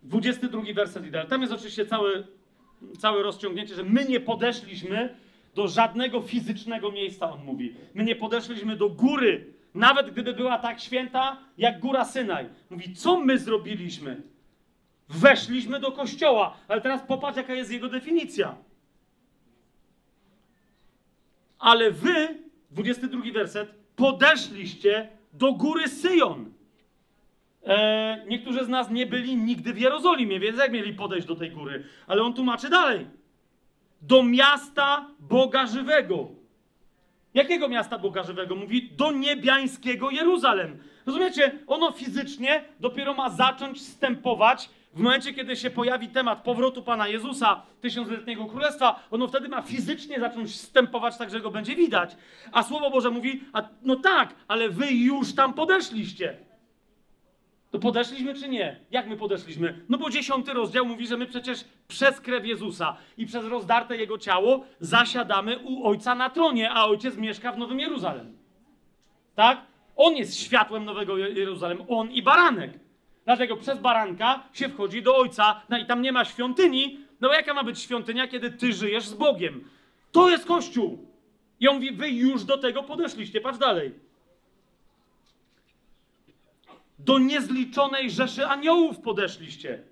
22 werset i dalej. Tam jest oczywiście całe, całe rozciągnięcie, że my nie podeszliśmy do żadnego fizycznego miejsca, on mówi. My nie podeszliśmy do góry, nawet gdyby była tak święta jak góra Synaj. Mówi, co my zrobiliśmy? Weszliśmy do kościoła, ale teraz popatrz, jaka jest jego definicja. Ale wy, 22 werset, podeszliście do góry Syjon. E, niektórzy z nas nie byli nigdy w Jerozolimie, więc jak mieli podejść do tej góry? Ale on tłumaczy dalej. Do miasta Boga żywego. Jakiego miasta Boga żywego? Mówi do niebiańskiego Jeruzalem. Rozumiecie? Ono fizycznie dopiero ma zacząć wstępować w momencie, kiedy się pojawi temat powrotu Pana Jezusa, tysiącletniego królestwa. Ono wtedy ma fizycznie zacząć wstępować tak, że go będzie widać. A Słowo Boże mówi, a, no tak, ale wy już tam podeszliście. To podeszliśmy czy nie? Jak my podeszliśmy? No bo dziesiąty rozdział mówi, że my przecież przez krew Jezusa i przez rozdarte Jego ciało zasiadamy u Ojca na tronie, a Ojciec mieszka w Nowym Jeruzalem. Tak? On jest światłem Nowego Je- Jeruzalem, on i baranek. Dlatego przez baranka się wchodzi do Ojca, no i tam nie ma świątyni, no bo jaka ma być świątynia, kiedy ty żyjesz z Bogiem? To jest Kościół. I on mówi, wy już do tego podeszliście, patrz dalej. Do niezliczonej rzeszy aniołów podeszliście.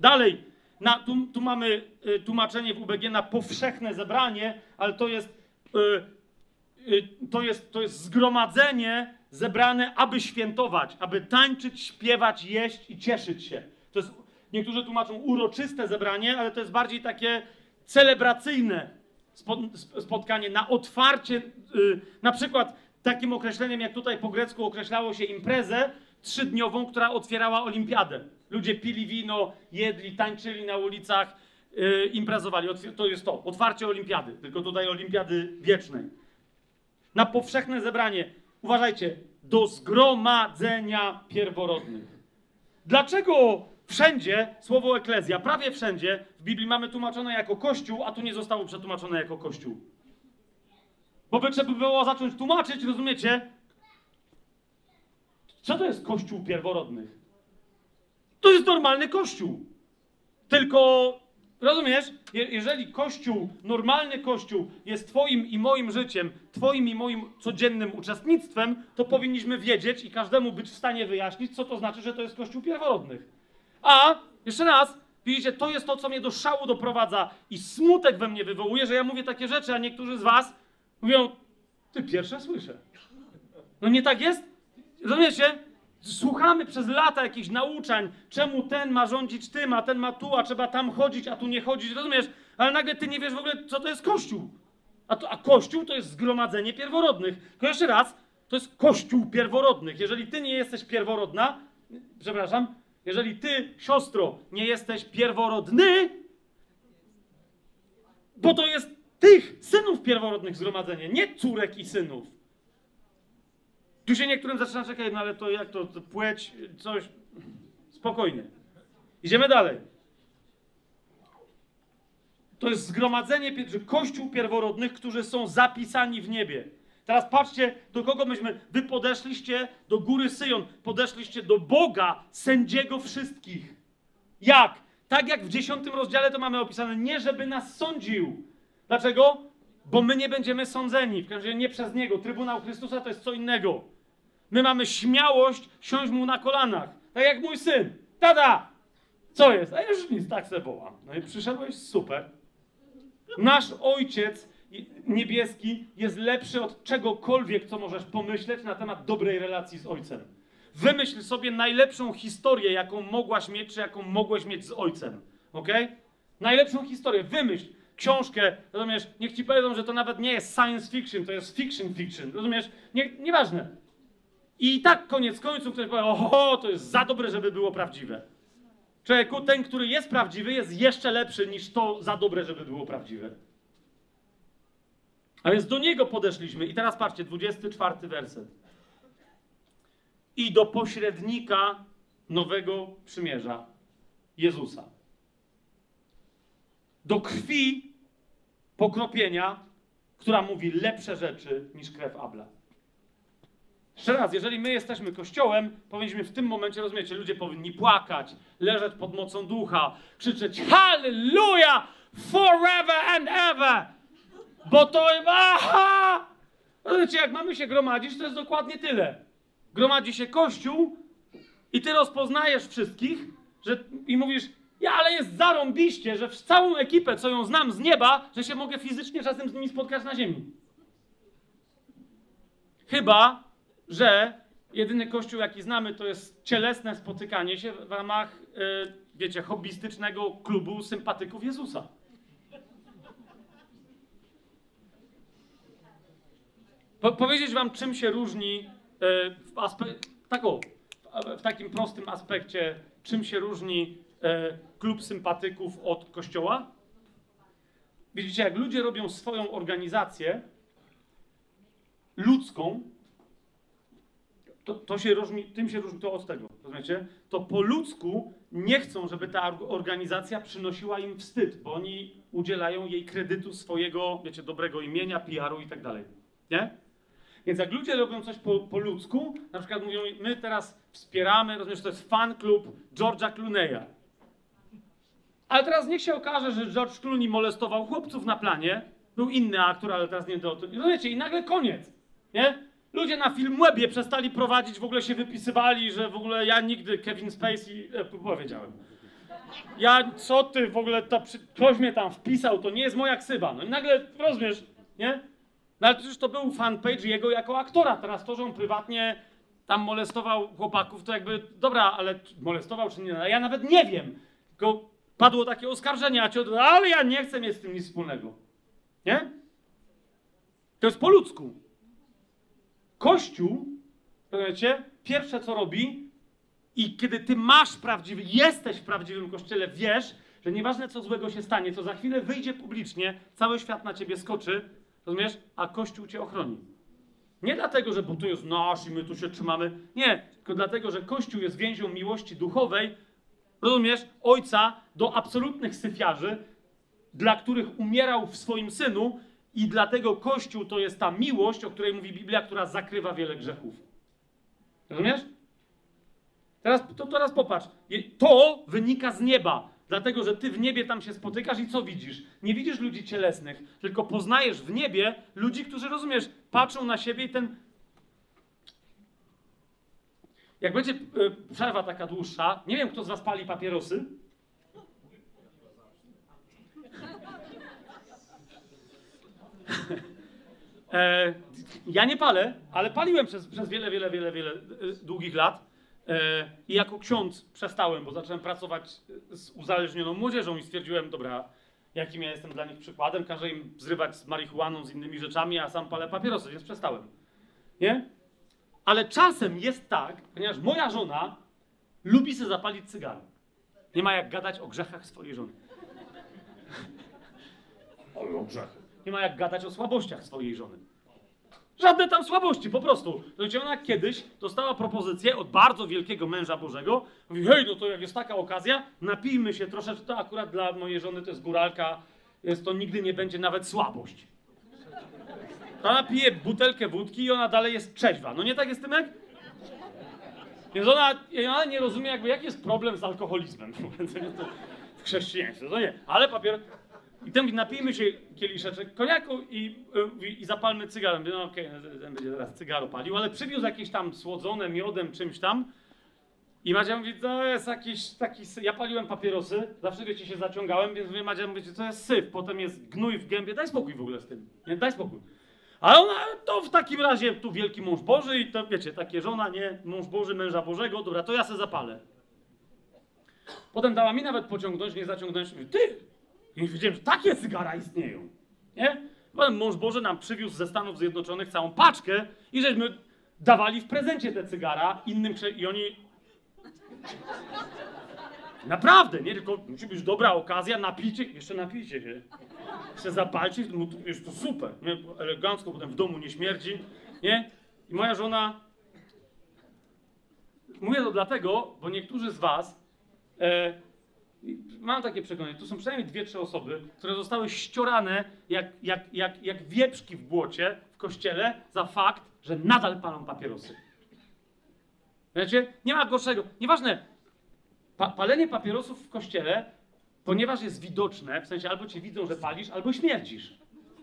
Dalej, na, tu, tu mamy y, tłumaczenie w UBG na powszechne zebranie, ale to jest, y, y, to jest, to jest zgromadzenie zebrane, aby świętować, aby tańczyć, śpiewać, jeść i cieszyć się. To jest, niektórzy tłumaczą uroczyste zebranie, ale to jest bardziej takie celebracyjne spo, sp- spotkanie na otwarcie, y, na przykład takim określeniem, jak tutaj po grecku określało się imprezę trzydniową, która otwierała olimpiadę. Ludzie pili wino, jedli, tańczyli na ulicach, y, imprezowali. To jest to, otwarcie olimpiady, tylko tutaj olimpiady wiecznej. Na powszechne zebranie. Uważajcie, do zgromadzenia pierworodnych. Dlaczego wszędzie słowo eklezja, prawie wszędzie w Biblii mamy tłumaczone jako kościół, a tu nie zostało przetłumaczone jako kościół? Bo by trzeba było zacząć tłumaczyć, rozumiecie? Co to jest kościół pierworodnych? To jest normalny kościół. Tylko, rozumiesz, Je- jeżeli kościół, normalny kościół jest twoim i moim życiem, twoim i moim codziennym uczestnictwem, to powinniśmy wiedzieć i każdemu być w stanie wyjaśnić, co to znaczy, że to jest kościół pierworodnych. A, jeszcze raz, widzicie, to jest to, co mnie do szału doprowadza i smutek we mnie wywołuje, że ja mówię takie rzeczy, a niektórzy z was mówią, ty pierwsze słyszę. No nie tak jest? Rozumiecie? Słuchamy przez lata jakichś nauczań, czemu ten ma rządzić tym, a ten ma tu, a trzeba tam chodzić, a tu nie chodzić, rozumiesz? Ale nagle ty nie wiesz w ogóle, co to jest Kościół. A, to, a Kościół to jest zgromadzenie pierworodnych. Tylko jeszcze raz, to jest Kościół pierworodnych. Jeżeli ty nie jesteś pierworodna, przepraszam, jeżeli ty, siostro, nie jesteś pierworodny, bo to jest tych synów pierworodnych zgromadzenie, nie córek i synów. Tu się niektórym zaczyna czekać, no ale to jak to, to płeć, coś. Spokojnie. Idziemy dalej. To jest zgromadzenie, kościół pierworodnych, którzy są zapisani w niebie. Teraz patrzcie, do kogo myśmy. Wy podeszliście do góry Syjon, podeszliście do Boga, sędziego wszystkich. Jak? Tak jak w dziesiątym rozdziale to mamy opisane, nie żeby nas sądził. Dlaczego? Bo my nie będziemy sądzeni, w każdym razie nie przez Niego. Trybunał Chrystusa to jest co innego. My mamy śmiałość siąść Mu na kolanach. Tak jak mój syn. Tada! Co jest? A już nic, tak se wołam. No i przyszedłeś, super. Nasz Ojciec niebieski jest lepszy od czegokolwiek, co możesz pomyśleć na temat dobrej relacji z Ojcem. Wymyśl sobie najlepszą historię, jaką mogłaś mieć, czy jaką mogłeś mieć z Ojcem. Ok? Najlepszą historię. Wymyśl książkę, rozumiesz? Niech ci powiedzą, że to nawet nie jest science fiction, to jest fiction fiction. Rozumiesz? Nie, nieważne. I tak koniec końców ktoś powie, oho, to jest za dobre, żeby było prawdziwe. Człowieku, ten, który jest prawdziwy, jest jeszcze lepszy niż to za dobre, żeby było prawdziwe. A więc do niego podeszliśmy. I teraz patrzcie, 24 werset. I do pośrednika nowego przymierza Jezusa. Do krwi pokropienia, która mówi lepsze rzeczy niż krew Abla. Jeszcze raz, jeżeli my jesteśmy kościołem, powinniśmy w tym momencie, rozumiecie, ludzie powinni płakać, leżeć pod mocą ducha, krzyczeć Hallelujah! Forever and ever! Bo to. Aha! Rozumiecie, jak mamy się gromadzić, to jest dokładnie tyle. Gromadzi się kościół i ty rozpoznajesz wszystkich że, i mówisz, ja, ale jest zarąbiście, że w całą ekipę, co ją znam z nieba, że się mogę fizycznie czasem z nimi spotkać na ziemi. Chyba, że jedyny kościół, jaki znamy, to jest cielesne spotykanie się w ramach, yy, wiecie, hobbystycznego klubu sympatyków Jezusa. Po, powiedzieć wam, czym się różni yy, w, tak o, w, takim prostym aspekcie, czym się różni klub sympatyków od kościoła? Widzicie, jak ludzie robią swoją organizację ludzką, to, to się różni, tym się różni to od tego, rozumiecie? To po ludzku nie chcą, żeby ta org- organizacja przynosiła im wstyd, bo oni udzielają jej kredytu swojego, wiecie, dobrego imienia, PR-u i tak dalej, nie? Więc jak ludzie robią coś po, po ludzku, na przykład mówią, my teraz wspieramy, rozumiesz, to jest fan klub George'a Clooney'a. Ale teraz niech się okaże, że George Clooney molestował chłopców na planie, był inny aktor, ale teraz nie do... Rozumiecie, i nagle koniec, nie? Ludzie na Filmwebie przestali prowadzić, w ogóle się wypisywali, że w ogóle ja nigdy Kevin Spacey, e, powiedziałem. Ja, co ty w ogóle, to, przy- ktoś mnie tam wpisał, to nie jest moja ksywa. No i nagle, rozumiesz, nie? No ale przecież to był fanpage jego jako aktora. Teraz to, że on prywatnie tam molestował chłopaków, to jakby, dobra, ale molestował czy nie, no ja nawet nie wiem. Tylko padło takie oskarżenie, a ci od... ale ja nie chcę mieć z tym nic wspólnego. Nie? To jest po ludzku. Kościół, rozumiecie, pierwsze co robi i kiedy ty masz prawdziwy, jesteś w prawdziwym kościele, wiesz, że nieważne co złego się stanie, co za chwilę wyjdzie publicznie, cały świat na ciebie skoczy, rozumiesz, a Kościół cię ochroni. Nie dlatego, że bo tu jest nasz i my tu się trzymamy. Nie, tylko dlatego, że Kościół jest więzią miłości duchowej, rozumiesz, ojca do absolutnych syfiarzy, dla których umierał w swoim synu i dlatego Kościół to jest ta miłość, o której mówi Biblia, która zakrywa wiele grzechów. Rozumiesz? Teraz, to teraz popatrz. To wynika z nieba. Dlatego, że ty w niebie tam się spotykasz i co widzisz? Nie widzisz ludzi cielesnych, tylko poznajesz w niebie ludzi, którzy, rozumiesz, patrzą na siebie i ten... Jak będzie y, przerwa taka dłuższa, nie wiem, kto z was pali papierosy. E, ja nie palę, ale paliłem przez, przez wiele, wiele, wiele, wiele e, długich lat. E, I jako ksiądz przestałem, bo zacząłem pracować z uzależnioną młodzieżą i stwierdziłem, dobra, jakim ja jestem dla nich przykładem, każę im zrywać z marihuaną, z innymi rzeczami, a sam palę papierosy, więc przestałem. Nie? Ale czasem jest tak, ponieważ moja żona lubi sobie zapalić cygaro. Nie ma jak gadać o grzechach swojej żony. Ale o grzechy. Nie ma jak gadać o słabościach swojej żony. Żadne tam słabości, po prostu. Słuchajcie, ona kiedyś dostała propozycję od bardzo wielkiego męża Bożego. Mówi, hej, no to jak jest taka okazja, napijmy się troszeczkę, to akurat dla mojej żony to jest góralka, jest to nigdy nie będzie nawet słabość. Ona pije butelkę wódki i ona dalej jest trzeźwa. No nie tak jest, Tymek? Więc ona, ona nie rozumie jakby, jaki jest problem z alkoholizmem w chrześcijaństwie. To nie, ale papier... I ten mówi, napijmy się kieliszeczek koniaku i, y, i zapalmy cygaro. Mówię, no okej, no, ten będzie teraz cygaro palił, ale przywiózł jakieś tam słodzone miodem, czymś tam. I Madzia mówi, to jest jakiś taki. Ja paliłem papierosy, zawsze wiecie, się zaciągałem, więc mówię, Madzia, mówicie, to jest syf, potem jest gnój w gębie, daj spokój w ogóle z tym. Nie, daj spokój. Ale ona, to w takim razie tu wielki mąż Boży i to wiecie, takie żona, nie, mąż Boży, męża Bożego, dobra, to ja se zapalę. Potem dała mi nawet pociągnąć, nie zaciągnąć. Mówię, Ty! I wiedziałem, że takie cygara istnieją. Nie? Potem mąż Boży nam przywiózł ze Stanów Zjednoczonych całą paczkę i żeśmy dawali w prezencie te cygara innym i oni... Naprawdę, nie? Tylko musi być dobra okazja, napijcie, jeszcze napijcie się. Jeszcze zapalcie, no to jest to super, nie? Elegancko, potem w domu nie śmierdzi, nie? I moja żona... Mówię to dlatego, bo niektórzy z was e, Mam takie przekonanie, tu są przynajmniej dwie, trzy osoby, które zostały ściorane jak, jak, jak, jak wieprzki w błocie w kościele za fakt, że nadal palą papierosy. Wiecie? Nie ma gorszego. Nieważne, pa, palenie papierosów w kościele, ponieważ jest widoczne, w sensie albo cię widzą, że palisz, albo śmierdzisz.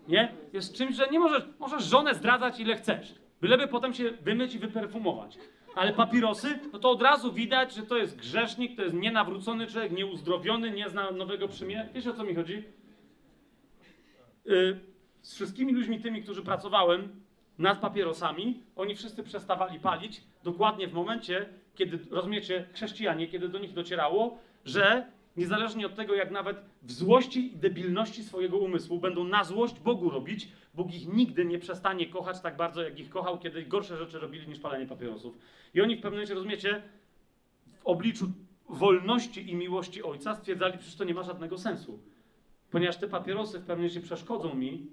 Nie? Jest czymś, że nie możesz, możesz żonę zdradzać ile chcesz. Byleby potem się wymyć i wyperfumować. Ale papierosy, no to od razu widać, że to jest grzesznik, to jest nienawrócony człowiek, nieuzdrowiony, nie zna nowego przymierza. Wiesz o co mi chodzi? Yy, z wszystkimi ludźmi tymi, którzy pracowałem nad papierosami, oni wszyscy przestawali palić dokładnie w momencie, kiedy, rozumiecie, chrześcijanie, kiedy do nich docierało, że niezależnie od tego, jak nawet w złości i debilności swojego umysłu będą na złość Bogu robić, Bóg ich nigdy nie przestanie kochać tak bardzo, jak ich kochał, kiedy gorsze rzeczy robili niż palenie papierosów. I oni w pewnym momencie, rozumiecie, w obliczu wolności i miłości Ojca stwierdzali, przecież to nie ma żadnego sensu. Ponieważ te papierosy w pewnym momencie przeszkodzą mi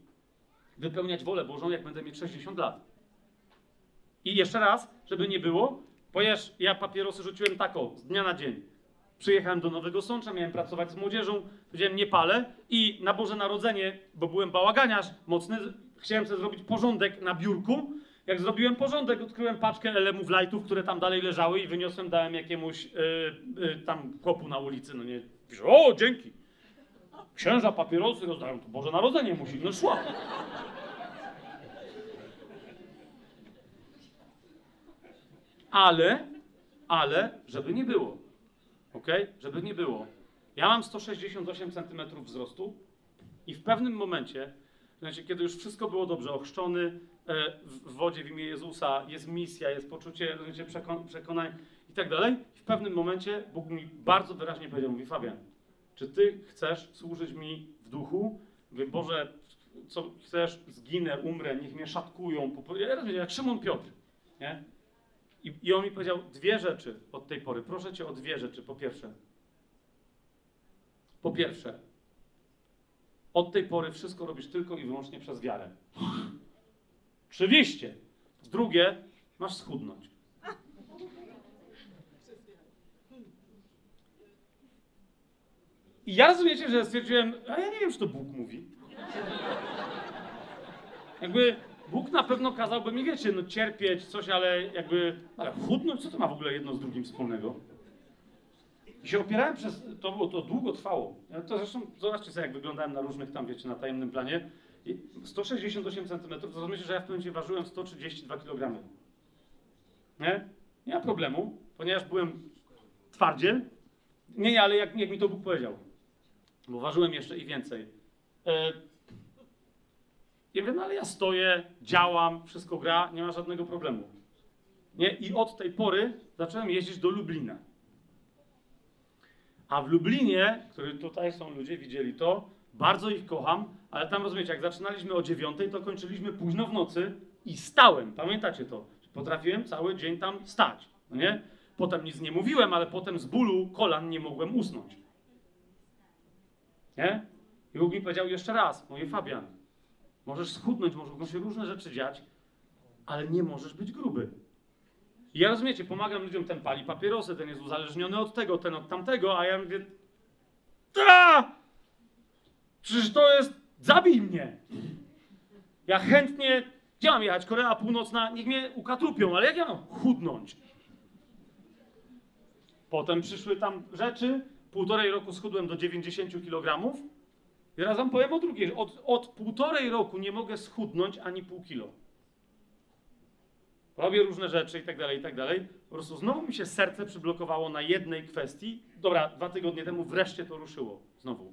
wypełniać wolę Bożą, jak będę mieć 60 lat. I jeszcze raz, żeby nie było, ponieważ ja papierosy rzuciłem tak o, z dnia na dzień. Przyjechałem do Nowego Sącza, miałem pracować z młodzieżą, powiedziałem nie palę i na Boże Narodzenie, bo byłem bałaganiarz mocny, chciałem sobie zrobić porządek na biurku. Jak zrobiłem porządek, odkryłem paczkę elemów lightów, które tam dalej leżały i wyniosłem, dałem jakiemuś yy, yy, tam chłopu na ulicy, no nie. O, dzięki. Księża papierosy rozdają, to Boże Narodzenie musi, no szło. Ale, ale, żeby nie było. Ok? Żeby nie było. Ja mam 168 cm wzrostu i w pewnym momencie, kiedy już wszystko było dobrze, ochrzczony e, w wodzie w imię Jezusa, jest misja, jest poczucie przekonań i tak dalej, w pewnym momencie Bóg mi bardzo wyraźnie powiedział, mówi Fabian, czy ty chcesz służyć mi w duchu? Mówię, Boże, co chcesz, zginę, umrę, niech mnie szatkują. Ja rozumiem, jak Szymon Piotr, nie? I, I on mi powiedział dwie rzeczy od tej pory. Proszę cię o dwie rzeczy. Po pierwsze, po pierwsze, od tej pory wszystko robisz tylko i wyłącznie przez wiarę. Oczywiście. Drugie, masz schudnąć. I ja rozumiecie, że stwierdziłem, a ja nie wiem, czy to Bóg mówi. Jakby Bóg na pewno kazałby mi, wiecie, no cierpieć, coś, ale jakby, ale chudnąć, co to ma w ogóle jedno z drugim wspólnego? I się opierałem przez, to było, to długo trwało. Ja to zresztą, zobaczcie sobie, jak wyglądałem na różnych tam, wiecie, na tajemnym planie. I 168 cm, to rozumiecie, że ja w pewnym momencie ważyłem 132 kg. Nie? Nie ma problemu, ponieważ byłem twardziel. Nie, nie, ale jak, jak mi to Bóg powiedział. Bo ważyłem jeszcze i więcej. E, ja wiem, no ale ja stoję, działam, wszystko gra, nie ma żadnego problemu. Nie? I od tej pory zacząłem jeździć do Lublina. A w Lublinie, który tutaj są ludzie, widzieli to, bardzo ich kocham, ale tam rozumiecie, jak zaczynaliśmy o dziewiątej, to kończyliśmy późno w nocy i stałem. Pamiętacie to? Potrafiłem cały dzień tam stać, no nie? Potem nic nie mówiłem, ale potem z bólu kolan nie mogłem usnąć. Nie? I Bóg mi powiedział jeszcze raz, mówię Fabian, możesz schudnąć, mogą się różne rzeczy dziać, ale nie możesz być gruby. Ja rozumiecie, pomagam ludziom, ten pali papierosy, ten jest uzależniony od tego, ten od tamtego, a ja mówię, ta! Przecież to jest, zabij mnie! Ja chętnie, gdzie mam jechać? Korea Północna, niech mnie ukatrupią, ale jak ja mam chudnąć? Potem przyszły tam rzeczy, półtorej roku schudłem do 90 kg. Teraz wam powiem o drugiej, od, od półtorej roku nie mogę schudnąć ani pół kilo robię różne rzeczy i tak dalej, i tak dalej. Po prostu znowu mi się serce przyblokowało na jednej kwestii. Dobra, dwa tygodnie temu wreszcie to ruszyło znowu.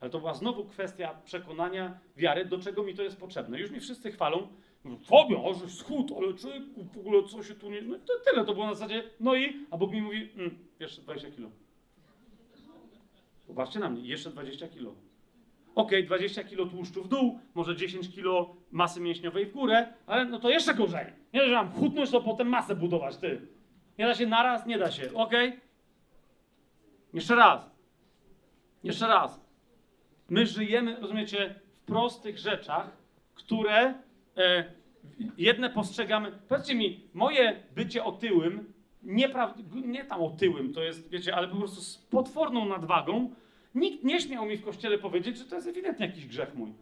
Ale to była znowu kwestia przekonania, wiary, do czego mi to jest potrzebne. Już mi wszyscy chwalą, Fabian, o, że schód, ale człowieku, w ogóle co się tu nie... No to tyle, to było na zasadzie, no i, a Bóg mi mówi, mm, jeszcze 20 kilo. Popatrzcie na mnie, jeszcze 20 kilo. Okej, 20 kilo tłuszczu w dół, może 10 kilo masy mięśniowej w górę, ale no to jeszcze gorzej. Nie, że mam chudnąć, to potem masę budować, ty. Nie da się naraz, nie da się, okej? Jeszcze raz. Jeszcze raz. My żyjemy, rozumiecie, w prostych rzeczach, które e, jedne postrzegamy. Powiedzcie mi, moje bycie otyłym, nie, nie tam otyłym, to jest, wiecie, ale po prostu z potworną nadwagą, Nikt nie śmiał mi w kościele powiedzieć, że to jest ewidentnie jakiś grzech mój.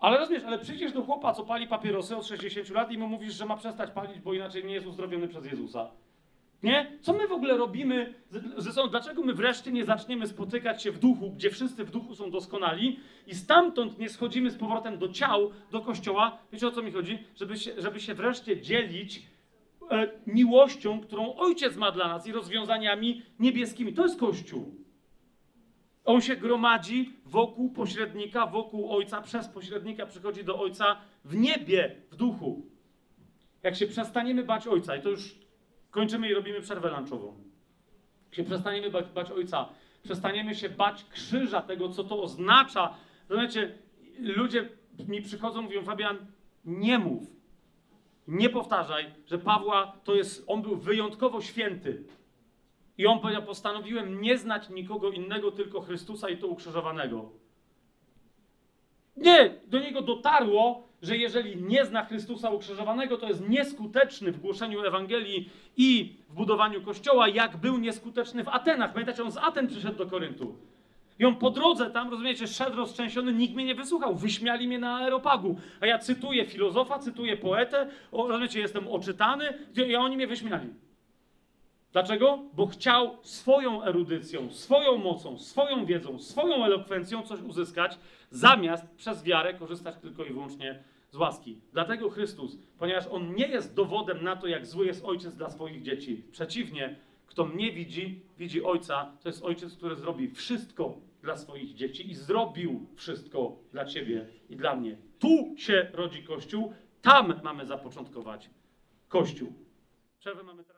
Ale rozumiesz, ale przyjdziesz do chłopa, co pali papierosy od 60 lat i mu mówisz, że ma przestać palić, bo inaczej nie jest uzdrowiony przez Jezusa. Nie? Co my w ogóle robimy ze sobą? Dlaczego my wreszcie nie zaczniemy spotykać się w duchu, gdzie wszyscy w duchu są doskonali i stamtąd nie schodzimy z powrotem do ciał, do kościoła? Wiecie o co mi chodzi? Żeby się, żeby się wreszcie dzielić e, miłością, którą Ojciec ma dla nas i rozwiązaniami niebieskimi. To jest Kościół. On się gromadzi wokół pośrednika, wokół Ojca, przez pośrednika przychodzi do Ojca w niebie, w duchu. Jak się przestaniemy bać Ojca, i to już kończymy i robimy przerwę lunchową. Jak się przestaniemy bać, bać Ojca, przestaniemy się bać krzyża, tego, co to oznacza. Rozumiecie, ludzie mi przychodzą, mówią, Fabian, nie mów, nie powtarzaj, że Pawła to jest, on był wyjątkowo święty. I on powiedział: Postanowiłem nie znać nikogo innego, tylko Chrystusa i to ukrzyżowanego. Nie, do niego dotarło, że jeżeli nie zna Chrystusa ukrzyżowanego, to jest nieskuteczny w głoszeniu Ewangelii i w budowaniu kościoła, jak był nieskuteczny w Atenach. Pamiętacie, on z Aten przyszedł do Koryntu. I on po drodze tam, rozumiecie, szedł roztrzęsiony, nikt mnie nie wysłuchał. Wyśmiali mnie na aeropagu. A ja cytuję filozofa, cytuję poetę, rozumiecie, jestem oczytany, i oni mnie wyśmiali. Dlaczego? Bo chciał swoją erudycją, swoją mocą, swoją wiedzą, swoją elokwencją coś uzyskać, zamiast przez wiarę korzystać tylko i wyłącznie z łaski. Dlatego Chrystus, ponieważ On nie jest dowodem na to, jak zły jest ojciec dla swoich dzieci. Przeciwnie, kto mnie widzi, widzi ojca, to jest ojciec, który zrobi wszystko dla swoich dzieci i zrobił wszystko dla ciebie i dla mnie. Tu się rodzi Kościół, tam mamy zapoczątkować Kościół. Przerwę mamy teraz.